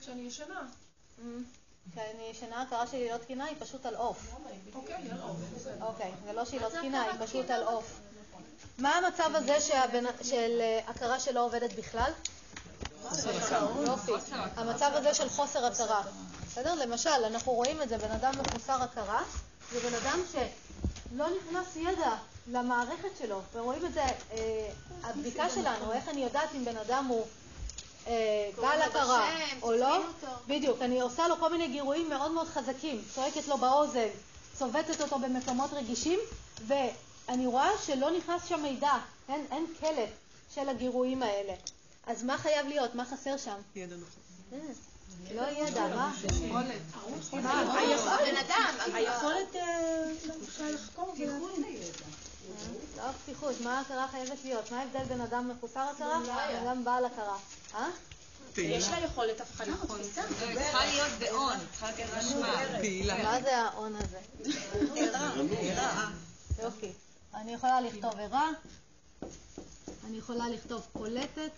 כשאני ישנה. כשאני ישנה, ההכרה שלי לא תקינה היא פשוט על עוף. אוקיי, זה לא שהיא לא תקינה, היא פשוט על עוף. מה המצב הזה של אה, הכרה שלא עובדת בכלל? המצב הזה של חוסר הכרה. בסדר? למשל, אנחנו רואים את זה, בן אדם מחוסר הכרה, זה בן אדם שלא נכנס ידע למערכת שלו, ורואים את זה, אה, הבדיקה שלנו, איך אני יודעת אם בן אדם הוא בעל לו הכרה או לא. בדיוק, אני עושה לו כל מיני גירויים מאוד מאוד חזקים, צועקת לו באוזן, צובטת אותו במקומות רגישים, ואני רואה שלא נכנס שם מידע, אין, אין קלט של הגירויים האלה. אז מה חייב להיות? מה חסר שם? ידע נכון. אה, לא ידע, מה? היכולת. בן אדם. היכולת אה, לחקור. פתיחות לא פתיחות, מה ההכרה חייבת להיות? מה ההבדל בין אדם מחוסר הכרה לבין אדם בעל הכרה? אה? יש לה יכולת הבחנה ותפיסה. היא צריכה להיות באון, צריכה. פעילה. מה זה ההון הזה? יופי. אני יכולה לכתוב ערה, אני יכולה לכתוב קולטת,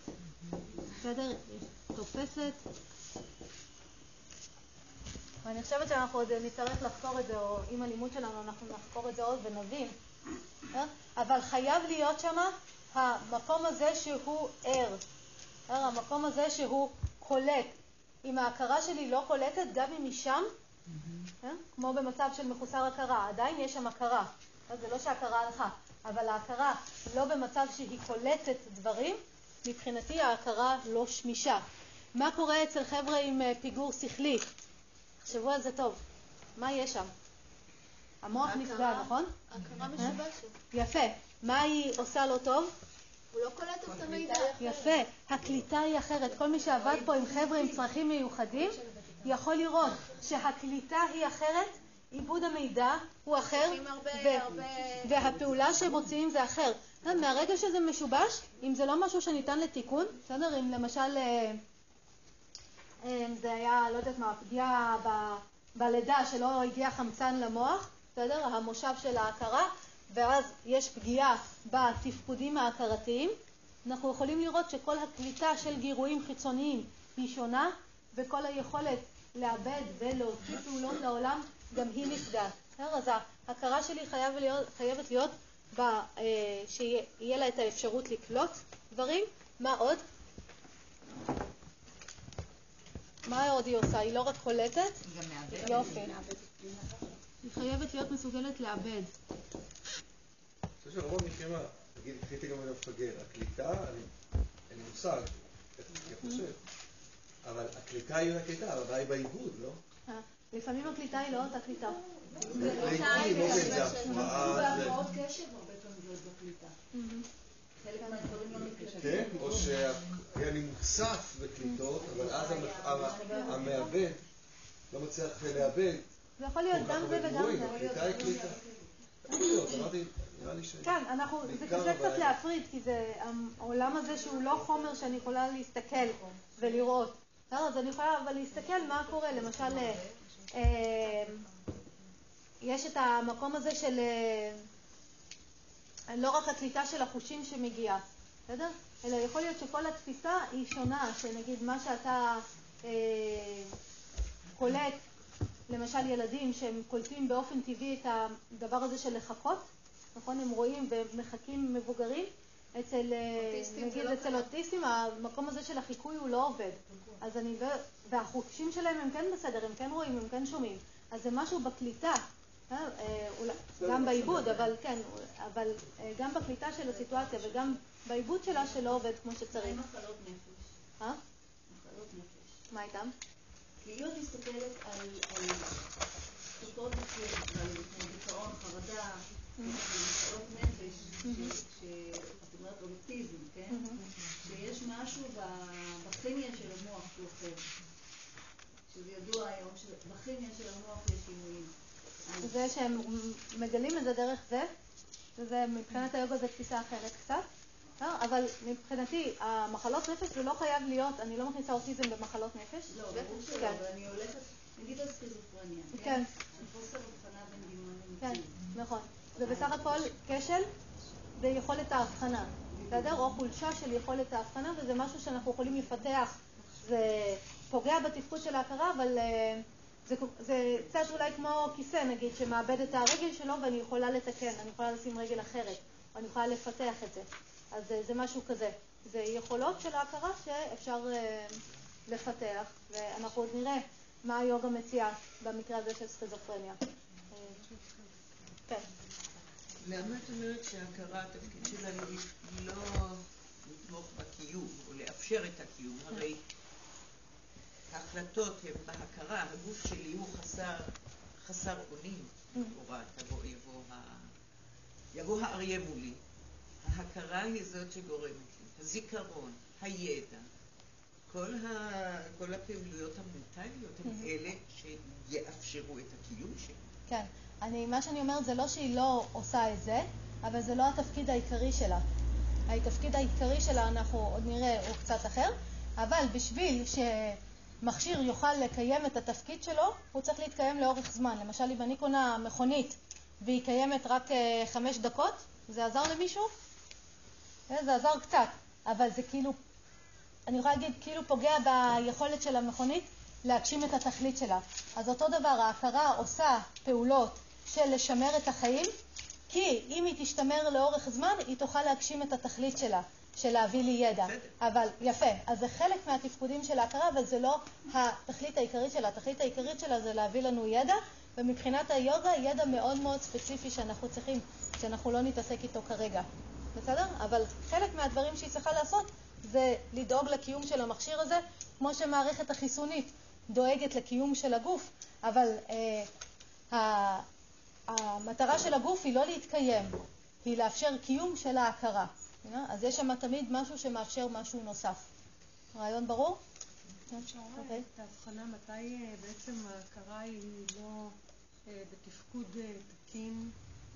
בסדר? תופסת. ואני חושבת שאנחנו עוד נצטרך לחקור את זה, או עם הלימוד שלנו אנחנו נחקור את זה עוד ונבין. אה? אבל חייב להיות שם המקום הזה שהוא ער, אה? המקום הזה שהוא קולט. אם ההכרה שלי לא קולטת, גם אם היא שם, אה? כמו במצב של מחוסר הכרה, עדיין יש שם הכרה. זה לא שהכרה הלכה. אבל ההכרה לא במצב שהיא קולטת דברים, מבחינתי ההכרה לא שמישה. מה קורה אצל חבר'ה עם פיגור שכלי? תחשבו על זה טוב. מה יש שם? המוח נפגע, נכון? הכרה אה? משובשת. יפה. מה היא עושה לא טוב? הוא לא קולט את המידע. יפה. הקליטה היא אחרת. כל מי שעבד פה עם חבר'ה עם צרכים מיוחדים יכול לראות שהקליטה היא אחרת, עיבוד המידע הוא אחר, והפעולה שהם מוציאים זה אחר. מהרגע שזה משובש, אם זה לא משהו שניתן לתיקון, בסדר? אם למשל אה, זה היה, לא יודעת מה, פגיעה בלידה שלא הגיע חמצן למוח, בסדר? המושב של ההכרה, ואז יש פגיעה בתפקודים ההכרתיים, אנחנו יכולים לראות שכל הקליטה של גירויים חיצוניים היא שונה, וכל היכולת לעבד ולהוציא פעולות לעולם גם היא נפגעת. אז ההכרה שלי חייב להיות, חייבת להיות ב, אה, שיהיה לה את האפשרות לקלוט דברים. מה עוד? מה עוד היא עושה? היא לא רק קולטת? היא גם מאבדת. יופי. היא חייבת להיות מסוגלת לעבד. אני חושב שרוב המקרים, נגיד, קחי גם את המפגר, הקליטה, אני- אין לי מושג איך אני חושב, אבל הקליטה היא הקליטה, הבעיה היא בעיבוד, לא? אה, לפעמים הקליטה היא לא אותה קליטה. לעיתים, לא זה הפרעה, זה- בהפרעות קשב הרבה פעמים זה בקליטה. חלק מהדברים לא נקלטים. כן, או שאני מוצף בקליטות, אבל אז המ- המ- המעבד לא מצליח לעבד זה יכול להיות גם זה וגם זה. הקליטה. כן, אנחנו, זה קשה קצת. להפריד, כי זה העולם הזה שהוא לא חומר שאני יכולה להסתכל ולראות. אז אני יכולה אבל להסתכל מה קורה, למשל, אה, אה, יש את המקום הזה של אה, לא רק הקליטה של החושים שמגיעה, בסדר? אלא יכול להיות שכל התפיסה היא שונה, שנגיד מה שאתה קולט, למשל ילדים שהם קולטים באופן טבעי את הדבר הזה של לחכות, נכון? הם רואים ומחכים מבוגרים. אצל, אה, אוטיסטים נגיד זה לא אצל. אוטיסטים המקום הזה של החיקוי הוא לא עובד. אז אני, ו- והחושים שלהם הם כן בסדר, הם כן רואים, הם כן שומעים. אז זה משהו בקליטה, אה, אה, אולי- גם בעיבוד, אבל כן, אבל גם בקליטה של הסיטואציה וגם בעיבוד שלה שלא עובד כמו שצריך. מה עם מחלות נפש? מחלות נפש. מה איתם? את מסתכלת על תופעות נפשיות, על דיכאון, חרדה, מחלות נפש, ש- שאת אומרת אוטיזם, כן? שיש משהו בכימיה של המוח שהוא אחר. שזה ידוע היום שבכימיה של המוח יש שינויים. זה שהם מגלים את זה דרך זה, וזה מבחינת היוגה זו תפיסה אחרת קצת. אה, אבל מבחינתי, המחלות נפש זה לא חייב להיות, אני לא מכניסה אוטיזם במחלות נפש. לא, ברור שלא, כן. אבל אני הולכת, נגיד על סכיזופרניה, כן. כן? חוסר הבחנה בין דמיון כן. נכון. זה בסך הכל כשל ביכולת ההבחנה, בסדר? או חולשה של יכולת ההבחנה, וזה משהו שאנחנו יכולים לפתח. זה פוגע בתפקוד של ההכרה, אבל אה, זה, זה קצת אולי כמו כיסא, נגיד, שמאבד את הרגל שלו ואני יכולה לתקן, אני יכולה לשים רגל אחרת, או אני יכולה לפתח את זה. אז אה, זה משהו כזה. זה יכולות של ההכרה שאפשר אה, לפתח, ואנחנו עוד נראה מה היוגה מציעה במקרה הזה של סכיזופרניה. כן. למה את אומרת שההכרה, התפקיד שלה היא לא לתמוך בקיום או לאפשר את הקיום? הרי ההחלטות הן בהכרה, הגוף שלי הוא חסר, חסר אונים, לכאורה, ה... יבוא האריה מולי. ההכרה היא זאת שגורמת לי, הזיכרון, הידע, כל, ה... כל הפעילויות המנטליות הן אלה שיאפשרו את הקיום שלי. כן. אני, מה שאני אומרת זה לא שהיא לא עושה את זה, אבל זה לא התפקיד העיקרי שלה. התפקיד העיקרי שלה, אנחנו עוד נראה, הוא קצת אחר, אבל בשביל שמכשיר יוכל לקיים את התפקיד שלו, הוא צריך להתקיים לאורך זמן. למשל, אם אני קונה מכונית והיא קיימת רק אה, חמש דקות, זה עזר למישהו? זה עזר קצת, אבל זה כאילו, אני יכולה להגיד, כאילו פוגע ביכולת של המכונית להגשים את התכלית שלה. אז אותו דבר, ההכרה עושה פעולות של לשמר את החיים, כי אם היא תשתמר לאורך זמן, היא תוכל להגשים את התכלית שלה, של להביא לי ידע. אבל, יפה, אז זה חלק מהתפקודים של ההכרה, אבל זה לא התכלית העיקרית שלה. התכלית העיקרית שלה זה להביא לנו ידע, ומבחינת היוגה, ידע מאוד מאוד ספציפי שאנחנו צריכים שאנחנו לא נתעסק איתו כרגע, בסדר? אבל חלק מהדברים שהיא צריכה לעשות זה לדאוג לקיום של המכשיר הזה, כמו שמערכת החיסונית דואגת לקיום של הגוף, אבל אה, המטרה של הגוף היא לא להתקיים, היא לאפשר קיום של ההכרה. אז יש שם תמיד משהו שמאפשר משהו נוסף. רעיון ברור? אפשר אוקיי. את ההבחנה מתי אה, בעצם ההכרה היא לא אה, בתפקוד אה, תקין,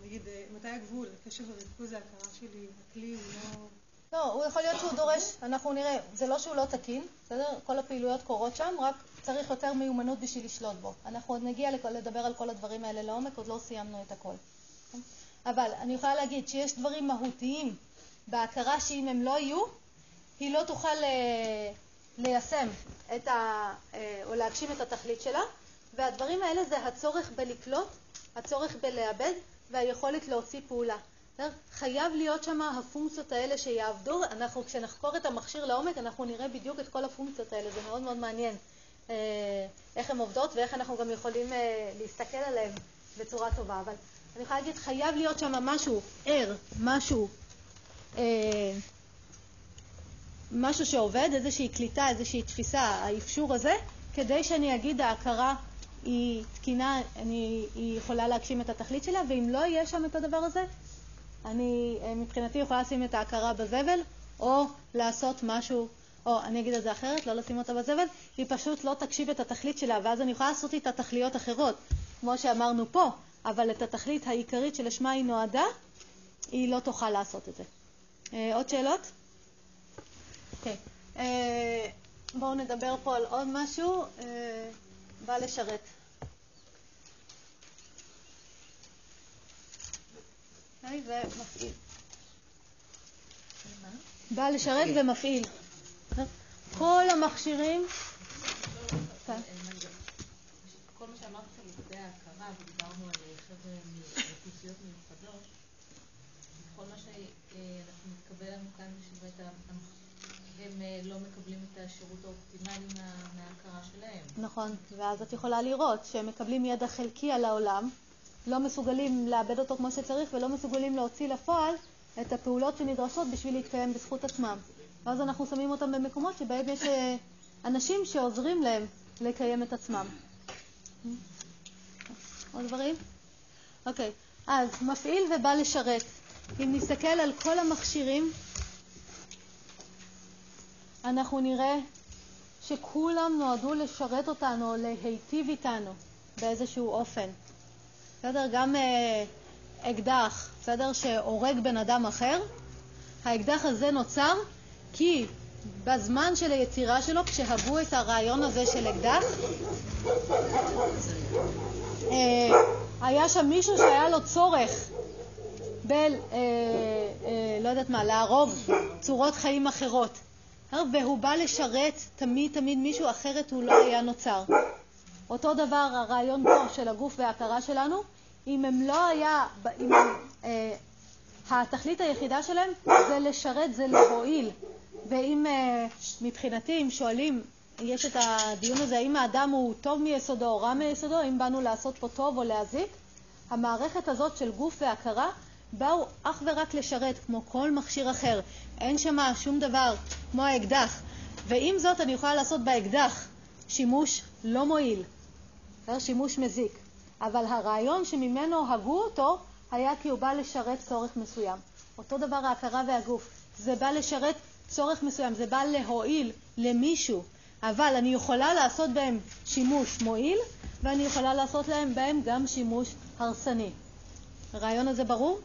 נגיד, מתי הגבול, הקשב וריכוז ההכרה שלי, הכלי הוא לא... לא, הוא יכול להיות שהוא דורש, אנחנו נראה, זה לא שהוא לא תקין, בסדר? כל הפעילויות קורות שם, רק צריך יותר מיומנות בשביל לשלוט בו. אנחנו עוד נגיע לדבר על כל הדברים האלה לעומק, עוד לא סיימנו את הכל. אבל אני יכולה להגיד שיש דברים מהותיים בהכרה שאם הם לא יהיו, היא לא תוכל ליישם את ה... או להגשים את התכלית שלה, והדברים האלה זה הצורך בלקלוט, הצורך בלאבד והיכולת להוציא פעולה. חייב להיות שם הפונקציות האלה שיעבדו, אנחנו כשנחקור את המכשיר לעומק אנחנו נראה בדיוק את כל הפונקציות האלה, זה מאוד מאוד מעניין איך הן עובדות ואיך אנחנו גם יכולים להסתכל עליהן בצורה טובה, אבל אני יכולה להגיד חייב להיות שם משהו ער, משהו משהו שעובד, איזושהי קליטה, איזושהי תפיסה, האפשור הזה, כדי שאני אגיד ההכרה היא תקינה, אני, היא יכולה להגשים את התכלית שלה, ואם לא יהיה שם את הדבר הזה, אני מבחינתי יכולה לשים את ההכרה בזבל, או לעשות משהו, או אני אגיד את זה אחרת, לא לשים אותה בזבל, היא פשוט לא תגשים את התכלית שלה, ואז אני יכולה לעשות איתה תכליות אחרות, כמו שאמרנו פה, אבל את התכלית העיקרית שלשמה היא נועדה, היא לא תוכל לעשות את זה. עוד שאלות? אוקיי. אה, בואו נדבר פה על עוד משהו. אה, בא לשרת. בא לשרת ומפעיל. כל המכשירים... כן. כל מה שאמרת לגבי ההכרה, ודיברנו על חבר'ה מאוכלוסיות מיוחדות, כל מה שאנחנו נתקבל לנו כאן בשביל הם אה, לא מקבלים את השירות האופטימלי מההכרה שלהם. נכון, ואז את יכולה לראות שהם מקבלים ידע חלקי על העולם, לא מסוגלים לאבד אותו כמו שצריך ולא מסוגלים להוציא לפועל את הפעולות שנדרשות בשביל להתקיים בזכות עצמם. ואז אנחנו שמים אותם במקומות שבהם יש אה, אנשים שעוזרים להם לקיים את עצמם. עוד דברים? אוקיי, אז מפעיל ובא לשרת. אם נסתכל על כל המכשירים אנחנו נראה שכולם נועדו לשרת אותנו, להיטיב איתנו באיזשהו אופן. בסדר? גם אה, אקדח, בסדר? שהורג בן אדם אחר, האקדח הזה נוצר כי בזמן של היצירה שלו, כשהגו את הרעיון הזה של אקדח, אה, היה שם מישהו שהיה לו צורך ב... אה, אה, לא יודעת מה, להרוג צורות חיים אחרות. והוא בא לשרת תמיד תמיד מישהו, אחרת הוא לא היה נוצר. אותו דבר הרעיון פה של הגוף וההכרה שלנו, אם הם לא היה, אם אה, התכלית היחידה שלהם זה לשרת, זה להועיל. ואם אה, מבחינתי, אם שואלים, יש את הדיון הזה, האם האדם הוא טוב מיסודו או רע מיסודו, האם באנו לעשות פה טוב או להזיק, המערכת הזאת של גוף והכרה באו אך ורק לשרת, כמו כל מכשיר אחר. אין שם שום דבר, כמו האקדח. ועם זאת אני יכולה לעשות באקדח שימוש לא מועיל, שימוש מזיק. אבל הרעיון שממנו הגו אותו היה כי הוא בא לשרת צורך מסוים. אותו דבר ההכרה והגוף. זה בא לשרת צורך מסוים, זה בא להועיל למישהו. אבל אני יכולה לעשות בהם שימוש מועיל, ואני יכולה לעשות להם בהם גם שימוש הרסני. הרעיון הזה ברור?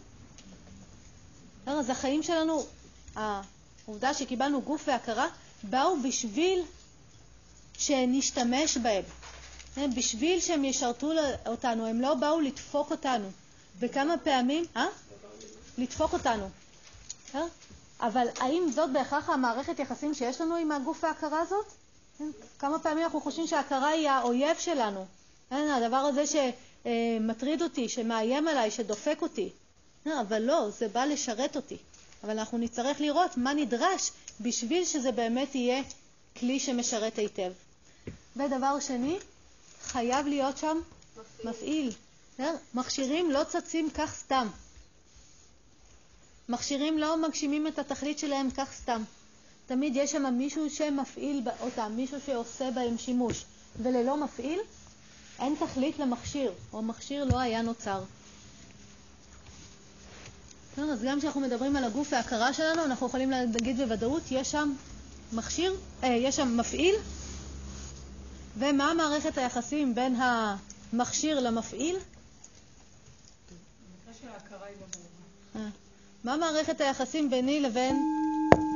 אז החיים שלנו, העובדה שקיבלנו גוף והכרה, באו בשביל שנשתמש בהם. בשביל שהם ישרתו אותנו, הם לא באו לדפוק אותנו. וכמה פעמים, אה? לדפוק אותנו. אבל האם זאת בהכרח המערכת יחסים שיש לנו עם הגוף וההכרה הזאת? כמה פעמים אנחנו חושבים שההכרה היא האויב שלנו. הדבר הזה שמטריד אותי, שמאיים עליי, שדופק אותי. לא, אבל לא, זה בא לשרת אותי. אבל אנחנו נצטרך לראות מה נדרש בשביל שזה באמת יהיה כלי שמשרת היטב. ודבר שני, חייב להיות שם מפעיל. מפעיל. מכשירים לא צצים כך סתם. מכשירים לא מגשימים את התכלית שלהם כך סתם. תמיד יש שם מישהו שמפעיל אותם, מישהו שעושה בהם שימוש, וללא מפעיל אין תכלית למכשיר, או מכשיר לא היה נוצר. אז גם כשאנחנו מדברים על הגוף וההכרה שלנו, אנחנו יכולים להגיד בוודאות, יש שם מכשיר, אה, יש שם מפעיל, ומה מערכת היחסים בין המכשיר למפעיל? אה, מה מערכת היחסים ביני לבין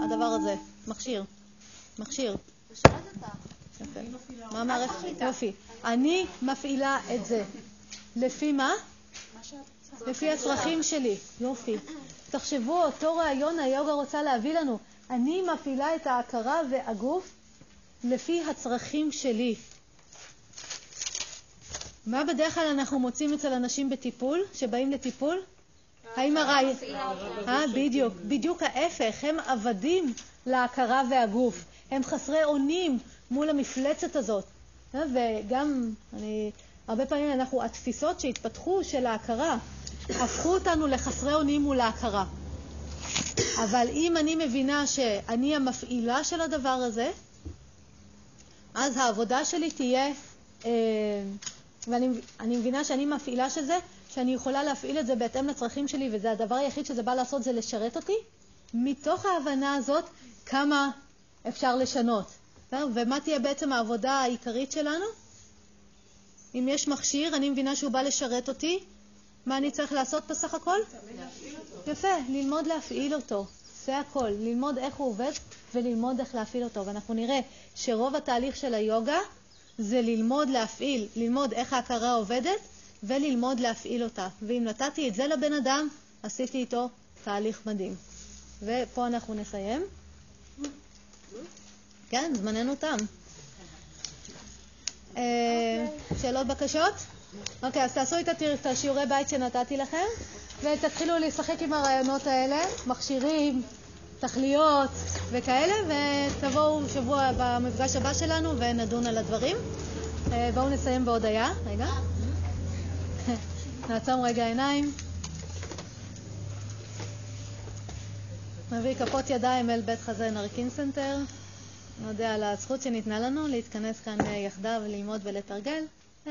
הדבר הזה? מכשיר. מכשיר. מה מערכת? יופי. אני מפעילה את זה. לפי מה? לפי הצרכים שלי. יופי. תחשבו, אותו רעיון היוגה רוצה להביא לנו. אני מפעילה את ההכרה והגוף לפי הצרכים שלי. מה בדרך כלל אנחנו מוצאים אצל אנשים בטיפול, שבאים לטיפול? האם הראי... אה, בדיוק. בדיוק ההפך. הם עבדים להכרה והגוף. הם חסרי אונים מול המפלצת הזאת. אה, וגם, אני, הרבה פעמים אנחנו, התפיסות שהתפתחו של ההכרה, הפכו אותנו לחסרי אונים מול ההכרה. אבל אם אני מבינה שאני המפעילה של הדבר הזה, אז העבודה שלי תהיה, אה, ואני מבינה שאני מפעילה של זה, שאני יכולה להפעיל את זה בהתאם לצרכים שלי, וזה הדבר היחיד שזה בא לעשות זה לשרת אותי, מתוך ההבנה הזאת כמה אפשר לשנות. ומה תהיה בעצם העבודה העיקרית שלנו? אם יש מכשיר, אני מבינה שהוא בא לשרת אותי, מה אני צריך לעשות בסך הכל? יפה, ללמוד להפעיל אותו. זה הכל, ללמוד איך הוא עובד וללמוד איך להפעיל אותו. ואנחנו נראה שרוב התהליך של היוגה זה ללמוד להפעיל, ללמוד איך ההכרה עובדת וללמוד להפעיל אותה. ואם נתתי את זה לבן אדם, עשיתי איתו תהליך מדהים. ופה אנחנו נסיים. כן, זמננו תם. אה, שאלות, בקשות? אוקיי, אז תעשו את השיעורי בית שנתתי לכם, ותתחילו לשחק עם הרעיונות האלה, מכשירים, תכליות וכאלה, ותבואו שבוע במפגש הבא שלנו ונדון על הדברים. אה, בואו נסיים בהודיה. רגע. נעצום רגע עיניים. נביא כפות ידיים אל בית חזה נרקין סנטר. נודה על הזכות שניתנה לנו להתכנס כאן יחדיו, ללמוד ולתרגל.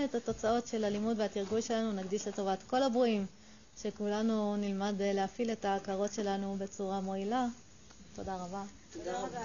את התוצאות של הלימוד והתרגול שלנו נקדיש לטובת כל הברואים, שכולנו נלמד להפעיל את ההכרות שלנו בצורה מועילה. תודה רבה. תודה רבה.